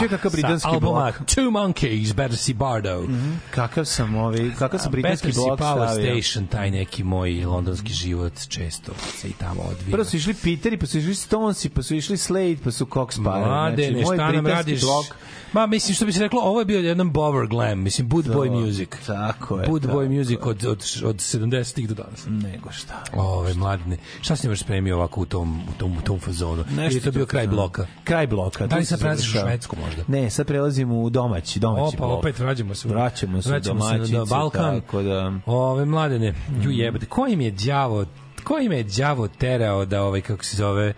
Vidio kakav britanski albuma blok? Two Monkeys, Better See Bardo. Kakav sam, ovaj, kakav sam britanski Better See blok Power stavio. Station, taj neki moj londonski život, često se i tamo odvija. Prvo su išli Peteri, pa su išli Stonesi, pa su išli Slade, pa su Cox Power. Mladene, znači, moj britanski radiš? blok. Ma, mislim, što bi se reklo, ovo je bio jedan Bower Glam, mislim, Boot Boy To, Music. Tako je. Boot tako Boy Music od, od, od 70-ih do danas. Nego šta. Ove, mladine, šta si nemaš spremio ovako u tom, u tom, u tom fazonu? Ili je to bio kraj bloka? Kraj bloka. Da li se prelaziš u. Švedsku možda? Ne, sad prelazimo u domaći, domaći Opa, blok. opet vraćamo se. u- Vraćamo se u vraćamo se domaćice, na Balkan. tako da- Ove, mladene, ju jebate, ko im je đavo, ko im je đavo terao da, ovaj, kako se zove,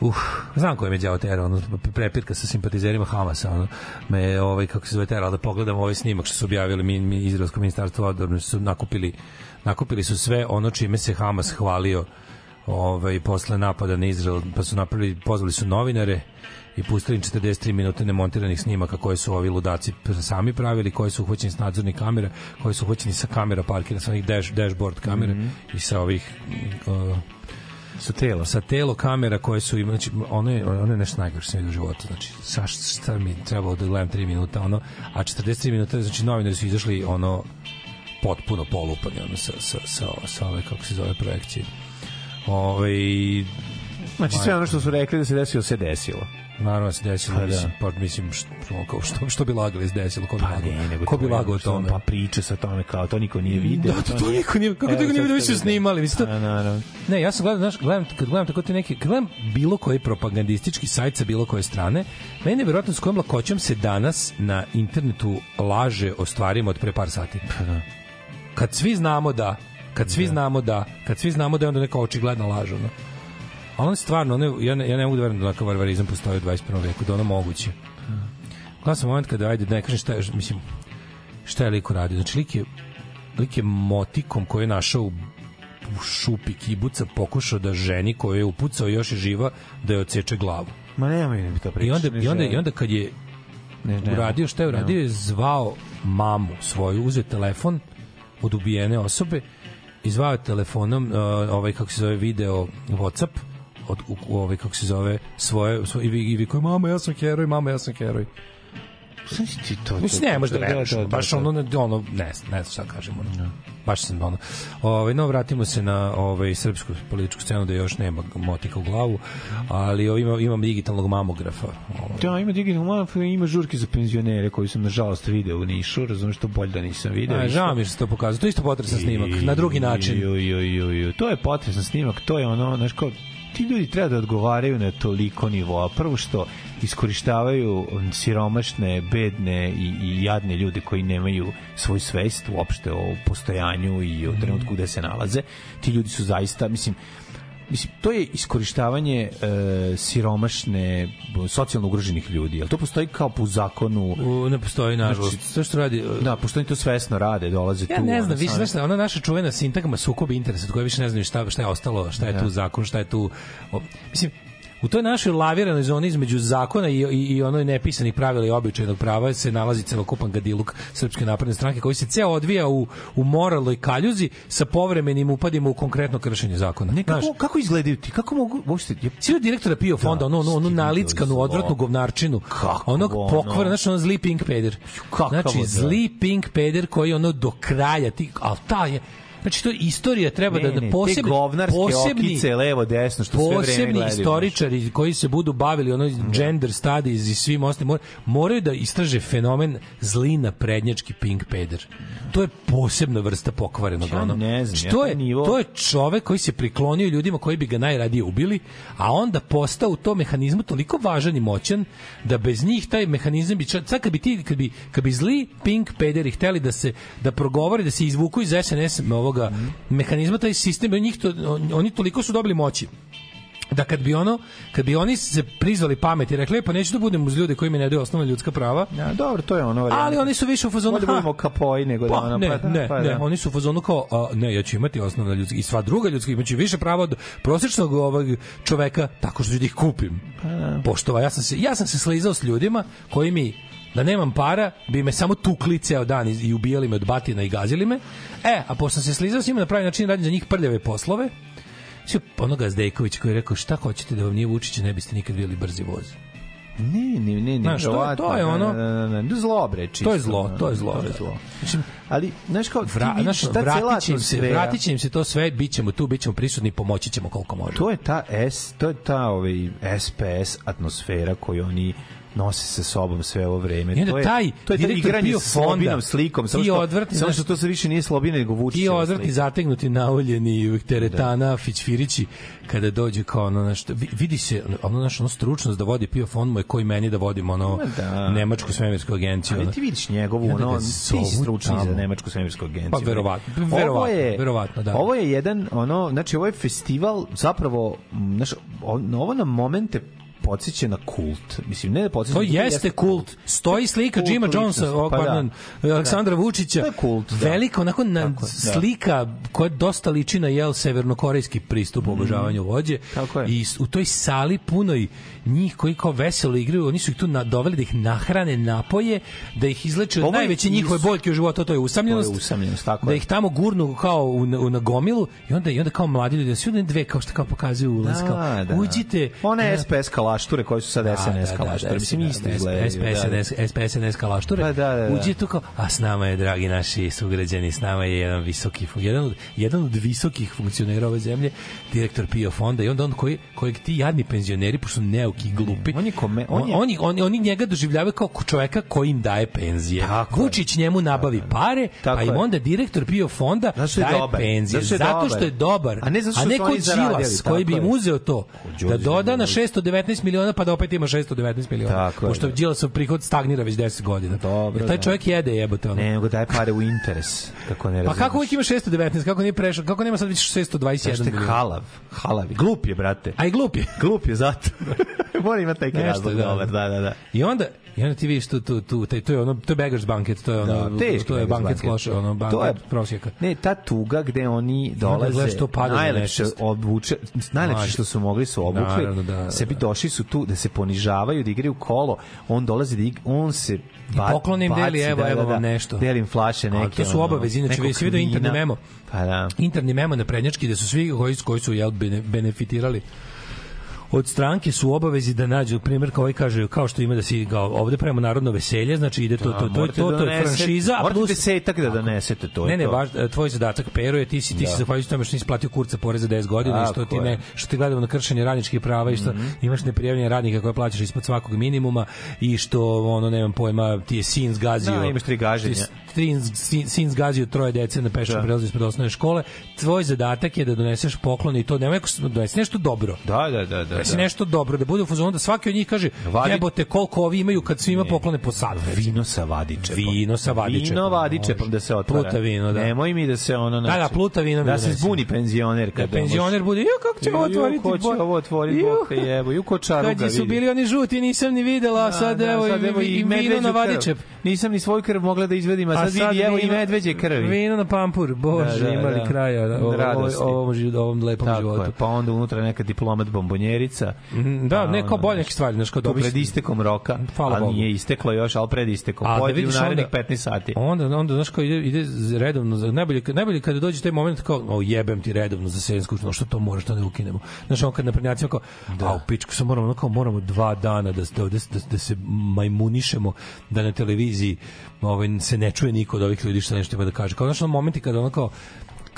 Uh, znam ko je me đavo terao, ono, prepirka sa simpatizerima Hamasa, ono, me, ovaj, kako se zove, terao da pogledam ovaj snimak što su objavili mi, mi Izraelsko ministarstvo odbrane, su nakupili, nakupili su sve ono čime se Hamas hvalio ovaj, posle napada na Izrael, pa su napravili, pozvali su novinare i pustili im 43 minute nemontiranih snimaka koje su ovi ludaci sami pravili, koji su uhvaćeni s nadzornih kamera, koji su uhvaćeni sa kamera parkira, sa onih dash, dashboard kamere Mhm. i sa ovih uh, sa tela sa telo kamera koje su imali znači ono je ono je nešto najgore što sam vidio u životu znači sa šta mi trebalo da gledam 3 minuta ono a 43 minuta znači novinari su izašli ono potpuno polupani ono sa sa sa sa ove kako se zove projekcije Ovaj Znači sve ono što su rekli da se desilo se desilo. Naravno da se desilo, Pa da. mislim, pa, mislim što, kao što, što bi lagali se desilo, ko bi Pa lagao, ne, nego ko bi lagao o tome. Pa priča sa tome kao to niko nije video. Da, to, to niko nije, kako to niko nije video, vi su snimali, mislim, to, A, naravno. Ne, ja sam gledam, znaš, gledam, kad gledam tako te neke, kad gledam bilo koji propagandistički sajt sa bilo koje strane, meni je verovatno s kojom lakoćom se danas na internetu laže o stvarima od pre par sati. Pa da. Kad svi znamo da, kad svi znamo da, kad svi znamo da je onda neka očigledna laž, ono. A je stvarno, ono, je- ja, ne, ja ne mogu da verujem da onakav varvarizam postoji u 21. veku, da ono moguće. Gledam sam moment kada, ajde, da ne kažem šta je, mislim, šta je lik uradio. Znači, lik je, lik je motikom koji je našao u u šupi kibuca pokušao da ženi koju je upucao još je živa da je odseče glavu. Ma nemoj mi to pričati. I onda, i onda, i onda kad je Ne, ne, uradio šta je ne. uradio je zvao mamu svoju, uzeo telefon od ubijene osobe i zvao je telefonom uh, ovaj kako se zove video Whatsapp od u, u ovaj kako se zove svoje, svoje i vi i mama ja sam heroj mama ja sam heroj si ti to? Mislim, ne možeš da veruješ, da, da, baš ono, ne- ono, ne, ne znam šta kažemo. Ono. Baš sam ono. Ovaj no vratimo se na ovaj srpsku političku scenu da još nema motika u glavu, ali ovaj, ima imam digitalnog mamografa. Ovaj. Da, ima digitalno map, ima žurke za penzionere koji sam nažalost video u Nišu, razumeš što bolje da nisam video. A, žao mi što to pokazuje. To je isto potresan snimak, na drugi način. Ju, ju, ju, ju. To je potresan snimak, to je ono, znaš kao, ti ljudi treba da odgovaraju na toliko nivoa. Prvo što iskorištavaju siromašne, bedne i, i jadne ljude koji nemaju svoju svest uopšte o postojanju i o trenutku gde se nalaze. Ti ljudi su zaista, mislim, Mislim, to je iskorištavanje e, siromašne, socijalno ugroženih ljudi. Jel to postoji kao po zakonu? U, ne postoji, nažalost. Znači, Sve što radi... Da, pošto oni to svesno rade, dolaze Ja tu. ne ono, znam, više znaš, ona naša čuvena sintagma sukob interesa, od koje više ne znam šta, šta je ostalo, šta je Da. tu zakon, šta je tu... O, mislim, u toj našoj laviranoj zoni između zakona i, i, i onoj nepisanih pravila i običajnog prava se nalazi celokupan gadiluk Srpske napredne stranke koji se ceo odvija u, u moralnoj kaljuzi sa povremenim upadima u konkretno kršenje zakona. Ne, kako, Znaš, kako izgledaju ti? Kako mogu uopšte je Svi direktora PIO fonda, ono, ono, ono nalickanu, odvratnu govnarčinu, onog ono? pokvara, znači ono zli pink peder. Znači, da. zli pink peder koji ono do kraja, ti, ali ta je, Znači to je istorija treba Ne, da da posebni posebni okice, levo, desno, što sve vreme posebni gledaju, istoričari koji se budu bavili ono gender studies i svim ostalim mor- moraju da istraže fenomen zlina prednjački pink peder. To je posebna vrsta pokvarenog Ja ono. ne znam, Znači, ja to je nivo- to je čovek koji se priklonio ljudima koji bi ga najradije ubili, a onda postao u tom mehanizmu toliko važan i moćan da bez njih taj mehanizam bi čak sad kad bi ti kad bi kad bi zli pink pederi hteli da se da progovore da se izvuku iz SNS ovoga mehanizma taj sistem njih to, on- oni toliko su dobili moći da kad bi ono kad bi oni se prizvali pameti rekli "E, pa neću da budem uz ljude koji mi ne daju osnovna ljudska prava Ja, dobro, to je ono varijanta. ali oni su više u fazonu "Ha, budemo kapoji nego da pa, ono, ne, pa da, ne, pa ne, da. oni su u fazonu kao, a, ne, ja ću imati osnovna ljudska i sva druga ljudska, imaću više prava od prosječnog ovog čoveka tako što ću da ih kupim. Poštova, ja sam se, ja sam se slizao s ljudima koji mi da nemam para, bi me samo tukli ceo dan i, ubijali me od batina i gazili me. E, a pošto sam se slizao s njima na pravi način radim za njih prljave poslove, Sve onoga Zdejković koji je rekao šta hoćete da vam nije Vučić ne biste nikad bili brzi voz. Ne, ne, ne, ne. Znaš, to je- to je da, ono- da, da, da, da, zlo, bre, čisto. To je zlo, ono, to je zlo, To je da. zlo. Mislim, ali, znaš kao, ti Vra, vidiš znaš, ta cela se, vratit će im se to sve, bit ćemo tu, bit ćemo prisutni, pomoći ćemo koliko možemo. To je ta S, to je ta ovaj SPS atmosfera koju oni nose sa sobom sve ovo vreme. Onda to je, taj to je ta direktor igranje PIO s Slobinom fonda, slikom, samo što, odvratni, samo što to se više nije Slobina nego Vučić. ti odvrtni zategnuti nauljeni teretana fićfirići kada dođe kao ono nešto vidi se ono naš ono stručnost da vodi PIO fond mu je koji meni da vodim ono da. nemačku svemirsku agenciju Ali ti vidiš njegovu, ono, ga ti si stručni tamo. za nemačku svemirsku agenciju. Pa, verovatno, verovatno, je, verovatno, da. Ovo je jedan, ono, znači, ovo je festival, zapravo, znaš, ovo na momente podsjeća na kult. Mislim, ne da podsjeća... To jeste kult. Stoji slika Kult Jima Jonesa, o, pa da. pardon, Aleksandra Vučića. To je kult, da. Velika, onako na, Tako, da. slika koja dosta liči na jel severnokorejski pristup obožavanju vođe. Mm. Tako je. I u toj sali punoj njih koji kao veselo igraju, oni su ih tu na, doveli da ih nahrane, napoje, da ih izleče od najveće njihove boljke u životu, to je usamljenost. To je usamljenost, tako da je. ih tamo gurnu kao u, u, na gomilu i onda i onda kao mladi ljudi, da su dve kao što kao pokazuju ulaz, kao, uđite. One na- SPS kalašture koje su sad SNS kalašture. Mislim, isto izgledaju. SPS, da, da. SNS, SPS, SNS kalašture. Pa da, da, da. Uđe tu kao, a s nama je, dragi naši sugrađani, s nama je jedan visoki, jedan od, jedan od visokih funkcionera ove zemlje, direktor PIO fonda i onda on koji, kojeg ti jadni penzioneri, pošto su neuki i glupi, On je kome- on on je- oni, oni, oni njega doživljavaju kao čoveka koji im daje penzije. Tako je. Vučić njemu nabavi pare, Tako pa im je. onda direktor PIO fonda Zato je daje dobar. penzije. Zato je Zato što je dobar. A ne zato što su ko oni zaradili, Đilas koji bi im je. uzeo to. Da doda na Đorđe. 619 miliona pa da opet ima 619 miliona. Tako je, Pošto da. Đilasov prihod stagnira već 10 godina. Dobro, taj da. čovjek jede jebote. Ne, nego daje pare u interes. Kako ne Pa kako uvijek ima 619? Kako nije prešao? Kako nema sad više 621 Zašto je miliona? halav? Halav. je. Glup je, brate. A i glup je. Glup je zato. Mora imati neki Nešto, razlog da. dobar. Da, da, da. I onda I onda ti vidiš tu, tu, tu, taj, to je ono, to je beggars banket, to je ono, Da, to je banket banket. loše, ono, banket To je- prosjeka. Ne, ta tuga gde oni dolaze, gledaš to pada na najlepše obuče, najlepše što su mogli su obukli, Naravno, da, da, sebi da. došli su tu da se ponižavaju, da igraju kolo, on dolazi da igra, on se ba, poklon im deli, baci, evo, da, evo da, da, nešto. Delim flaše neke. Ali to su obavezi, inače, nekog vi si vidio interni memo. Pa da. interni memo na prednjački gde su svi koji, koji su jel, bene- benefitirali od stranke su obavezi da nađu primjer kao ovaj kaže kao što ima da si kao ovde pravimo narodno veselje znači ide to to to to, to, da to je franšiza a plus desetak da donesete, to ne, ne, baš, tvoj zadatak, Pero, je ti si, ti Da. si zahvaljujući tome što nisi platio kurca poreza 10 godina i što Tako ti ne. Mhm. što ti gledamo na kršenje radničkih prava i što imaš neprijavljene radnika koje plaćaš ispod svakog minimuma i što, ono, nemam pojma, ti je sin zgazio. Da, imaš tri gaženja. je Sin, sin, zgazio troje dece na peščanom Da. prelazu ispred osnovne škole. Tvoj zadatak je da doneseš poklon i to nemoj ako donesi nešto dobro. Da, da, da, da. Donesi da. nešto dobro, da bude u fazonu da svaki od njih kaže Vadi- jebote koliko ovi imaju kad svima poklone po sat. recimo. Vino sa vadičepom. Vino sa vadičepom, Vino vadičepom da se otvara. Pluta vino, da. Nemoj mi da se ono... Da, da, pluta vino Da se zbuni penzioner. Da Kada penzioner bude, ju kako će ovo otvoriti? Ko će ovo otvoriti? Ju, Boka jebo. Ju ko čaruga Kad su vidi. bili oni žuti, nisam ni videla, a sad Da, evo sad i, vino na vadičep. Nisam ni svoju krv mogla da izvedim, a sad, vidi, evo i medveđe krvi. Vino na pampur, bože, Da, da, imali da. kraja ovom, lepom životu. pa onda unutra neka diplomat bombonjerica. Mhm, Da, A ne kao bolje neke stvari, znaš, kao dobi pred istekom roka, Hvala ali Bogu. nije isteklo još, ali pred istekom. A da Pojedi u vidiš narednih onda- 15 sati. Onda onda znaš kao ide ide redovno za najbolje najbolje kada dođe taj moment kao o jebem ti redovno za sedam skučno što to može što ne ukinemo. Znaš on kad na prednjacima kao a u pičku sam moramo kao moramo dva dana da da, da, da, da se majmunišemo da na televiziji ovaj se ne čuje niko od ovih ljudi što nešto ima da kaže. Kao znaš momenti kada ono kao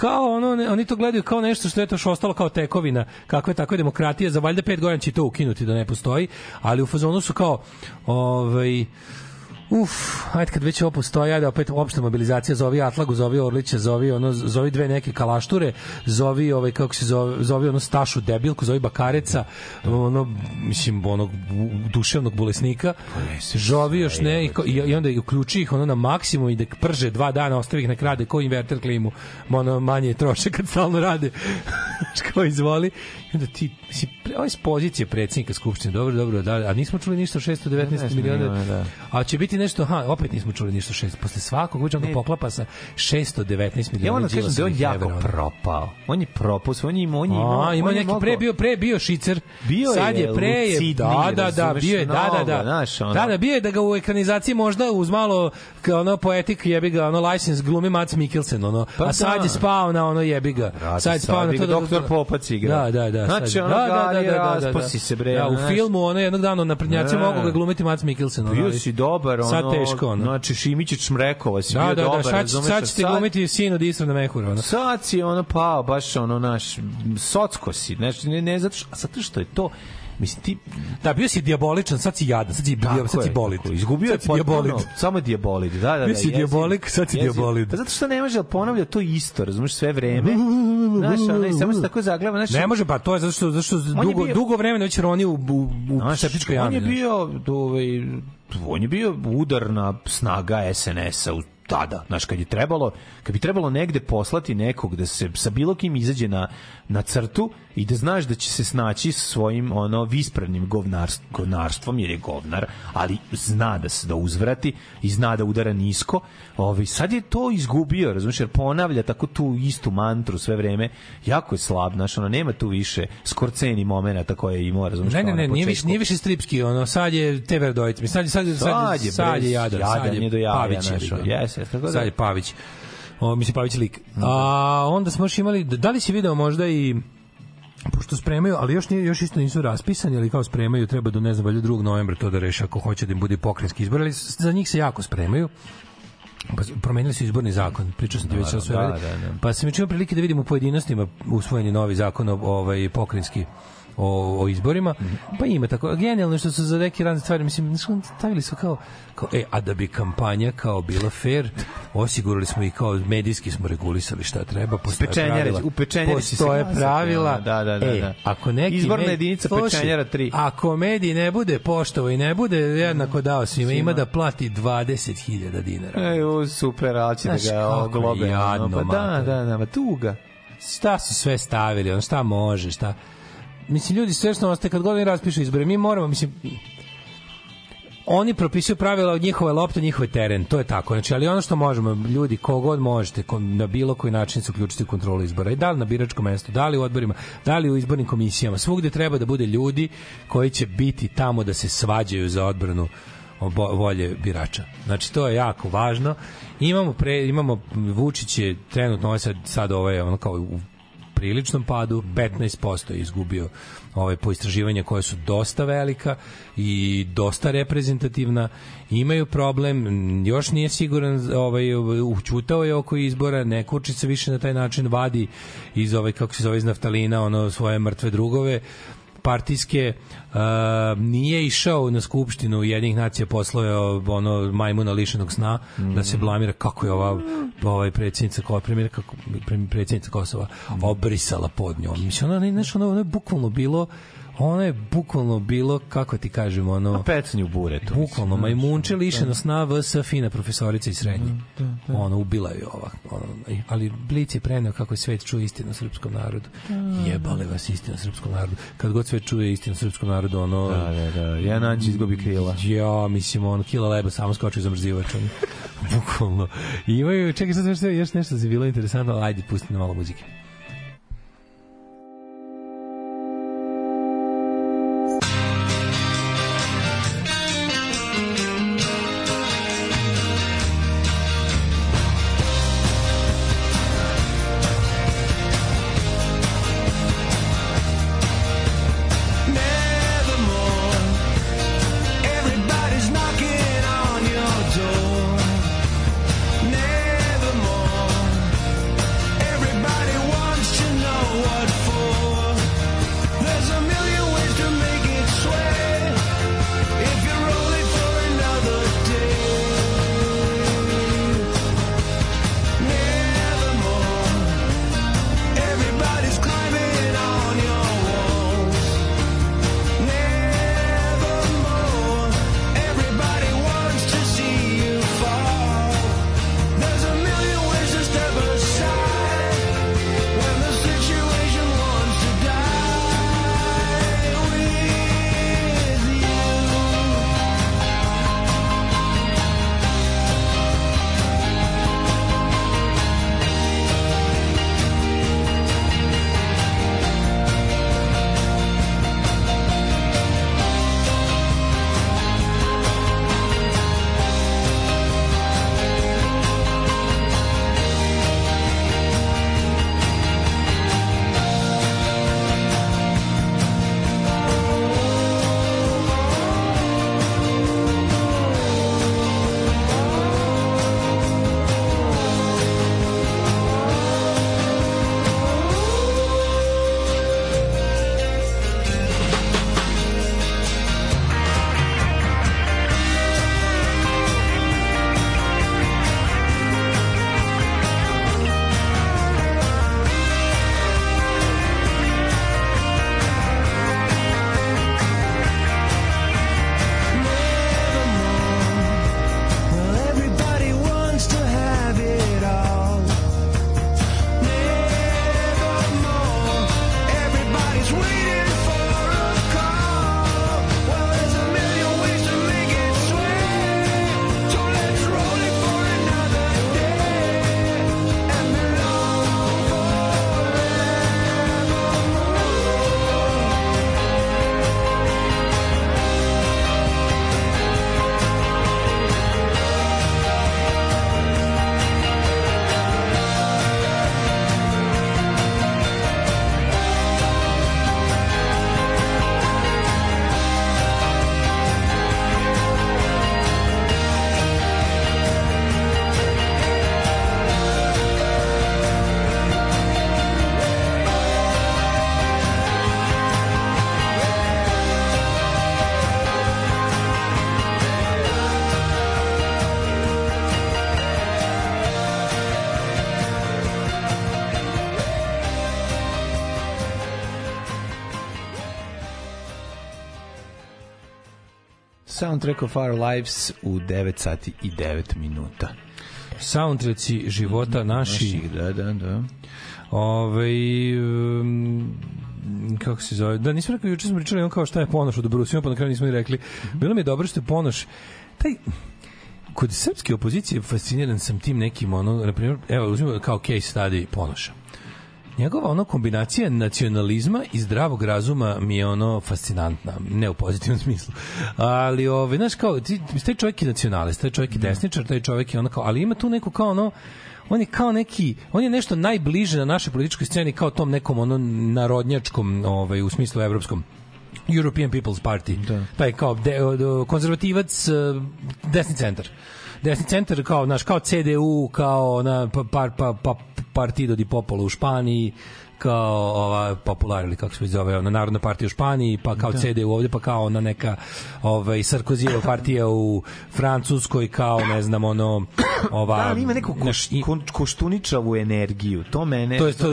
kao ono, oni to gledaju kao nešto što je to što ostalo kao tekovina, kakva je takva demokratija, za valjda pet godina će to ukinuti da ne postoji, ali u fazonu su kao ovaj, Uf, ajde kad već ovo postoji, ajde opet opšta mobilizacija, zovi Atlagu, zovi Orlića, zovi ono, zovi dve neke kalašture, zovi ovaj kako se zove, zovi ono Stašu debilku, zovi Bakareca, ono mislim onog duševnog bolesnika. Zovi još ne i, ko- i, onda uključi ih ono na maksimum i da prže dva dana, ostavi ih na krade ko inverter klimu, ono manje troše kad stalno rade. Kao izvoli. I onda ti, mislim, ovo je s pozicije predsjednika Skupštine, dobro, dobro, da, a nismo čuli ništa o 619 19 miliona, miliona, da. a će biti nešto, ha, opet nismo čuli ništa šest, posle svakog uđa ga poklapa sa 619 miliona Ja moram da kažem da on jako evra. propao. On je propao, on je imao, on je imao, A, ima on je neki mogao- pre bio pre bio šicer. Bio sad je pre je lucidniji, da da da bio je da da da. znaš, ono. Da da bio je da ga u ekranizaciji možda uz malo kao ono poetik jebi ga ono license glumi Mats Mikkelsen ono. Pa a sad da. je spao na ono jebi ga. Brate, Sad je spao na to da Doktor Popac igra. Da, da, da. Znači, ono, da, da, da, da, da, da. se, bre, Da, u filmu ono jednog dana na prednjaci mogu ga glumiti Mats Mikkelsen. ono, Bio si dobar, Sad teško, ono. znači Šimićić Šmrekova si Da, bio da, da, dobar, sad, će- razumeš, sad ćete glumiti sin od Isra na Mehura. Ono. Sad si ono pao, baš ono naš, socko si, znači ne, ne zato što, a zato što je to, mislim ti, Da, bio si diaboličan, sad si jadan, sad si, Tako sad si je, bolid. tako je. Izgubio je sad diabolid. samo je diabolid, da, da, da. Bio si diabolik, sad si diabolid. Pa zato što ne može da ponavlja to isto, razumeš, sve vreme. Znaš, ono, i samo se tako zaglava, znači, Ne može, pa to je zato što, zato što je dugo, bio- dugo vremena već roni u, u, u Znaš, septičkoj on jami. je znaš. bio, ovaj, on je bio udarna snaga SNS-a u tada, znaš, kad je trebalo, kad bi trebalo negde poslati nekog da se sa bilo kim izađe na, na crtu i da znaš da će se snaći sa svojim ono vispravnim govnarstvom, govnarstvom jer je govnar, ali zna da se da uzvrati i zna da udara nisko. Ovaj sad je to izgubio, razumiješ, jer ponavlja tako tu istu mantru sve vreme. Jako je slab, znaš, ono nema tu više skorceni momenata koje je imao, razumiješ. Ne, ne, ne, nije više, nije više stripski, ono, sad je TV Verdojic. Sad, je- sad, je- sad, Sad je- je, sad je bre, jadan, jadan sad je je do jaja, Pavić. znaš, jebi ga. jes, tako da- Sad je Pavić. O, mislim, Pavić lik. A onda smo još imali, da li si video možda i pošto spremaju, ali još nije, još isto nisu raspisani, ali kao spremaju, treba do ne znam, valjda 2. novembra to da reše ako hoće da im bude pokrenjski izbor, ali za njih se jako spremaju. Pa promenili su izborni zakon, pričao sam ti već Da, da, da, da. Pa sam mi čuo prilike da vidim u pojedinostima usvojeni novi zakon o ovaj pokrenjski o, o izborima, pa ima tako, genijalno što su za neke razne stvari, mislim, stavili su kao, kao, e, a da bi kampanja kao bila fair, osigurali smo i kao medijski smo regulisali šta treba, postoje Pečenjare, pravila, u pečenjari postoje glasati, pravila, da, da, da, e, da. ako neki Izborna med- jedinica Slušaj, pečenjara tri. Ako medij ne bude poštovao i ne bude jednako dao svima, ima da plati 20.000 dinara. Ej, o, super, ali će da Znaš ga kako ovo globe. je ono, jadno, pa da, da, da, ma tuga. šta su sve stavili, ono šta može, šta... Mislim, ljudi sve što ostaje, kad god oni raspišu izbore, mi moramo, mislim, oni propisuju pravila od njihove lopte, njihove teren, to je tako. Znači, ali ono što možemo, ljudi, kogod možete, na bilo koji način se uključiti u kontrolu izbora. I da li na biračkom mestu, da li u odborima, da li u izbornim komisijama, svugde treba da bude ljudi koji će biti tamo da se svađaju za odbranu volje birača. Znači to je jako važno. Imamo pre, imamo Vučić je trenutno ovaj sad, sad ovaj ono kao u priličnom padu, 15% je izgubio ovaj po istraživanja koje su dosta velika i dosta reprezentativna. Imaju problem, još nije siguran, ovaj učutao je oko izbora, ne kurči se više na taj način vadi iz ovaj kako se zove iz naftalina ono svoje mrtve drugove partijske uh, nije išao na skupštinu jednih nacija poslao ono majmuna lišenog sna da se blamira kako je ova ovaj predsjednica Kosova premijer kako pre- predsjednica Kosova obrisala pod njom. Mislim ona ne znaš ono, ono je bukvalno bilo ono je bukvalno bilo kako ti kažem ono Pecanje u buretu. bukvalno majmunče lišeno sna vs fina profesorica iz srednje ono ubila je ova ono, ali Blic je preneo kako je svet čuje istinu srpskom narodu jebale vas istina srpskom narodu kad god svet čuje istinu srpskom narodu ono Da, da, da. Jedan anđ izgubi krila. Ja, mislim, ono, kila leba samo skoči za mrzivač. ono. Bukvalno. I imaju, čekaj, sad još, još nešto se bilo interesantno, ajde, pusti na malo muzike. Soundtrack of Our Lives u 9 sati i 9 minuta. Soundtracki života naši. Naših, da, da, da. Ove, um, kako se zove, da nismo rekli, juče smo pričali ono kao šta je Ponoš od Brusima, pa na kraju nismo ni rekli. Bilo mi je dobro što je Ponoš, taj, kod srpske opozicije fasciniran sam tim nekim, ono, na primjer, evo, uzmimo kao case study Ponoša. Njegova ono kombinacija nacionalizma i zdravog razuma mi je ono fascinantna, ne u pozitivnom smislu. Ali ove, znaš kao, ti, taj čovjek je nacionalist, taj čovjek je desničar, taj čovjek je ono kao, ali ima tu neku kao ono, on je kao neki, on je nešto najbliže na našoj političkoj sceni kao tom nekom ono narodnjačkom, ovaj, u smislu evropskom European People's Party. Da. Taj kao de, konzervativac eh, desni centar. Desni centar kao naš kao CDU, kao na pa pa pa, pa Partido di Popolo u Španiji, kao ova popular ili kako se zove, ona Narodna partija u Španiji, pa kao Da. CDU ovde, pa kao ona neka ovaj Sarkozijeva partija u Francuskoj, kao ne znam ono ova Da, ali ima neku koš, koštuničavu energiju. To mene... to je to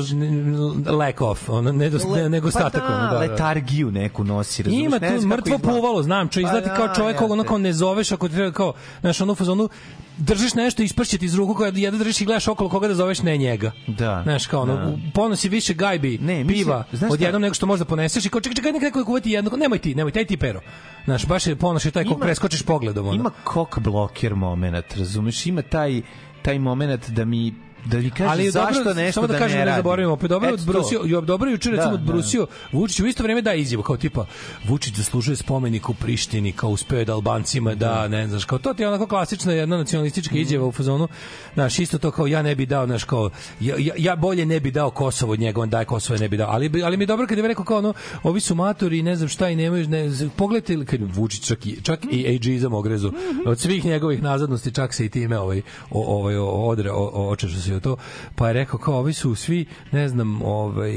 lack of, ono nedost, Le- nedostatak, pa da, ono, da, da. letargiju neku nosi, razumeš? Ima tu mrtvo puvalo, znam, čo Pa kao da, čovjek koga ono jeste. kao ne zoveš ako ti treba kao, znaš, ono fazonu držiš nešto, ispršće ti iz ruku koja jedno držiš i gledaš okolo koga da zoveš, ne njega. Da. Znaš, kao ono, Da. ponosi više gajbi Ne, mislim, piva znaš odjednom nego što možda poneseš i kao čekaj, čekaj, nekako kuvati jedno, nemoj ti, nemoj, taj ti pero. Znaš, baš je ponoš je taj kog preskočiš pogledom. Ono. Ima kok bloker moment, razumeš? Ima taj taj moment da mi da mi kaže ali zašto dobro, nešto samo da, da, kažem ne ne zaboravimo, opet dobro Eto to. odbrusio, jo, dobro juče recimo Da, odbrusio Vučić u isto vreme da izjavu kao tipa Vučić zaslužuje spomenik u Prištini, kao uspeo je da Albancima da, ne znaš, kao to ti je onako klasična jedna nacionalistička Mhm. izjava u fazonu, znaš, isto to kao ja ne bi dao, znaš, kao ja, ja, ja bolje ne bi dao Kosovo od njega, on daje Kosovo ne bi dao, ali, ali mi je dobro kad je rekao kao ono, ovi su matori, ne znam šta i nemaju, ne, pogledajte, kad Vučić čak i, čak i ageizam ogrezu, od svih njegovih nazadnosti čak se i time ovaj, ovaj, o, odre, o, o, očešao se o to, pa je rekao kao ovi su svi, ne znam, ovaj,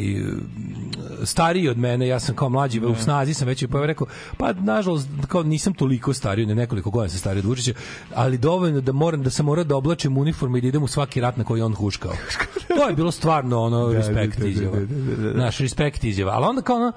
stariji od mene, ja sam kao mlađi, u snazi sam već, pa je rekao, pa nažalost, kao nisam toliko stariji, ne nekoliko godina sam stariji od Vučića, ali dovoljno da moram da sam morao da oblačim uniformu i da idem u svaki rat na koji on huškao. to je bilo stvarno ono respekt da, da, izjava. da, da, da, da. Naš respekt izjava. Ali onda kao ono,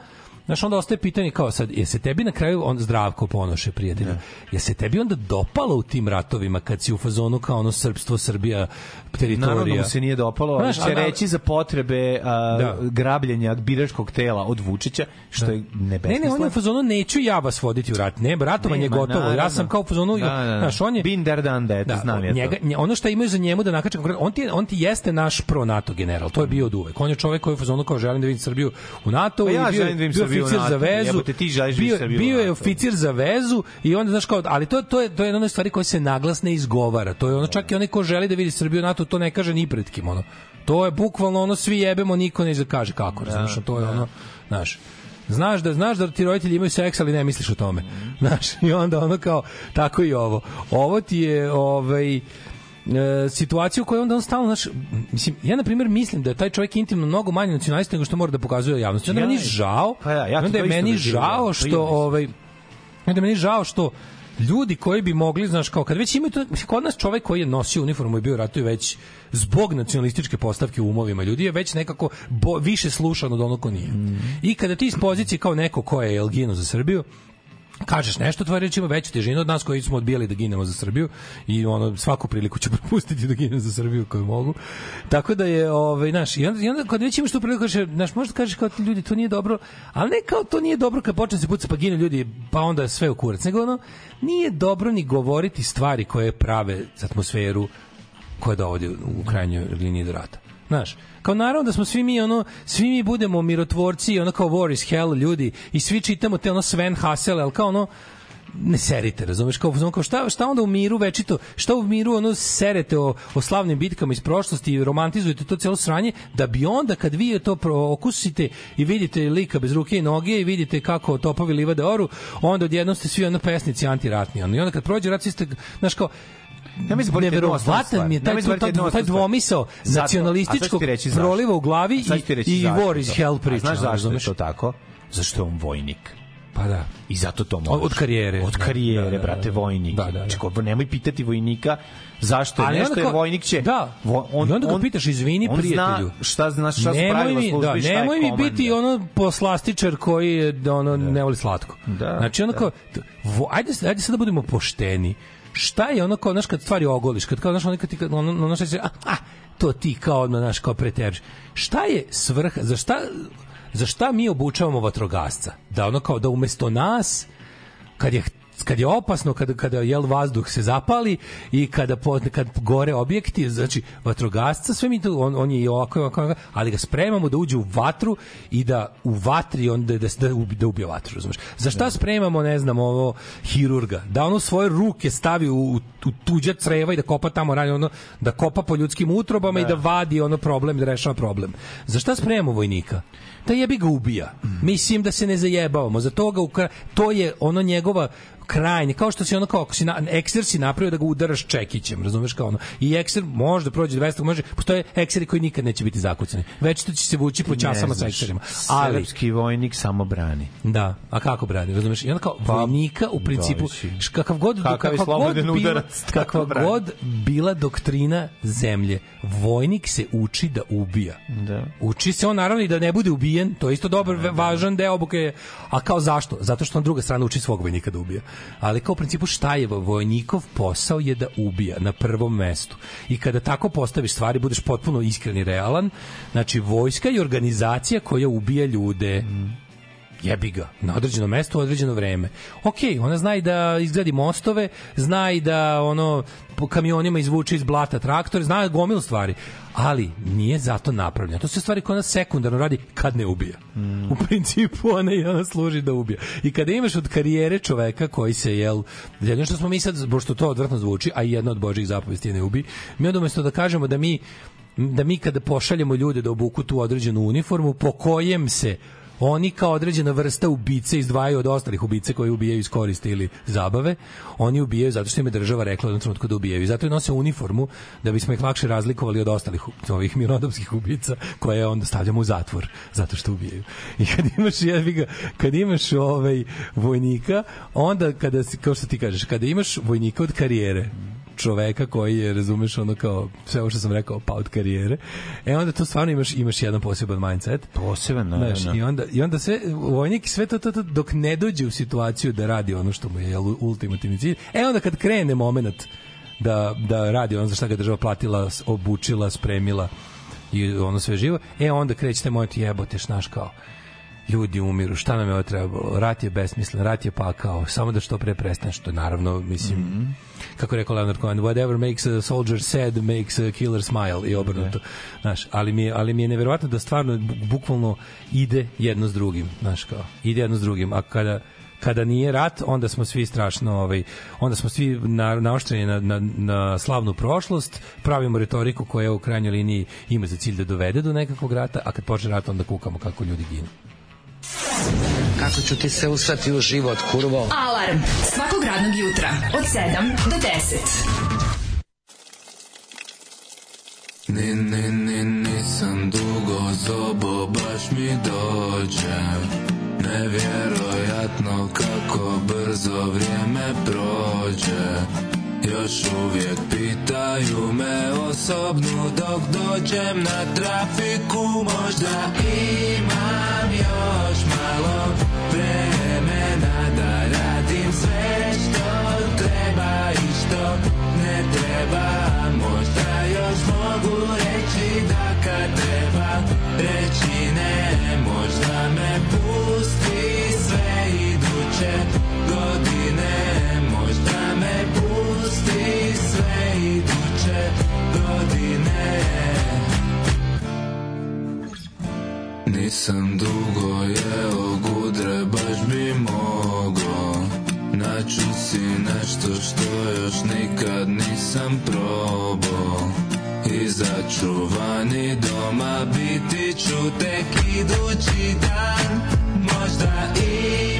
Znaš, onda ostaje pitanje kao sad, je se tebi na kraju, on zdravko ponoše prijatelju, je se tebi onda dopalo u tim ratovima kad si u fazonu kao ono srpstvo, Srbija, teritorija? Naravno mu se nije dopalo, ali će da- reći za potrebe a, Da. grabljenja biračkog tela od Vučića, što je Ne, nebesmisleno. ne, on je u fazonu neću ja vas voditi u rat. Ne, ratovanje je gotovo. Ja naravno. sam kao u fazonu, Da, da, da. znaš, on je Been there, done that, da, znam ja njega, to. ono što imaju za njemu da nakače on ti, je- on ti jeste naš pro NATO general, to je bio od uvek. On je čovek koji je u fazonu kao želim da vidim Srbiju u NATO Pa ja bio, želim da vidim Srbiju u oficir za NATO. vezu. Jebote, ti želiš da bio, Srbiju bio je NATO. oficir za vezu i onda znaš kao, ali to to je to je jedna od stvari koja se naglas ne izgovara. To je ono čak i onaj ko želi da vidi Srbiju u NATO, to ne kaže ni pred kim, ono. To je bukvalno ono svi jebemo, niko ne kaže kako, razumeš, to je ono, znaš. Znaš da znaš da ti roditelji imaju seks, ali ne misliš o tome. Znaš, i onda ono kao tako i ovo. Ovo ti je ovaj e, situacija u kojoj onda on stalno naš mislim ja na primjer mislim da je taj čovjek intimno mnogo manje nacionalista nego što mora da pokazuje javnosti. Onda Ja- meni žao. Pa ja, ja to onda je meni žao što ovaj onda je meni žao što ljudi koji bi mogli, znaš, kao kad već imaju to, kod nas čovek koji je nosio uniformu i bio ratu je već zbog nacionalističke postavke u umovima ljudi je već nekako bo, više slušan od onog ko nije. I kada ti iz pozicije kao neko ko je Elgino za Srbiju, kažeš nešto, tvoje reči ima veću težinu od nas koji smo odbijali da ginemo za Srbiju i ono svaku priliku ću propustiti da ginem za Srbiju koju mogu. Tako da je, ovaj, znaš, i onda, i onda kad već imaš tu priliku, kažeš, znaš, možda kažeš kao ljudi, to nije dobro, ali ne kao to nije dobro kad počne se puca pa ginu ljudi, pa onda sve u kurac, nego ono, nije dobro ni govoriti stvari koje prave atmosferu koja dovodi u krajnjoj liniji do rata. Znaš, kao naravno da smo svi mi ono, svi mi budemo mirotvorci, ono kao war is hell ljudi i svi čitamo te ono Sven Hassel, ali kao ono, ne serite, razumeš, kao, kao šta, šta onda u miru večito, šta u miru ono serete o, o slavnim bitkama iz prošlosti i romantizujete to celo sranje, da bi onda kad vi to okusite i vidite lika bez ruke i noge i vidite kako topovi livade oru, onda odjednom ste svi ono pesnici antiratni. Ono. I onda kad prođe rat, svi ste, znaš kao, Ja mislim da neverovatan mi je taj, taj, taj, taj dvomisao nacionalističkog proliva u glavi i, i, war is hell priča. Znaš zašto je to tako? Zašto je on vojnik. Pa da. I zato to možeš. Od karijere. Od Da, karijere, da, da, da. brate, vojnik. Da, da, da. Ko- nemoj pitati vojnika zašto je nešto, jer vojnik će... Da. vo- I onda ga pitaš, izvini, on prijatelju. Zna šta, znaš, šta nemoj pravila mi, da, šta nemoj mi komanda. biti ono poslastičar koji je, da ono ne voli slatko. Da, znači ono da. vo, ajde, ajde sad da budemo pošteni. Šta je ono kao, znaš, kad stvari ogoliš, kad kao, znaš, ono kad ti, ono, ono šta će, a, a, to ti kao odmah, znaš, kao preteriš. Šta je svrha, za šta, za šta mi obučavamo vatrogasca? Da ono kao, da umesto nas, kad je kad je opasno kada kada jel vazduh se zapali i kada po, kad gore objekti znači vatrogasca sve mi to on, on je i ovako, ovako, ali ga spremamo da uđe u vatru i da u vatri on da da, da, ubi- da ubije vatru razumeš? Za šta spremamo ne znam ovo hirurga? Da ono svoje ruke stavi u, u, u tuđa creva i da kopa tamo rani ono da kopa po ljudskim utrobama i da. vadi ono problem da rešava problem. Za šta spremamo vojnika da jebi ga ubija. Mislim da se ne zajebavamo. Za toga ukra... to je ono njegova krajnje, kao što si ono kao ako si na, ekser si napravio da ga udaraš čekićem, razumeš kao ono. I ekser može da prođe 200, može, postoje ekseri koji nikad neće biti zakucani. Već to će se vući po časama sa ekserima. Ali Srpski vojnik samo brani. Da, a kako brani, razumeš? I onda kao vojnika u principu kakav god Kakav kakva god bila, udarac, kakva brani. god bila doktrina zemlje, vojnik se uči da ubija. Da. Uči se on naravno i da ne bude ubijen, to je isto dobar, ve- važan deo obuke. A kao zašto? Zato što on druga strana uči svog vojnika da ubija. Ali kao u principu šta je vojnikov posao je da ubija na prvom mestu. I kada tako postaviš stvari, budeš potpuno iskren i realan, znači vojska je organizacija koja ubija ljude jebi ga, na određeno mesto u određeno vreme. Ok, ona zna i da izgradi mostove, zna i da ono po kamionima izvuče iz blata traktor, zna gomilu stvari, ali nije zato napravljena. To su stvari koje ona sekundarno radi kad ne ubija. U principu ona i ona služi da ubija. I kada imaš od karijere čoveka koji se jel jedno što smo mi sad pošto to odvratno zvuči, a i jedna od božjih zapovesti je ne ubi, mi onda umesto da kažemo da mi da mi kada pošaljemo ljude da obuku tu određenu uniformu po kojem se oni kao određena vrsta ubice izdvajaju od ostalih ubice koji ubijaju iz koriste ili zabave, oni ubijaju zato što im je država rekla u trenutku da ubijaju. I zato i nose uniformu da bismo ih lakše razlikovali od ostalih ovih mirnodopskih ubica koje onda stavljamo u zatvor zato što ubijaju. I kad imaš jebi ga, kad imaš ovaj vojnika, onda kada kao što ti kažeš, kada imaš vojnika od karijere, čoveka koji je, razumeš, ono kao sve ovo što sam rekao, pa od karijere. E onda to stvarno imaš imaš jedan poseban mindset. Poseban, Znaš, naravno. i onda i onda sve vojnik sve to, to, to dok ne dođe u situaciju da radi ono što mu je jel, ultimativni cilj. E onda kad krene momenat da, da radi ono za šta ga država platila, obučila, spremila i ono sve živo, e onda kreće taj moment jebote, znaš kao ljudi umiru, šta nam je ovo trebalo? Rat je besmislen, rat je pakao, samo da što pre prestane, što naravno, mislim, kako je rekao Leonard Cohen, whatever makes a soldier sad makes a killer smile i obrnuto. Znaš, ali mi je, ali mi je neverovatno da stvarno bu- bukvalno ide jedno s drugim, znaš kao, ide jedno s drugim, a kada kada nije rat, onda smo svi strašno, ovaj, onda smo svi na, naoštreni na, na, na slavnu prošlost, pravimo retoriku koja u krajnjoj liniji ima za cilj da dovede do nekakvog rata, a kad počne rat onda kukamo kako ljudi ginu. Kako ću ti se usrati u život, kurvo? Alarm svakog radnog jutra od 7 do 10. Ni, ni, ni, nisam dugo zobo, baš mi dođe Nevjerojatno kako brzo vrijeme prođe Još uvijek pitaju me osobnu dok dođem na trafiku Možda imam još treba Možda još mogu reći da kad treba reći ne Možda me pusti sve iduće godine Možda me pusti sve iduće godine. Nisam dugo jeo gudre, baš bi mogo Naću si nešto što još nikad nisam probao. I začuvani doma biti ću tek idući dan Možda imam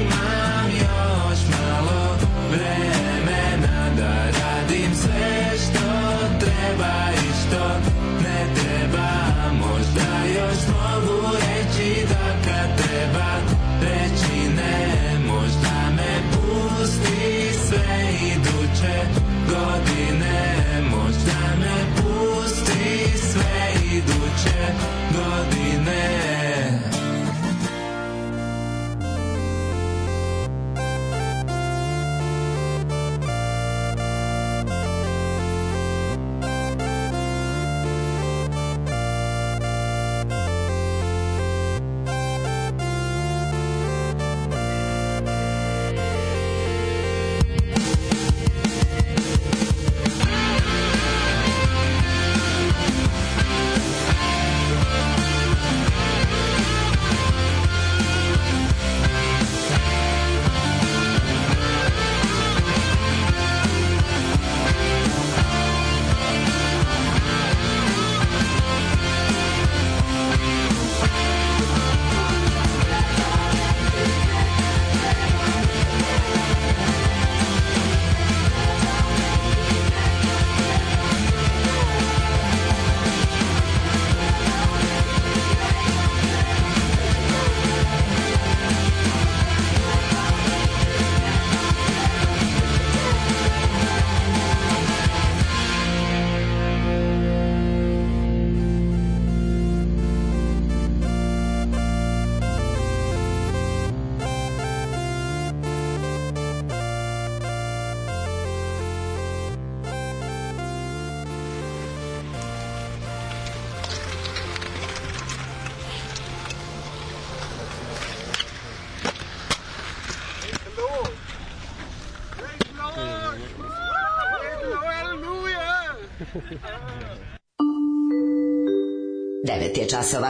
9 je časova.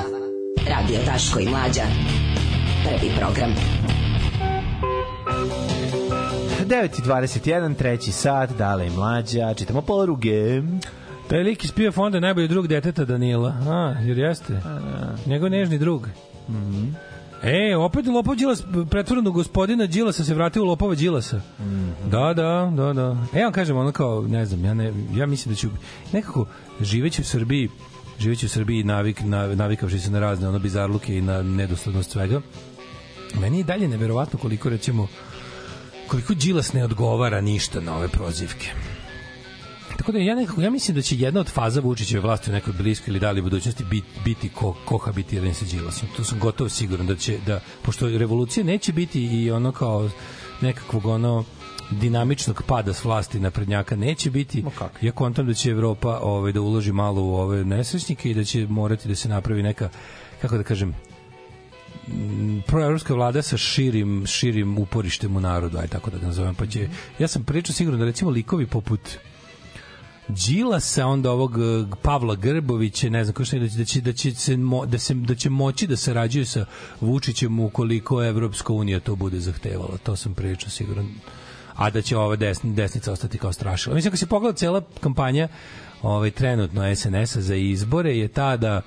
Radio Daško i Mlađa. Prvi program. 9.21, treći sat, dale i mlađa, čitamo poruge. Taj lik iz Pio fonda je najbolji drug deteta Danila. A, jer jeste? Njegov nežni drug. Mhm. E, opet lopov Đilas, pretvoreno gospodina Đilasa se vratio u lopova Đilasa. Mhm. Da, da, da, da. E, ja vam kažem, ono kao, ne znam, ja, ne, ja mislim da ću nekako živeći u Srbiji, živeći u Srbiji navik, nav, navikavši se na razne ono bizarluke i na nedoslednost svega, meni je dalje neverovatno koliko recimo koliko Đilas ne odgovara ništa na ove prozivke. Tako da ja nekako ja mislim da će jedna od faza Vučićeve vlasti u nekoj bliskoj ili dalje budućnosti biti, biti ko, kohabitiranje sa Đilasom. Tu sam gotovo siguran da će da pošto revolucija neće biti i ono kao nekakvog ono dinamičnog pada s vlasti na prednjaka neće biti. Ja kontam da će Evropa ovaj da uloži malo u ove nesrećnike i da će morati da se napravi neka kako da kažem proevropska vlada sa širim širim uporištem u narodu, aj tako da ga nazovem, pa će ja sam pričao sigurno da recimo likovi poput Đilasa, onda ovog eh, Pavla Grbovića, ne znam ko što da će, da će, da će, se, mo, da, se, da će moći da sarađuju sa Vučićem ukoliko Evropska unija to bude zahtevala. To sam pričao sigurno. A da će ova desni, desnica ostati kao strašila. Mislim, ako se pogleda cela kampanja ovaj, trenutno SNS-a za izbore je ta da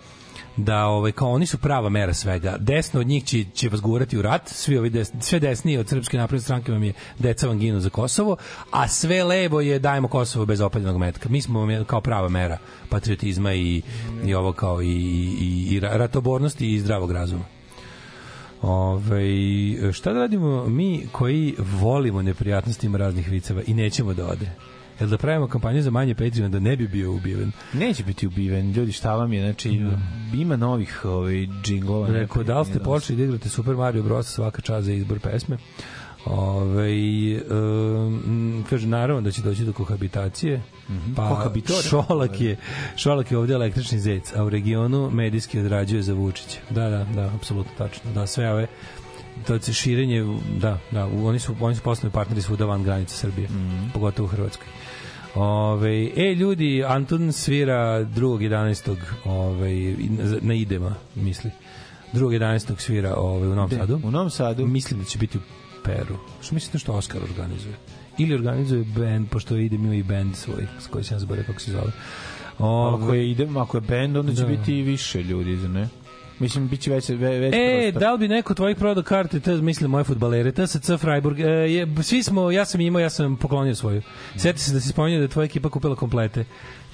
da ovaj kao oni su prava mera svega. Desno od njih će, će vas gurati u rat, svi ovi desni, sve desnije od srpske napredne stranke vam je deca vam ginu za Kosovo, a sve levo je dajemo Kosovo bez opaljenog metka. Mi smo vam kao prava mera patriotizma i, i ovo kao i, i, i ra- ratobornosti i zdravog razuma. Ove, šta da radimo mi koji volimo neprijatnosti ima raznih viceva i nećemo da ode? Jel da pravimo kampanju za manje Patreon da ne bi bio ubiven? Neće biti ubiven, ljudi, šta vam je, znači, ima novih ovaj, džinglova. Rekao, da li ste počeli da igrate Super Mario Bros. svaka čast za izbor pesme? Ove, um, kaže, naravno da će doći do kohabitacije. Pa Kohabitore. Šolak je, Šolak je ovde električni zec, a u regionu medijski odrađuje za Vučića. Da, da, da, apsolutno tačno. Da, sve ove to širenje, da, da, oni su oni su poslovni partneri svuda van granica Srbije, pogotovo u Hrvatskoj. Ove, e, ljudi, Anton svira 2.11. Ove, na- idema, misli. 2.11. svira ove, u Novom Gde? Sadu. U Novom Sadu? Mislim da će biti u Peru. Što mislite što Oskar organizuje? Ili organizuje band, pošto idem ima i band svoj, s koji sam zaboravio kako se zove. Ove, Ako je, idem, ako je band, onda će Da. biti i više ljudi, za ne? Mislim, bit će već, ve- već E, prostor. da li bi neko tvojih prodao karte, to mislim moje fudbalere, TSC Freiburg, e, je, svi smo, ja sam imao, ja sam poklonio svoju. Sjeti se da si spomenuo da je tvoja ekipa kupila komplete.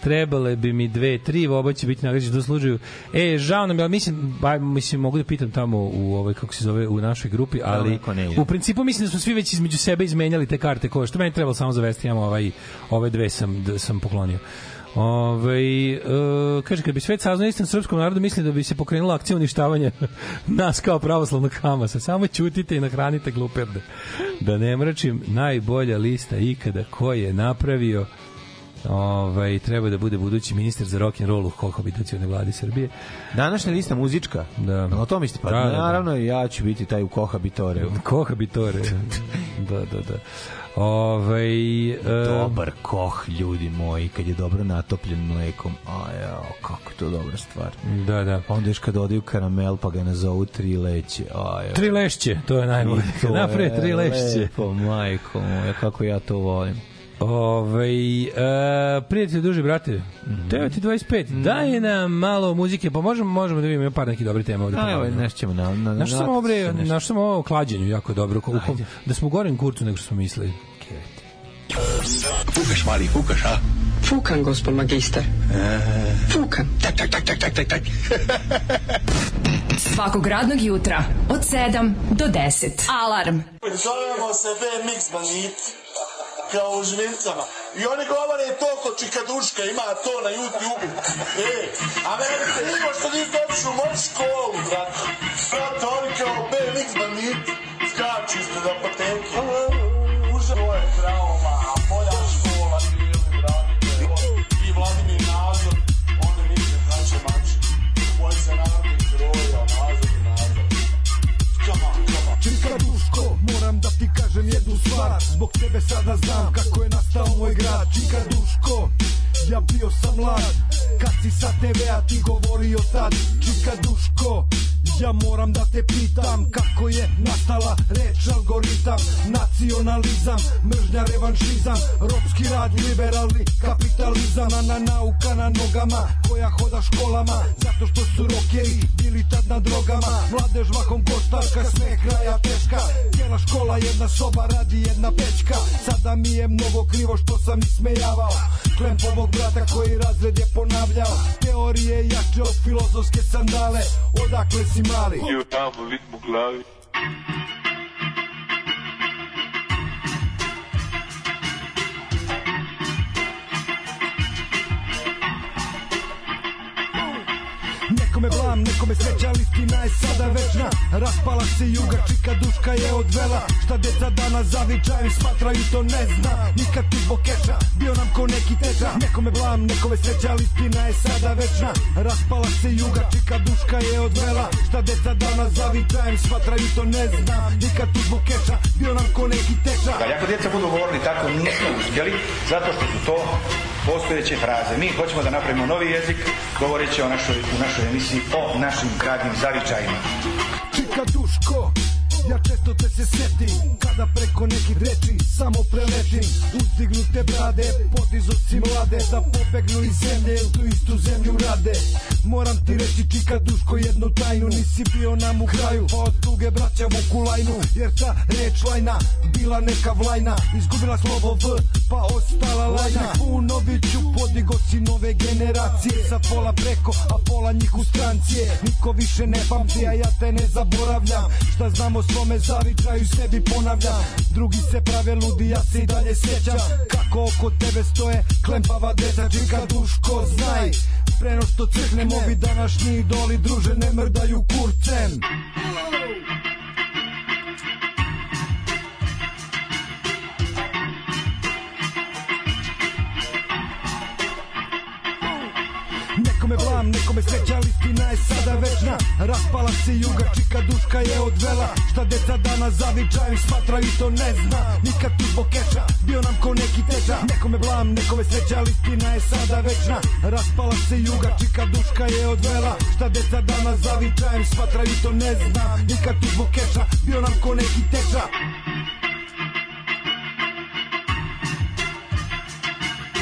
Trebale bi mi dve, tri, oba će biti nagrađeni do služaju. E, žao nam ali mislim, ba, mislim, mogu da pitam tamo u ovaj, kako se zove, u našoj grupi, ali neko ne ide. u principu mislim da smo svi već između sebe izmenjali te karte koje, što meni trebalo samo zavesti, ja ovaj, ove dve sam, da sam poklonio. Ove, e, kaže, kad bi svet saznao istom srpskom narodu, mislim da bi se pokrenula akcija uništavanja nas kao pravoslavnog Hamasa. Samo ćutite i nahranite gluperde. Da ne mračim, najbolja lista ikada ko je napravio ovaj, treba da bude budući ministar za rock and roll u kohabitacione vladi Srbije. Današnja lista muzička. Da. O tome ste pa. Da, da, da. Naravno, ja ću biti taj u Kohabitore. Kohabitore. da, da, da. Ovaj e, Dobar koh, ljudi moji, kad je dobro natopljen mlekom. A jao, kako je to dobra stvar. Da, da. Onda još kad dodaju karamel, pa ga nazovu tri leće. A, jao. Tri lešće, to je najbolje. Naprave tri lešće. Lepo, majko moja, kako ja to volim. Ove, e, prijatelji duži brate, mm. -hmm. 9.25, daj nam malo muzike, pa možemo, možemo da vidimo par nekih dobrih tema ovde. A, evo, nešto ćemo na... na, na- ovo bre, nešto. znaš što sam ovo klađenju jako dobro, ko- da smo u gorem kurcu nego što smo mislili. Fukaš, mali, fukaš, a? Fukan, gospod magister. Fukan. Tak, tak, tak, tak, tak, tak, tak. Svakog radnog jutra od 7 do 10. Alarm. Zovemo se BMX bandit kao u žmincama. I oni govore to ko čikaduška, ima to na YouTube. E, a meni se nimo što niste otišli u moju školu, brate. Brate, oni kao BMX bandit skaču ispred apoteke. Uža, to je trauma, bolja škola bili, brate. I Vladimir Nazor, onda misle, znači, mači. Boj se narodnih heroja, Nazor i Nazor. Come on, come on. Čika Duško, moram da ti kažem jednu stvar Zbog tebe sada znam kako je nastao moj grad. Čika Duško, ja bio sam mlad. Kad si sa TV-a ti govorio tad Čika Duško, ja moram da te pitam Kako je nastala reč algoritam Nacionalizam, mržnja, revanšizam Ropski rad, liberalni kapitalizam Na, na nauka na nogama koja hoda školama Zato što su rokeri bili tad na drogama. Mladež mahom koštarka, sve kraja teška Cijela škola, jedna soba, radi jedna pećka Sada mi je mnogo krivo što sam ismejavao Klempovog brata koji razred je ponavljao Teorije jače od filozofske sandale. Odakle si mali? I u lik mu glavi. Nekome blam, nekome sreća, ali istina je sada večna. Raspala se juga, čika duška je odvela. Šta deca danas zavičaju, smatraju to ne zna. Nikad ti zbog keša, bio nam ko neki teča. Nekome blam, nekome sreća, ali istina je sada večna. Raspala se juga, čika duška je odvela. Šta deca danas zavičaju, smatraju to ne zna. Nikad ti zbog keša, bio nam ko neki teča. Ako djeca budu govorili tako, nismo uspjeli, zato što su to postojeće fraze. Mi hoćemo da napravimo novi jezik, govoreći o našoj, u našoj emisiji o našim gradnim zavičajima. Čika Duško Ja često te se setim Kada preko nekih reči samo preletim. Uzdignute brade, podizovci mlade Da pobegnu iz zemlje, u tu istu zemlju rade. Moram ti reći čika Duško jednu tajnu Nisi bio nam u kraju, pa od tuge braća vuku lajnu Jer ta reč lajna bila neka vlajna. Izgubila slovo V, pa ostala lajna. Punoviću podigo si nove generacije Sa pola preko, a pola njih u strancije Niko više ne pamti, a ja te ne zaboravljam. Šta znamo svome zavičaju sebi ponavljam Drugi se prave ludi, ja se i dalje sjećam. Kako oko tebe stoje klempava deca Čika Duško, znaj. Preno što crknemo, ovi današnji idoli druže ne mrdaju kurcem Blam, nekome sreća, ali istina je sada večna. Raspala se juga, čika duška je odvela. Šta deca danas zavičaju, smatraju to ne zna. Nikad tu zbog keša, bio nam ko neki teča. Nekome blam, nekome sreća, ali istina je sada večna. Raspala se juga, čika duška je odvela. Šta deca danas zavičaju, smatraju to ne zna. Nikad tu zbog keša, bio nam ko neki teča.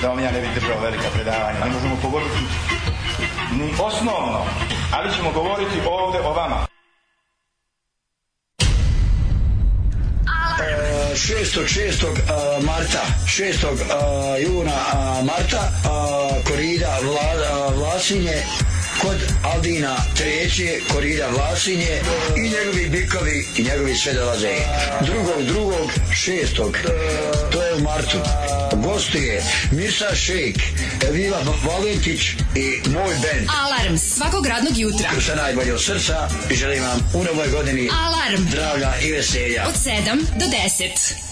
Da vam ja ne bih držao velika predavanja. Ne možemo govoriti ni osnovno, ali ćemo govoriti ovde o vama. E, 6. 6. a, marta 6. a, juna a, marta korida Vla, Vlasinje kod Aldina treće korida Vlasinje i njegovi bikovi i njegovi sve dolaze drugog drugog šestog to je u martu gostuje Mirsa Šejk Evila Valentić i moj band Alarm svakog radnog jutra. sa najbolje od srca i želim vam u novoj godini Alarm. zdravlja i veselja Od 7 do 10.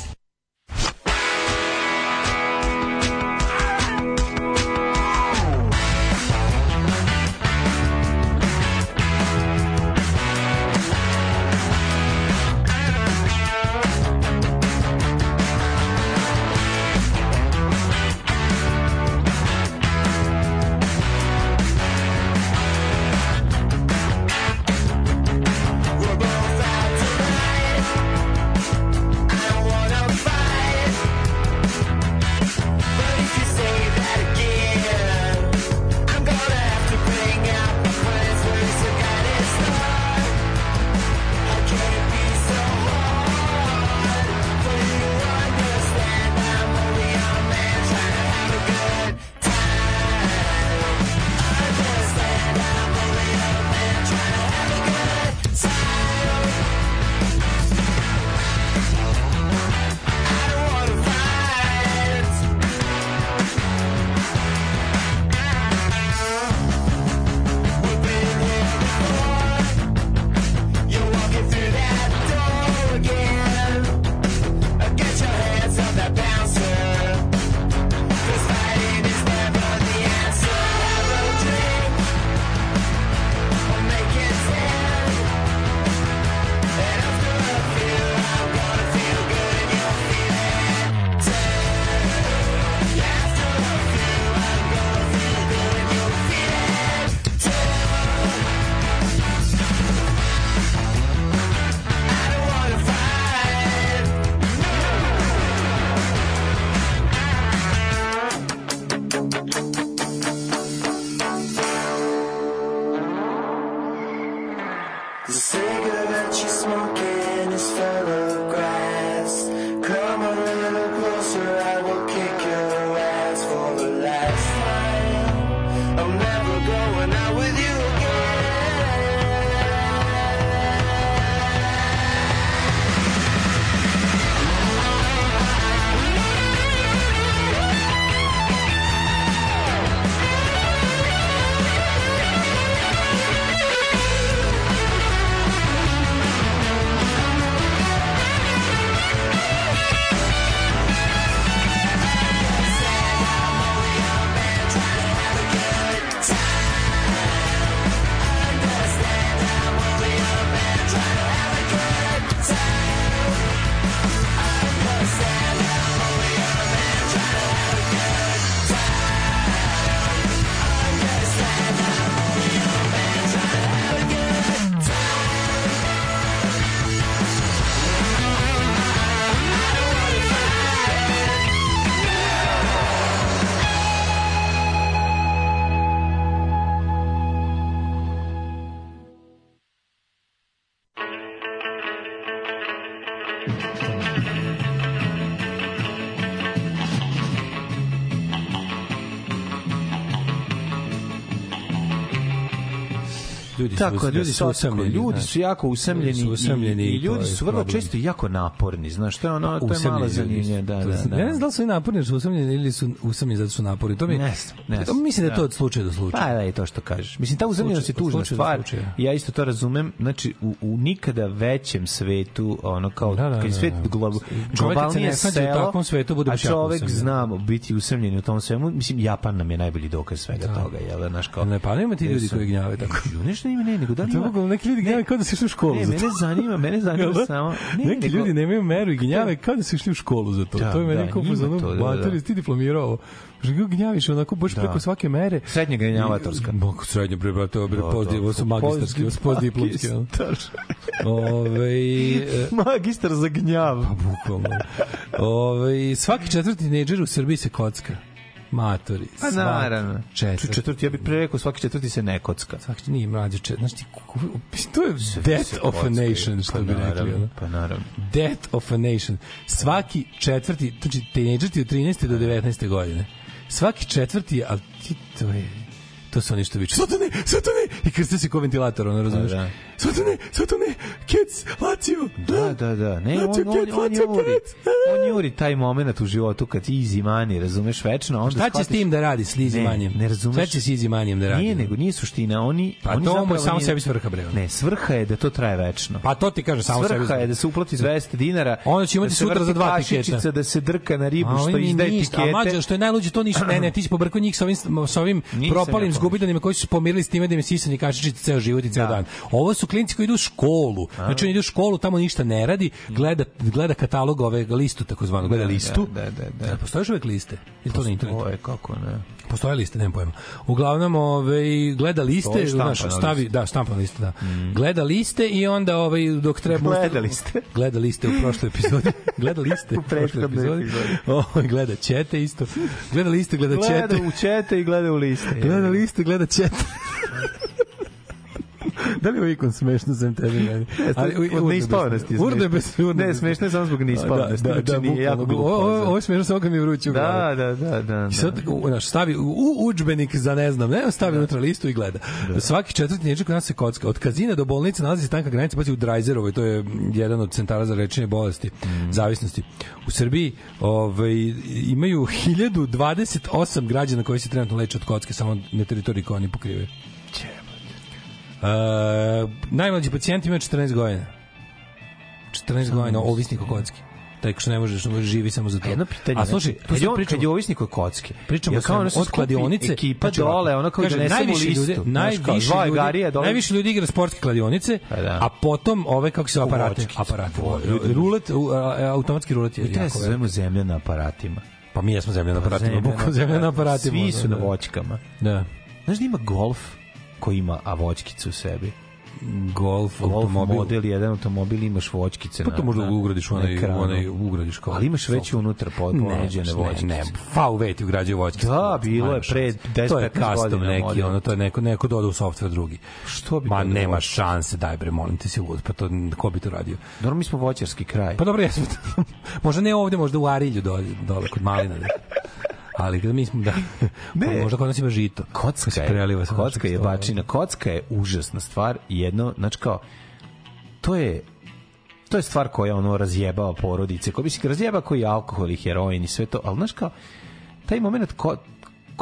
Tako da ljudi su usamljeni. ljudi su jako usamljeni, Ljudi su usamljeni i, i to ljudi je su vrlo problem. često jako naporni, znaš, to je ono, to je malo su. da, To da, da. Ja ne znam da li su naporni su usamljeni ili su usamljeni zato su naporni. To mi, Ne ne to mislim da je to Da. od slučaja do slučaja. Pa da, i to što kažeš. Mislim, ta uzemljenost je tužna stvar. Ja isto to razumem. Znači, u, u nikada većem svetu, ono kao, Da, da, kad je da, svet da. glob, Čovjek kad se globalnije ne snađe u selo, takvom svetu, bude a čovek zna biti usamljen u tom svemu. Mislim, Japan nam je najbolji dokaz svega toga. Jel, da, znaš, kao, Ne, pa nema ti ljudi koji gnjave tako. Nešto ima, ne, nego da li To ima... mogu neki ljudi gnjave kao da su išli u školu Ne, za mene to. zanima, mene zanima da? samo... Ne, Neki nego- ljudi nemaju meru i gnjave kao da su išli u školu za to. Da, to je meni da, kao to, da, da. materi, ti diplomirao ga gnjaviš onako baš Da. preko svake mere. Srednja gnjavatorska. Mogu srednje bre, brate, bre, Da, da. pozdiv, ovo su magistarski, postdiplomski. Ove, e, Magistar za gnjav. Pa bukvalno. Ove, svaki četvrti tinejdžer u Srbiji se kocka. Matori. Pa naravno. Četvrti. Četvrti, ja bih pre rekao, svaki četvrti se ne kocka. Svaki nije mlađe čet. Znaš ti, to je death of a nation, što pa bi rekli. naravno, ono. Pa naravno. Death of a nation. Svaki četvrti, znači tinejdžer od 13. do 19. godine. Svaki četvrti, ali ti to je to su oni što viču, Svatane, Svatane! I krste se ko ventilator, ono, razumeš? Da, da. Svatane, Svatane, Kec, Lazio! Da, da, da. Ne, on, Lazio on, Kec, on, Lazio juri, Kec! on juri taj moment u životu kad ti easy money, razumeš, večno, onda Šta će s shvatiš- tim da radi, s Easy Ne, Manijem? Ne razumeš. Šta će s Easy Manijem da radi? Nije, nego nije suština, oni... Pa oni to mu je samo nije- sebi svrha, bre. Ne, svrha je da to traje večno. Pa to ti kaže samo sebi. Svrha je da se uplati 200 dinara. Onda će imati da sutra za dva tiketa. Da se drka na ribu A što oni izdaje ništa, tikete. A mađo, što je najluđe, to nisu, ne, ne, ti si pobrkao njih sa ovim, sa ovim propalim ja zgubidanima koji su pomirili s time da im je sisanje kašičice ceo život i ceo dan. Ovo su klinci koji idu u školu. Znači, oni idu u školu, tamo ništa ne radi, gleda, gleda katalog ove listu, takozvano, gleda Da, listu. da, da, da, da. Jel Postoje uvek liste? Ili to na internetu? Ovo je kako ne. Postoje liste, nemam pojma. Uglavnom, ovaj gleda liste, znaš, stavi, lista. da, štampana lista, da. Gleda liste i onda ovaj dok treba Gleda liste. gleda liste u prošloj epizodi. gleda liste U prethodnoj epizodi. O, gleda ćete isto. Gleda liste, gleda ćete. Gleda u čete i gleda u liste. Gleda liste, gleda ćete. da li je ikon smešno sem tebi meni? Ali, od neispavnosti je Urde smešno. bez urde. Ne, smešno je samo zbog neispavnosti. Da, da, Znači, da, nije jako glupo. Ovo, je smešno samo kad mi je vruće u. Da, da, da, da. I sad, u, znaš, stavi u, udžbenik za ne znam, ne, stavi unutra listu i gleda. Svaki četvrti teenager kod nas se kocka. Od kazina do bolnice nalazi se tanka granica, pazi u Drajzerovoj, to je jedan od centara za lečenje bolesti, zavisnosti. U Srbiji ovaj, imaju 1028 građana koji se trenutno leče od kocke, samo na teritoriji koje oni pokrivaju. Uh, najmlađi pacijent ima 14 godina. 14 godina, ovisnik o kocki. Taj što ne može, može živi samo za to. Jedno pitanje. A slušaj, znači, tu kad, se je on, pričamo, kad je ovisnik od kocke, Pričamo ja o ono se od kladionice ekipa znači dole, ono kao kaže, da ne najviše listu. ljudi, kao, najviše ljudi, garija dole. najviše ljudi igra sportske kladionice, Pa da. a potom ove kako se aparate, aparate. Rulet, a- a- automatski rulet je Mi se velik. zovemo zemlja na aparatima. Pa mi jesmo zemlja na aparatima, Zemlja na bukvalno zemlja na aparatima. Svi su da, na da. voćkama. Da. Znaš da ima golf koji ima a u sebi? Golf, Golf automobil. model, jedan automobil imaš voćkice Pa to možda ugradiš u na onaj, onaj ugradiš kao. Ali imaš već unutra pod Ne, ponuđene ne, voćkice. ne, VV ti ugrađuje voćkice. Da, bilo je pre 10-15 To je custom neki, model. ono, to je neko, neko doda u software drugi. Što bi Ma to nema šanse, daj bre, molim te si lud, pa to, ko bi to radio? Dobro, mi smo voćarski kraj. Pa dobro, jesmo. možda ne ovde, možda u Arilju dole, dole kod Malina. Ali kada mi smo da Ne. pa možda kod nas ima žito. Kocka se je, preliva sa kocka našeg je bačina. Kocka je užasna stvar i jedno, znači kao, to je to je stvar koja ono razjebava porodice, koja mislim razjeba koji alkohol i heroin i sve to, ali znaš kao taj moment ko,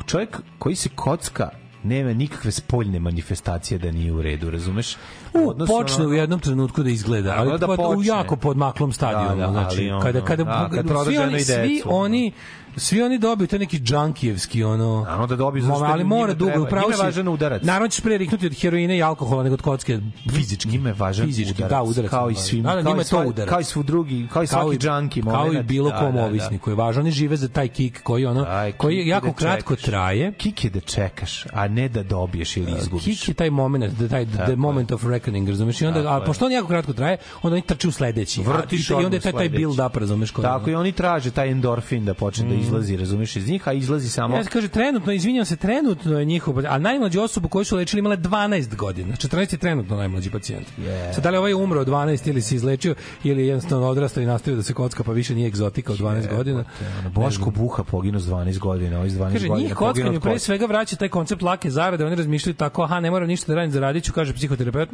čovjek koji se kocka nema nikakve spoljne manifestacije da nije u redu, razumeš? U, Odnosno, počne u jednom trenutku da izgleda, ali da pod, u počne. jako podmaklom stadionu, Da, da, znači ali ono, kada kada, da, kad svi oni svi oni svi oni dobiju taj neki džankijevski ono Naravno da dobiju, zato ali mora dugo upravo je važan udarac. naravno ćeš pre riknuti od heroina i alkohola nego od kocke fizički njima je važan fizički udarac, da udarac kao i svim, važan. da, da, kao i to udarac kao i svu drugi, kao i svaki i- junkie kao i bilo Da, kom da, da. ovisniku je važno oni žive za taj kik koji ono Aj, koji jako da kratko čekaš. traje Kik je da čekaš, a ne da dobiješ ili izgubiš. Kik je taj moment, da taj the moment of reckoning, razumeš? I onda, Tako a pošto on jako kratko traje, onda oni trče u sledeći. Vrtiš i onda je taj, taj build up, razumeš? kod Tako i oni traže taj endorfin da počne da izlazi, razumeš, iz njih, a izlazi samo... Ja kaže trenutno, izvinjavam se, trenutno je njihov, a najmlađu osobu koju su lečili imala je 12 godina. 14 je trenutno najmlađi pacijent. Yeah. Sad da li ovaj umro od 12 ili se izlečio ili je jednostavno odrastao i nastavio da se kocka pa više nije egzotika od 12 godina. Ono, Boško Buha poginuo s 12 godina, ovaj s 12 Kaže, godina njih poginuo kockanju pre svega vraća taj koncept lake zarade, oni razmišljaju tako, aha, ne moram ništa da radim, zaradit ću, kaže psihoterapeut.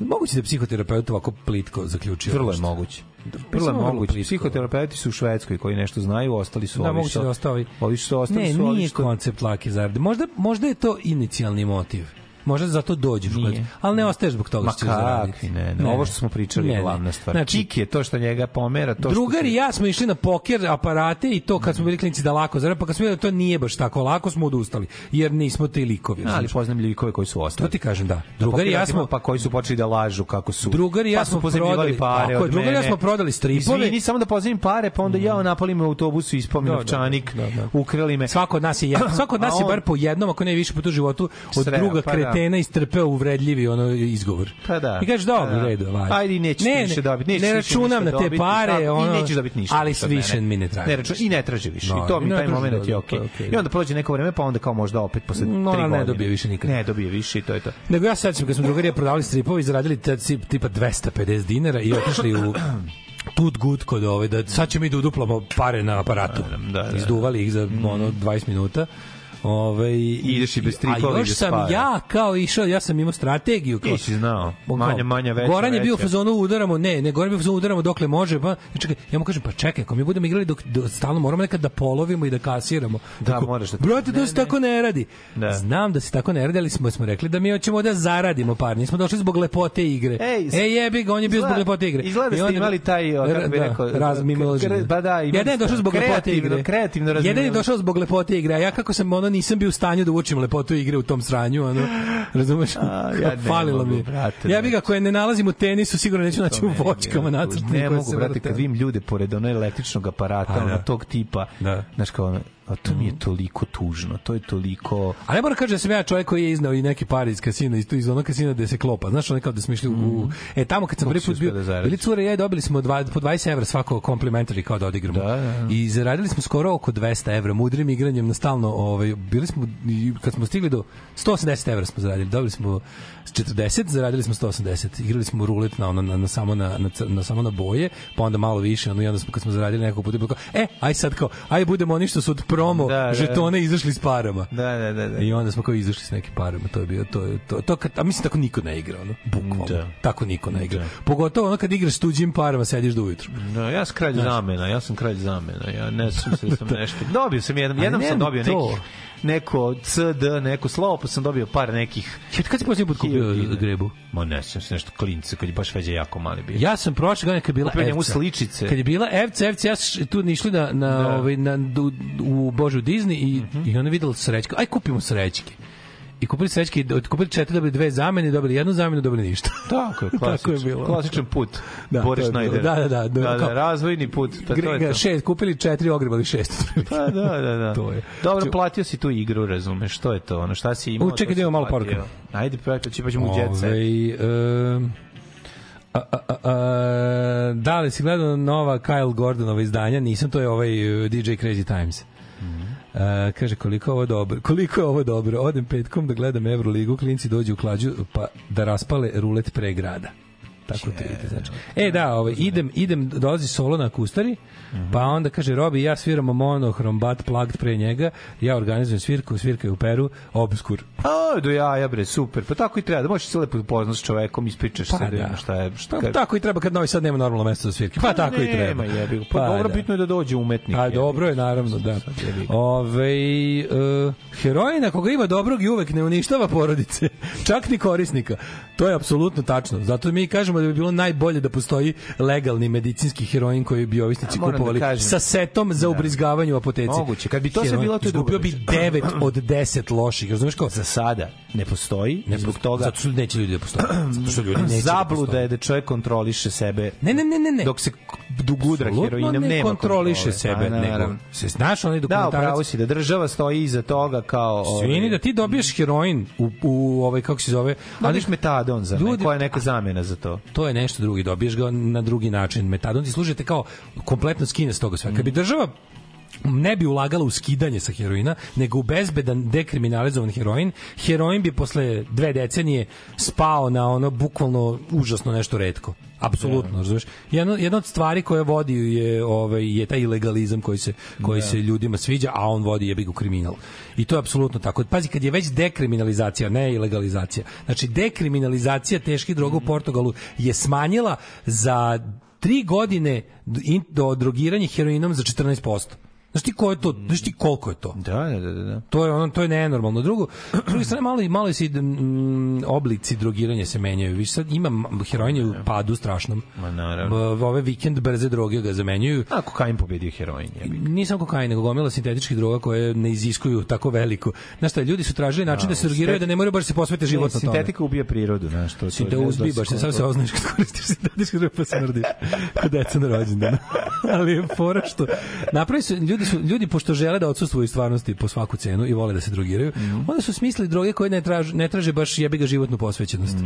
Moguće da je psihoterapeut ovako plitko zaključio. Vrlo je moguće. Vrlo je moguće. plitko. Psihoterapeuti su u Švedskoj koji nešto znaju, ostali su Da, ovi moguće što... da ostao ovi. Ovi što ostali Ne, su ovi nije što... koncept lake zarade. Možda, možda je to inicijalni motiv. Možda zato dođeš, kod- ali ne ostaješ zbog toga što ćeš zaraditi. kakvi, ne, ne, Ovo što smo pričali Ne, je ne. glavna stvar. Znači, Kik je to što njega pomera, to Drugar i ja smo išli na poker aparate i to kad smo bili klinici da lako zarade, pa kad smo vidjeli da to nije baš tako lako, smo odustali. Jer nismo ti likovi. Ali razumeš? poznam likove koji su To ostali. ti kažem, da. Na Drugar i ja smo pa koji su počeli da lažu kako su. Drugar i ja pa smo prodali- pare od drugar i ja mene. smo prodali stripove. Izvini, samo da pozajmim pare, pa onda ja napalim u autobusu, Da, da, novčanik, da, da. ukrali me. Svako od nas je. Svako od nas je bar po jednom, ako ne više puta u životu, od druga pa da. Kretena istrpeo uvredljivi ono izgovor. Pa da. I kažeš dobro, Pa da. redu, važi. Ajde, i nećeš ne, više dobiti, nećeš ne računam na te dobiti, pare, ono, i nećeš dobiti ništa. ali od više mene. mi ne traži. Ne račun, I ne traži više. No, I to mi i taj da, je okej. I onda prođe neko vreme, pa onda kao možda opet posle No, 3 ona ne godine. dobije više nikad. Ne dobije više i to je to. Nego ja sad kad smo drugarija prodavali stripove i zaradili tipa 250 dinara i otišli u tut good kod ove, da sad ćemo mi da uduplamo pare na aparatu. Da, da, da. Izduvali ih za ono 20 minuta. Ove, ideš i bez stripova A i još bez sam para. ja kao išao, ja sam imao strategiju. Kao, Nisi znao. Manja, manja, veća, Goran je bio u fazonu udaramo, ne, ne, Goran je bio u fazonu udaramo dokle može, pa ja čekaj, ja mu kažem pa čekaj, ako mi budemo igrali dok, dok stalno moramo nekad da polovimo i da kasiramo. Da, Tako, moraš da- Brate, to se tako ne radi. Da. Znam da se tako ne radi, ali smo smo rekli da mi hoćemo da zaradimo par. Nismo došli zbog lepote igre. Ej, Ej jebi ga, on je bio zbog lepote igre. Izgleda da I ste imali taj, kako bi Da, rekao, raz mimoloženje. kre- pa da, imali Jedan je došao zbog lepote kreativno- igre. kreativno Jedan je došao zbog lepote igre, a ja kako sam ono nisam bio u stanju da učim lepotu igre u tom sranju, ono, razumeš? A, ja Falilo mi. brate, ja bih ga koje ne nalazim u tenisu, sigurno neću naći u vočkama jako nacrtnim. Ne mogu, brate, kad vidim ljude pored onog električnog aparata, Pa da. ono, tog tipa, Da. znaš kao ono, a to mi je toliko tužno, to je toliko... A ne moram kaže da sam ja čovjek koji je iznao i neki pare iz kasina, iz, iz onog kasina gde se klopa. Znaš, ono kao da smo išli u... E, tamo kad sam prvi put bio... da bili cure i ja i dobili smo dva, po 20 evra svako complimentary kao da odigramo. Da, da, da. I zaradili smo skoro oko 200 evra mudrim igranjem na stalno. Ovaj, bili smo, kad smo stigli do 180 evra smo zaradili. Dobili smo 40, zaradili smo 180. Igrali smo rulet na, ono, na, na, samo na, na, na, samo na boje, pa onda malo više, ono, i onda smo, kad smo zaradili nekog puta, bilo kao, e, aj sad kao, aj budemo oni što su od promo Da, da. žetone izašli s parama. Da, da, da. da. I onda smo kao izašli s nekim parama, to je bio to je to to kad a mislim tako niko ne igra, ono, bukvalno. Da. Tako niko ne igra. Da. Pogotovo ono kad igraš s tuđim parama, sediš do ujutru. No, ja sam kralj zamena, ja sam kralj zamena. Ja ne sam se da sam nešto. Dobio sam jedan, jednom ne sam dobio to. Neko CD, neko slovo, pa sam dobio par nekih Kad kad si posljednji put kupio grebu? Ma ne, sam se nešto klince, kad je baš veđe jako mali bio. Ja sam prošle godine kad je bila Kupio Evca. sličice. Kad je bila Evca, Evca, ja s- tu išli na, na, Da. ovaj, na, u, u Božu Disney i, Mhm. i ona videla srećke. Aj kupimo srećke. I kupili srećke, kupili četiri, dobili dve zamene, dobili jednu zamenu, dobili ništa. Tako je, Tako klasičan, je bilo. klasičan put. Da, Boris. Schneider. Da, da, da, da, da, kao- razvojni put. Pa to je to. šest, kupili četiri, ogrebali šest. Pa da, da, da. To je. Dobro, platio si tu igru, razumeš, što je to? Ono, šta si imao? U, čekaj da imamo malo poruka. Ajde, pa će ćemo u jet set. Ovaj, a, a, a, a, da li si gledao nova Kyle Gordonova izdanja? Nisam, to je ovaj uh, DJ Crazy Times. Uh, kaže koliko ovo dobro? Koliko je ovo dobro? Odem petkom da gledam Euroligu klinci dođu u klađu pa da raspale rulet pre grada tako to vidite znači. E da, ovaj idem idem dolazi solo na kustari, pa onda kaže Robi ja sviramo monohrom bat plugged pre njega, ja organizujem svirku, svirka je u Peru, obskur. A, do jaja, bre, super. Pa tako i treba. Da možeš se lepo upoznat s čovekom, ispričaš Pa se da da. šta je. Šta, Pa, tako i treba kad Novi Sad nema normalno mesto za svirke. Pa, tako i treba. Nema, jebi ga. Pa, dobro, da. bitno je da dođe umetnik. A jebi dobro je naravno, da. Ove, uh, heroina koga ima dobrog i uvek ne uništava porodice, čak ni korisnika. To je apsolutno tačno. Zato mi kažemo da bi bilo najbolje da postoji legalni medicinski heroin koji bi ovisnici A, moram da kupovali kažem. sa setom za ubrizgavanje u apoteci. Moguće. Kad bi to sve Heroin bilo, to izgubio bi priča. 9 od 10 loših. Razumeš kao? Za sada ne postoji, Ne, zbog toga Zato što neće ljudi da postoje. Zato što ljudi neće da zabluda postoje. je da čovjek kontroliše sebe Ne, ne, ne, ne, ne. dok se dugudra heroinom ne nema kontroliše kontrole. sebe, Pa, nego se znaš onaj Da, dokumentarac. upravo si da država stoji iza toga kao... Svini da ti dobiješ heroin u, u ovaj kako se zove, ali metadon za Ljudi- Ljudi... koja je neka zamena za to. To je nešto drugi, dobiješ ga na drugi način. Metadon ti služite kao kompletno skine s toga sve. Kad bi država ne bi ulagala u skidanje sa heroina, nego u bezbedan dekriminalizovan heroin, heroin bi posle dve decenije spao na ono bukvalno užasno nešto redko. Apsolutno, razumeš? Jedna, jedna od stvari koje vodi je ovaj je taj ilegalizam koji se koji Da. se ljudima sviđa, a on vodi jebi ga u kriminal. I to je apsolutno tako. Pazi kad je već dekriminalizacija, ne ilegalizacija. Znači dekriminalizacija teških droga u Portugalu je smanjila za tri godine in- do drogiranja heroinom za 14%. Znaš ti ko je to? Znaš ti koliko je to? Da, da, da, da. To je ono to je nenormalno. Drugo, s druge strane malo malo se mm, oblici drogiranja se menjaju. Više sad ima heroin u padu strašnom. Ma naravno. B- Ove vikend brze droge ga zamenjuju. A kokain pobedio heroin. Je. Nisam kokain, nego gomila sintetičkih droga koje ne iziskuju tako veliko. Znaš šta, ljudi su tražili način da se drogiraju da ne moraju baš se posvete životno tome. Sintetika ubija prirodu, znaš, to, to Si da znam uzbi, baš sam se oznaš kad koristiš sintetičke droge pa smrdiš. Kod deca na rođendanu. Ali je fora što napravi su ljudi su ljudi pošto žele da odsustvuju iz stvarnosti po svaku cenu i vole da se drogiraju. Onda su smislili droge koje ne traže ne traže baš jebi ga životnu posvećenost.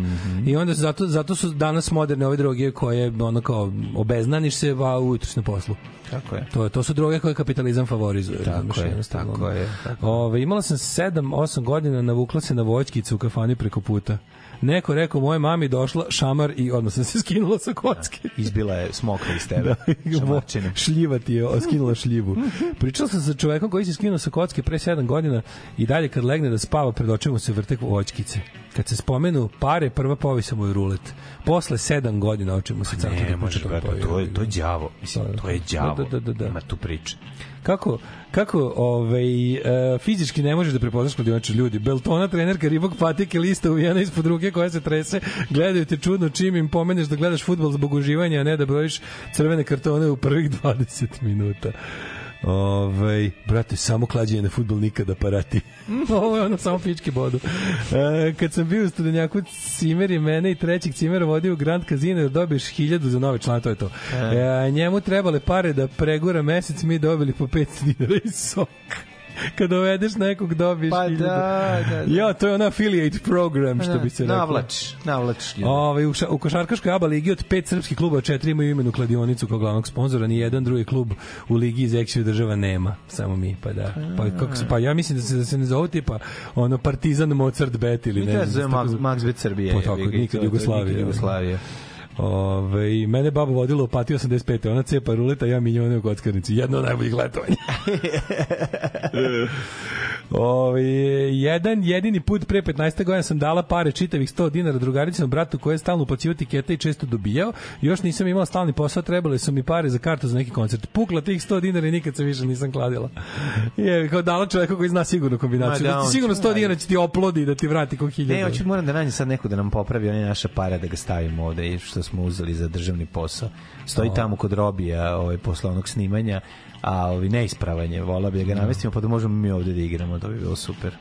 I onda su zato zato su danas moderne ove droge koje ono kao obeznaniš se va ujutro si na poslu. Tako je. To, je- to su droge koje kapitalizam favorizuje. Tako je, tako je, tako Ove, imala sam 7-8 godina, navukla se na voćkicu u kafani preko puta. Neko rekao moje mami došla šamar i odmah sam se skinula sa kocke. Izbila je smokva iz tebe. Da, šljiva ti je skinula šljivu. Pričala sam sa čovekom koji se skinuo sa kocke pre 7 godina i dalje kad legne da spava pred očima se vrte voćkice. Kad se spomenu pare, prva povisa mu je rulet. Posle 7 godina oči mu se crtati. Ne, može, brate, to je, to je đavo. Mislim, to je đavo. Da, da, da, da. Ima tu priče. Kako, kako ovaj, e, fizički ne možeš da prepoznaš kladionače ljudi. Beltona, trenerka, ribog patike, lista uvijena ispod ruke koja se trese, gledaju te čudno čim im pomeneš da gledaš futbol zbog uživanja, a ne da brojiš crvene kartone u prvih 20 minuta. Ove, brate, samo klađenje na futbol nikada parati. Ovo je ono samo pički bodu. E, kad sam bio u studenjaku, Cimer je mene i trećeg Cimera vodio u Grand Casino da dobiješ hiljadu za nove člana, to je to. E, njemu trebale pare da pregura mesec, mi dobili po 5 dinara i sok. Kad dovedeš nekog dobiješ Pa da, da, da. Ja, to je ono affiliate program, što bi se reklo. Navlač, navlač. Ove, u, u košarkaškoj ABA ligi od pet srpskih klubova četiri imaju imenu kladionicu kao glavnog sponzora, ni jedan drugi klub u ligi iz eksiju država nema, samo mi, pa da. Pa, kako se, pa ja mislim da se, da se ne zovu tipa ono Partizan Mozart Bet ili ne te znam. zove Max, zove. Max Bet Srbije. Pa je, tako, nikad Jugoslavije. Nikad Jugoslavije. Ove, mene baba vodila u pati 85. Ona cepa ruleta, ja milijone u kockarnici. Jedno od najboljih letovanja. Ove, jedan jedini put pre 15. godina sam dala pare čitavih 100 dinara drugaricom bratu koji je stalno uplaćivao tikete i često dobijao. Još nisam imao stalni posao, trebale su mi pare za kartu za neki koncert. Pukla tih 100 dinara i nikad se više nisam kladila. Je, kao dala čoveka koji zna sigurno kombinaciju. Ma da, Da, ti sigurno će 100 dinara će ti oplodi da ti vrati kog hiljada. Ne, hoću moram da nađem sad neko da nam popravi one naše pare da ga stavimo ovde i što smo uzeli za državni posao. Stoji O. tamo kod Robija ovaj, posle onog snimanja, a ovi neispravanje, vola bi da ga namestimo pa da možemo mi ovde da igramo, to bi bilo super.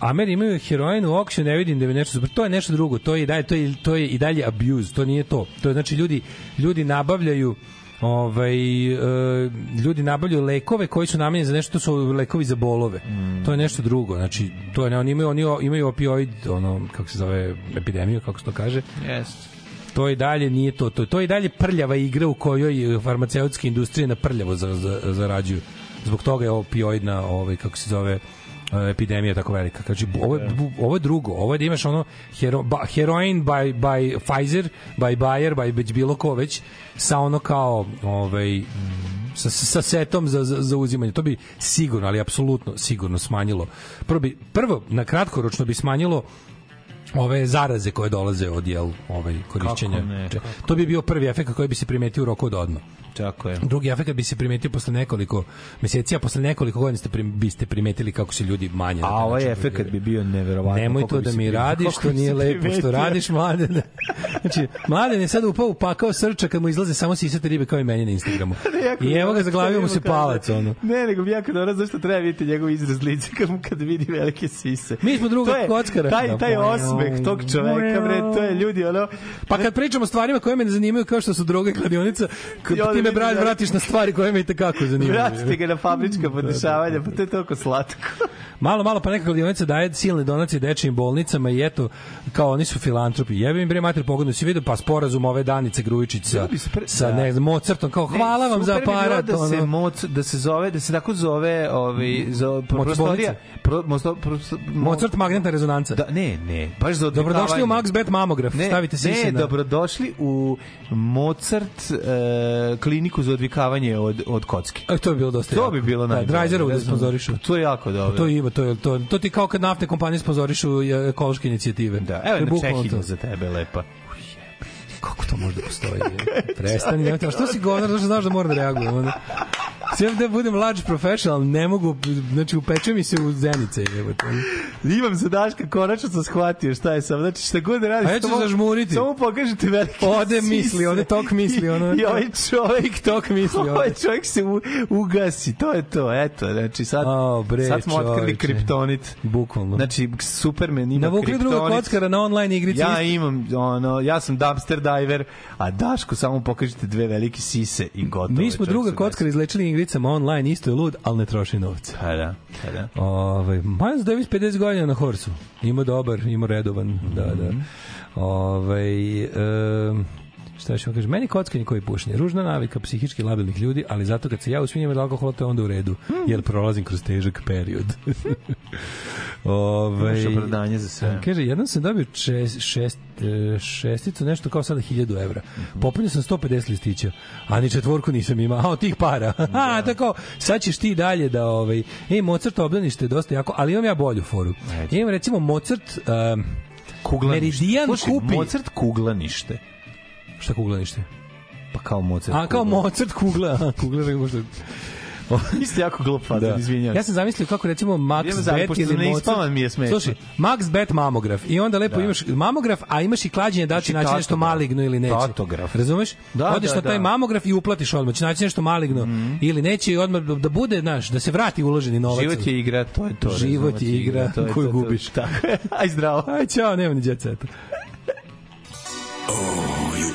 Ameri imaju heroin u okšu, ne vidim da bi nešto super. To je nešto drugo, to je i dalje to je, to je i dalje abuse, to nije to. To je znači ljudi ljudi nabavljaju ovaj e, ljudi nabavljaju lekove koji su namenjeni za nešto to su lekovi za bolove. To je nešto drugo. Znači to je ne oni imaju oni imaju opioid ono kako se zove epidemiju kako se to kaže. Jeste. To i dalje nije to, to, to i dalje prljava igra u kojoj farmaceutske industrije na prljavo za, za, zarađuju. Zbog toga je opioidna, ovaj, kako se zove, e, epidemija tako velika. Znači, ovo, je, bu- ovo je drugo. Ovo je da imaš ono hero, ba, heroin by, by Pfizer, by Bayer, by bilo ko već, sa ono kao ovaj, sa, sa setom za, za, za uzimanje. To bi sigurno, ali apsolutno sigurno smanjilo. Prvo, bi, prvo na kratkoročno bi smanjilo ove zaraze koje dolaze od jel ovaj korišćenja. Kako ne, kako to bi bio prvi efekt koji bi se primetio u roku od odmah. Tako je. Drugi efekt bi se primetio posle nekoliko meseci, a posle nekoliko godina ste prim, biste primetili kako se ljudi manje. A ovaj drogiraju. bi bio neverovatno. Nemoj to da mi radiš, bi nije lepo, što radiš, mladen. Znači, mladen je sad upao u pakao srča kad mu izlaze samo sisate ribe kao i meni na Instagramu. I evo ga, zaglavio mu se palac, ono. Ne, nego bi jako dobro zašto treba vidjeti njegov izraz lica kad, mu- kad vidi velike sise. Mi smo druga To kockara. Taj, taj osmeh tog čoveka, bre, to je ljudi, ono... Pa kad pričamo o stvarima koje me ne zanimaju kao što su droga i kladionica, onda ti me bra, vratiš na stvari koje me i tekako zanimaju. Vratite ga na fabrička podešavanja, pa to je toliko slatko. Malo, malo pa neka kladionica daje silne donacije dečijim bolnicama i eto, kao oni su filantropi. Jebe im bre mater pogodno, si vidio pa sporazum ove Danice Grujičić sa, sa ne znam, Mozartom, kao hvala vam za super bi bilo aparat. Da se, ono. moc, da se zove, da se tako zove ovaj, za, pro, prostorija. Pro, mosto, pro, Mozart magnetna rezonanca. Da, ne, ne, baš za. Dobrodošli u Max Bet mamograf. Ne, Stavite sise ne, na... dobrodošli u Mozart kliniku za odvikavanje od, od kocke. A, to bi bilo dosta To jako. bi bilo Da, najbolje. Drajzerovu da sponzorišu. To je jako dobro. To ima, to je to, to ti kao kad naftne kompanije sponzorišu e, ekološke inicijative. Da, evo to. za tebe, lepa. Kako to može da postoji? Prestani, nemojte. Što si govnar, zato što znaš da moram da reagujem. Onda. Sve da budem large professional, ne mogu, znači upeče mi se u zenice. Jebote. Imam za Daška, konačno sam shvatio šta je sam. Znači, šta god da radi, A ja ću zažmuriti. Samo pokažete velike Ode sise. misli, ode tok misli, ono. I, i ovaj čovjek, TikTok misli, ode. ovaj čovjek se u, ugasi, to je to, eto, znači sad, O, bre, sad smo otkrili čoveče. kriptonit. Bukvalno. Znači, Superman ima Navukli kriptonit. drugog kockara na online igrici. Ja imam, ono, ja sam dumpster diver, a Daško samo pokažete dve velike sise i gotovo. Mi smo druga kockara izlečili igricama online, isto je lud, ali ne troši novce. Pa da, pa da. Ove, Miles Davis 50 godina na Horsu. Ima dobar, ima redovan. Da, da. Ove, um, šta ću vam kažem, meni kockanje koji pušenje, ružna navika psihički labilnih ljudi, ali zato kad se ja usvinjem od alkohola, to je onda u redu, jer prolazim kroz težak period. Ove, Imaš opravdanje za sve. Kaže, jednom sam dobio šest, šest, e, šesticu, nešto kao sada 1000 evra. Popunio sam 150 listića, a ni četvorku nisam imao, a od tih para. A, tako, sad ćeš ti dalje da, ovaj, ej, Mozart obdanište je dosta jako, ali imam ja bolju foru. Imam recimo Mozart, um, Kuglanište. Meridian Slušaj, kupi... Mozart kuglanište. Šta kuglanište? Pa kao Mozart. A, kao kugla. Mozart kugla, kugla nego što... Isto jako glup fazon, Da. izvinjavam Ja sam zamislio kako recimo Max Bet ili ne Mozart. mi je smešno. Slušaj, Max Bet mamograf i onda lepo Da. imaš mamograf, a imaš i klađenje da će Znači, naći nešto maligno ili neće. Tatograf. Razumeš? Da, Odeš da, na taj da. Mamograf i uplatiš odmah, će naći nešto maligno ili neće i odmah da bude, znaš, da se vrati uloženi novac. Život je igra, to je to. Život je igra to je koju to, to. gubiš. Tako je. Aj zdravo. Aj, čao, nema ni jet seta.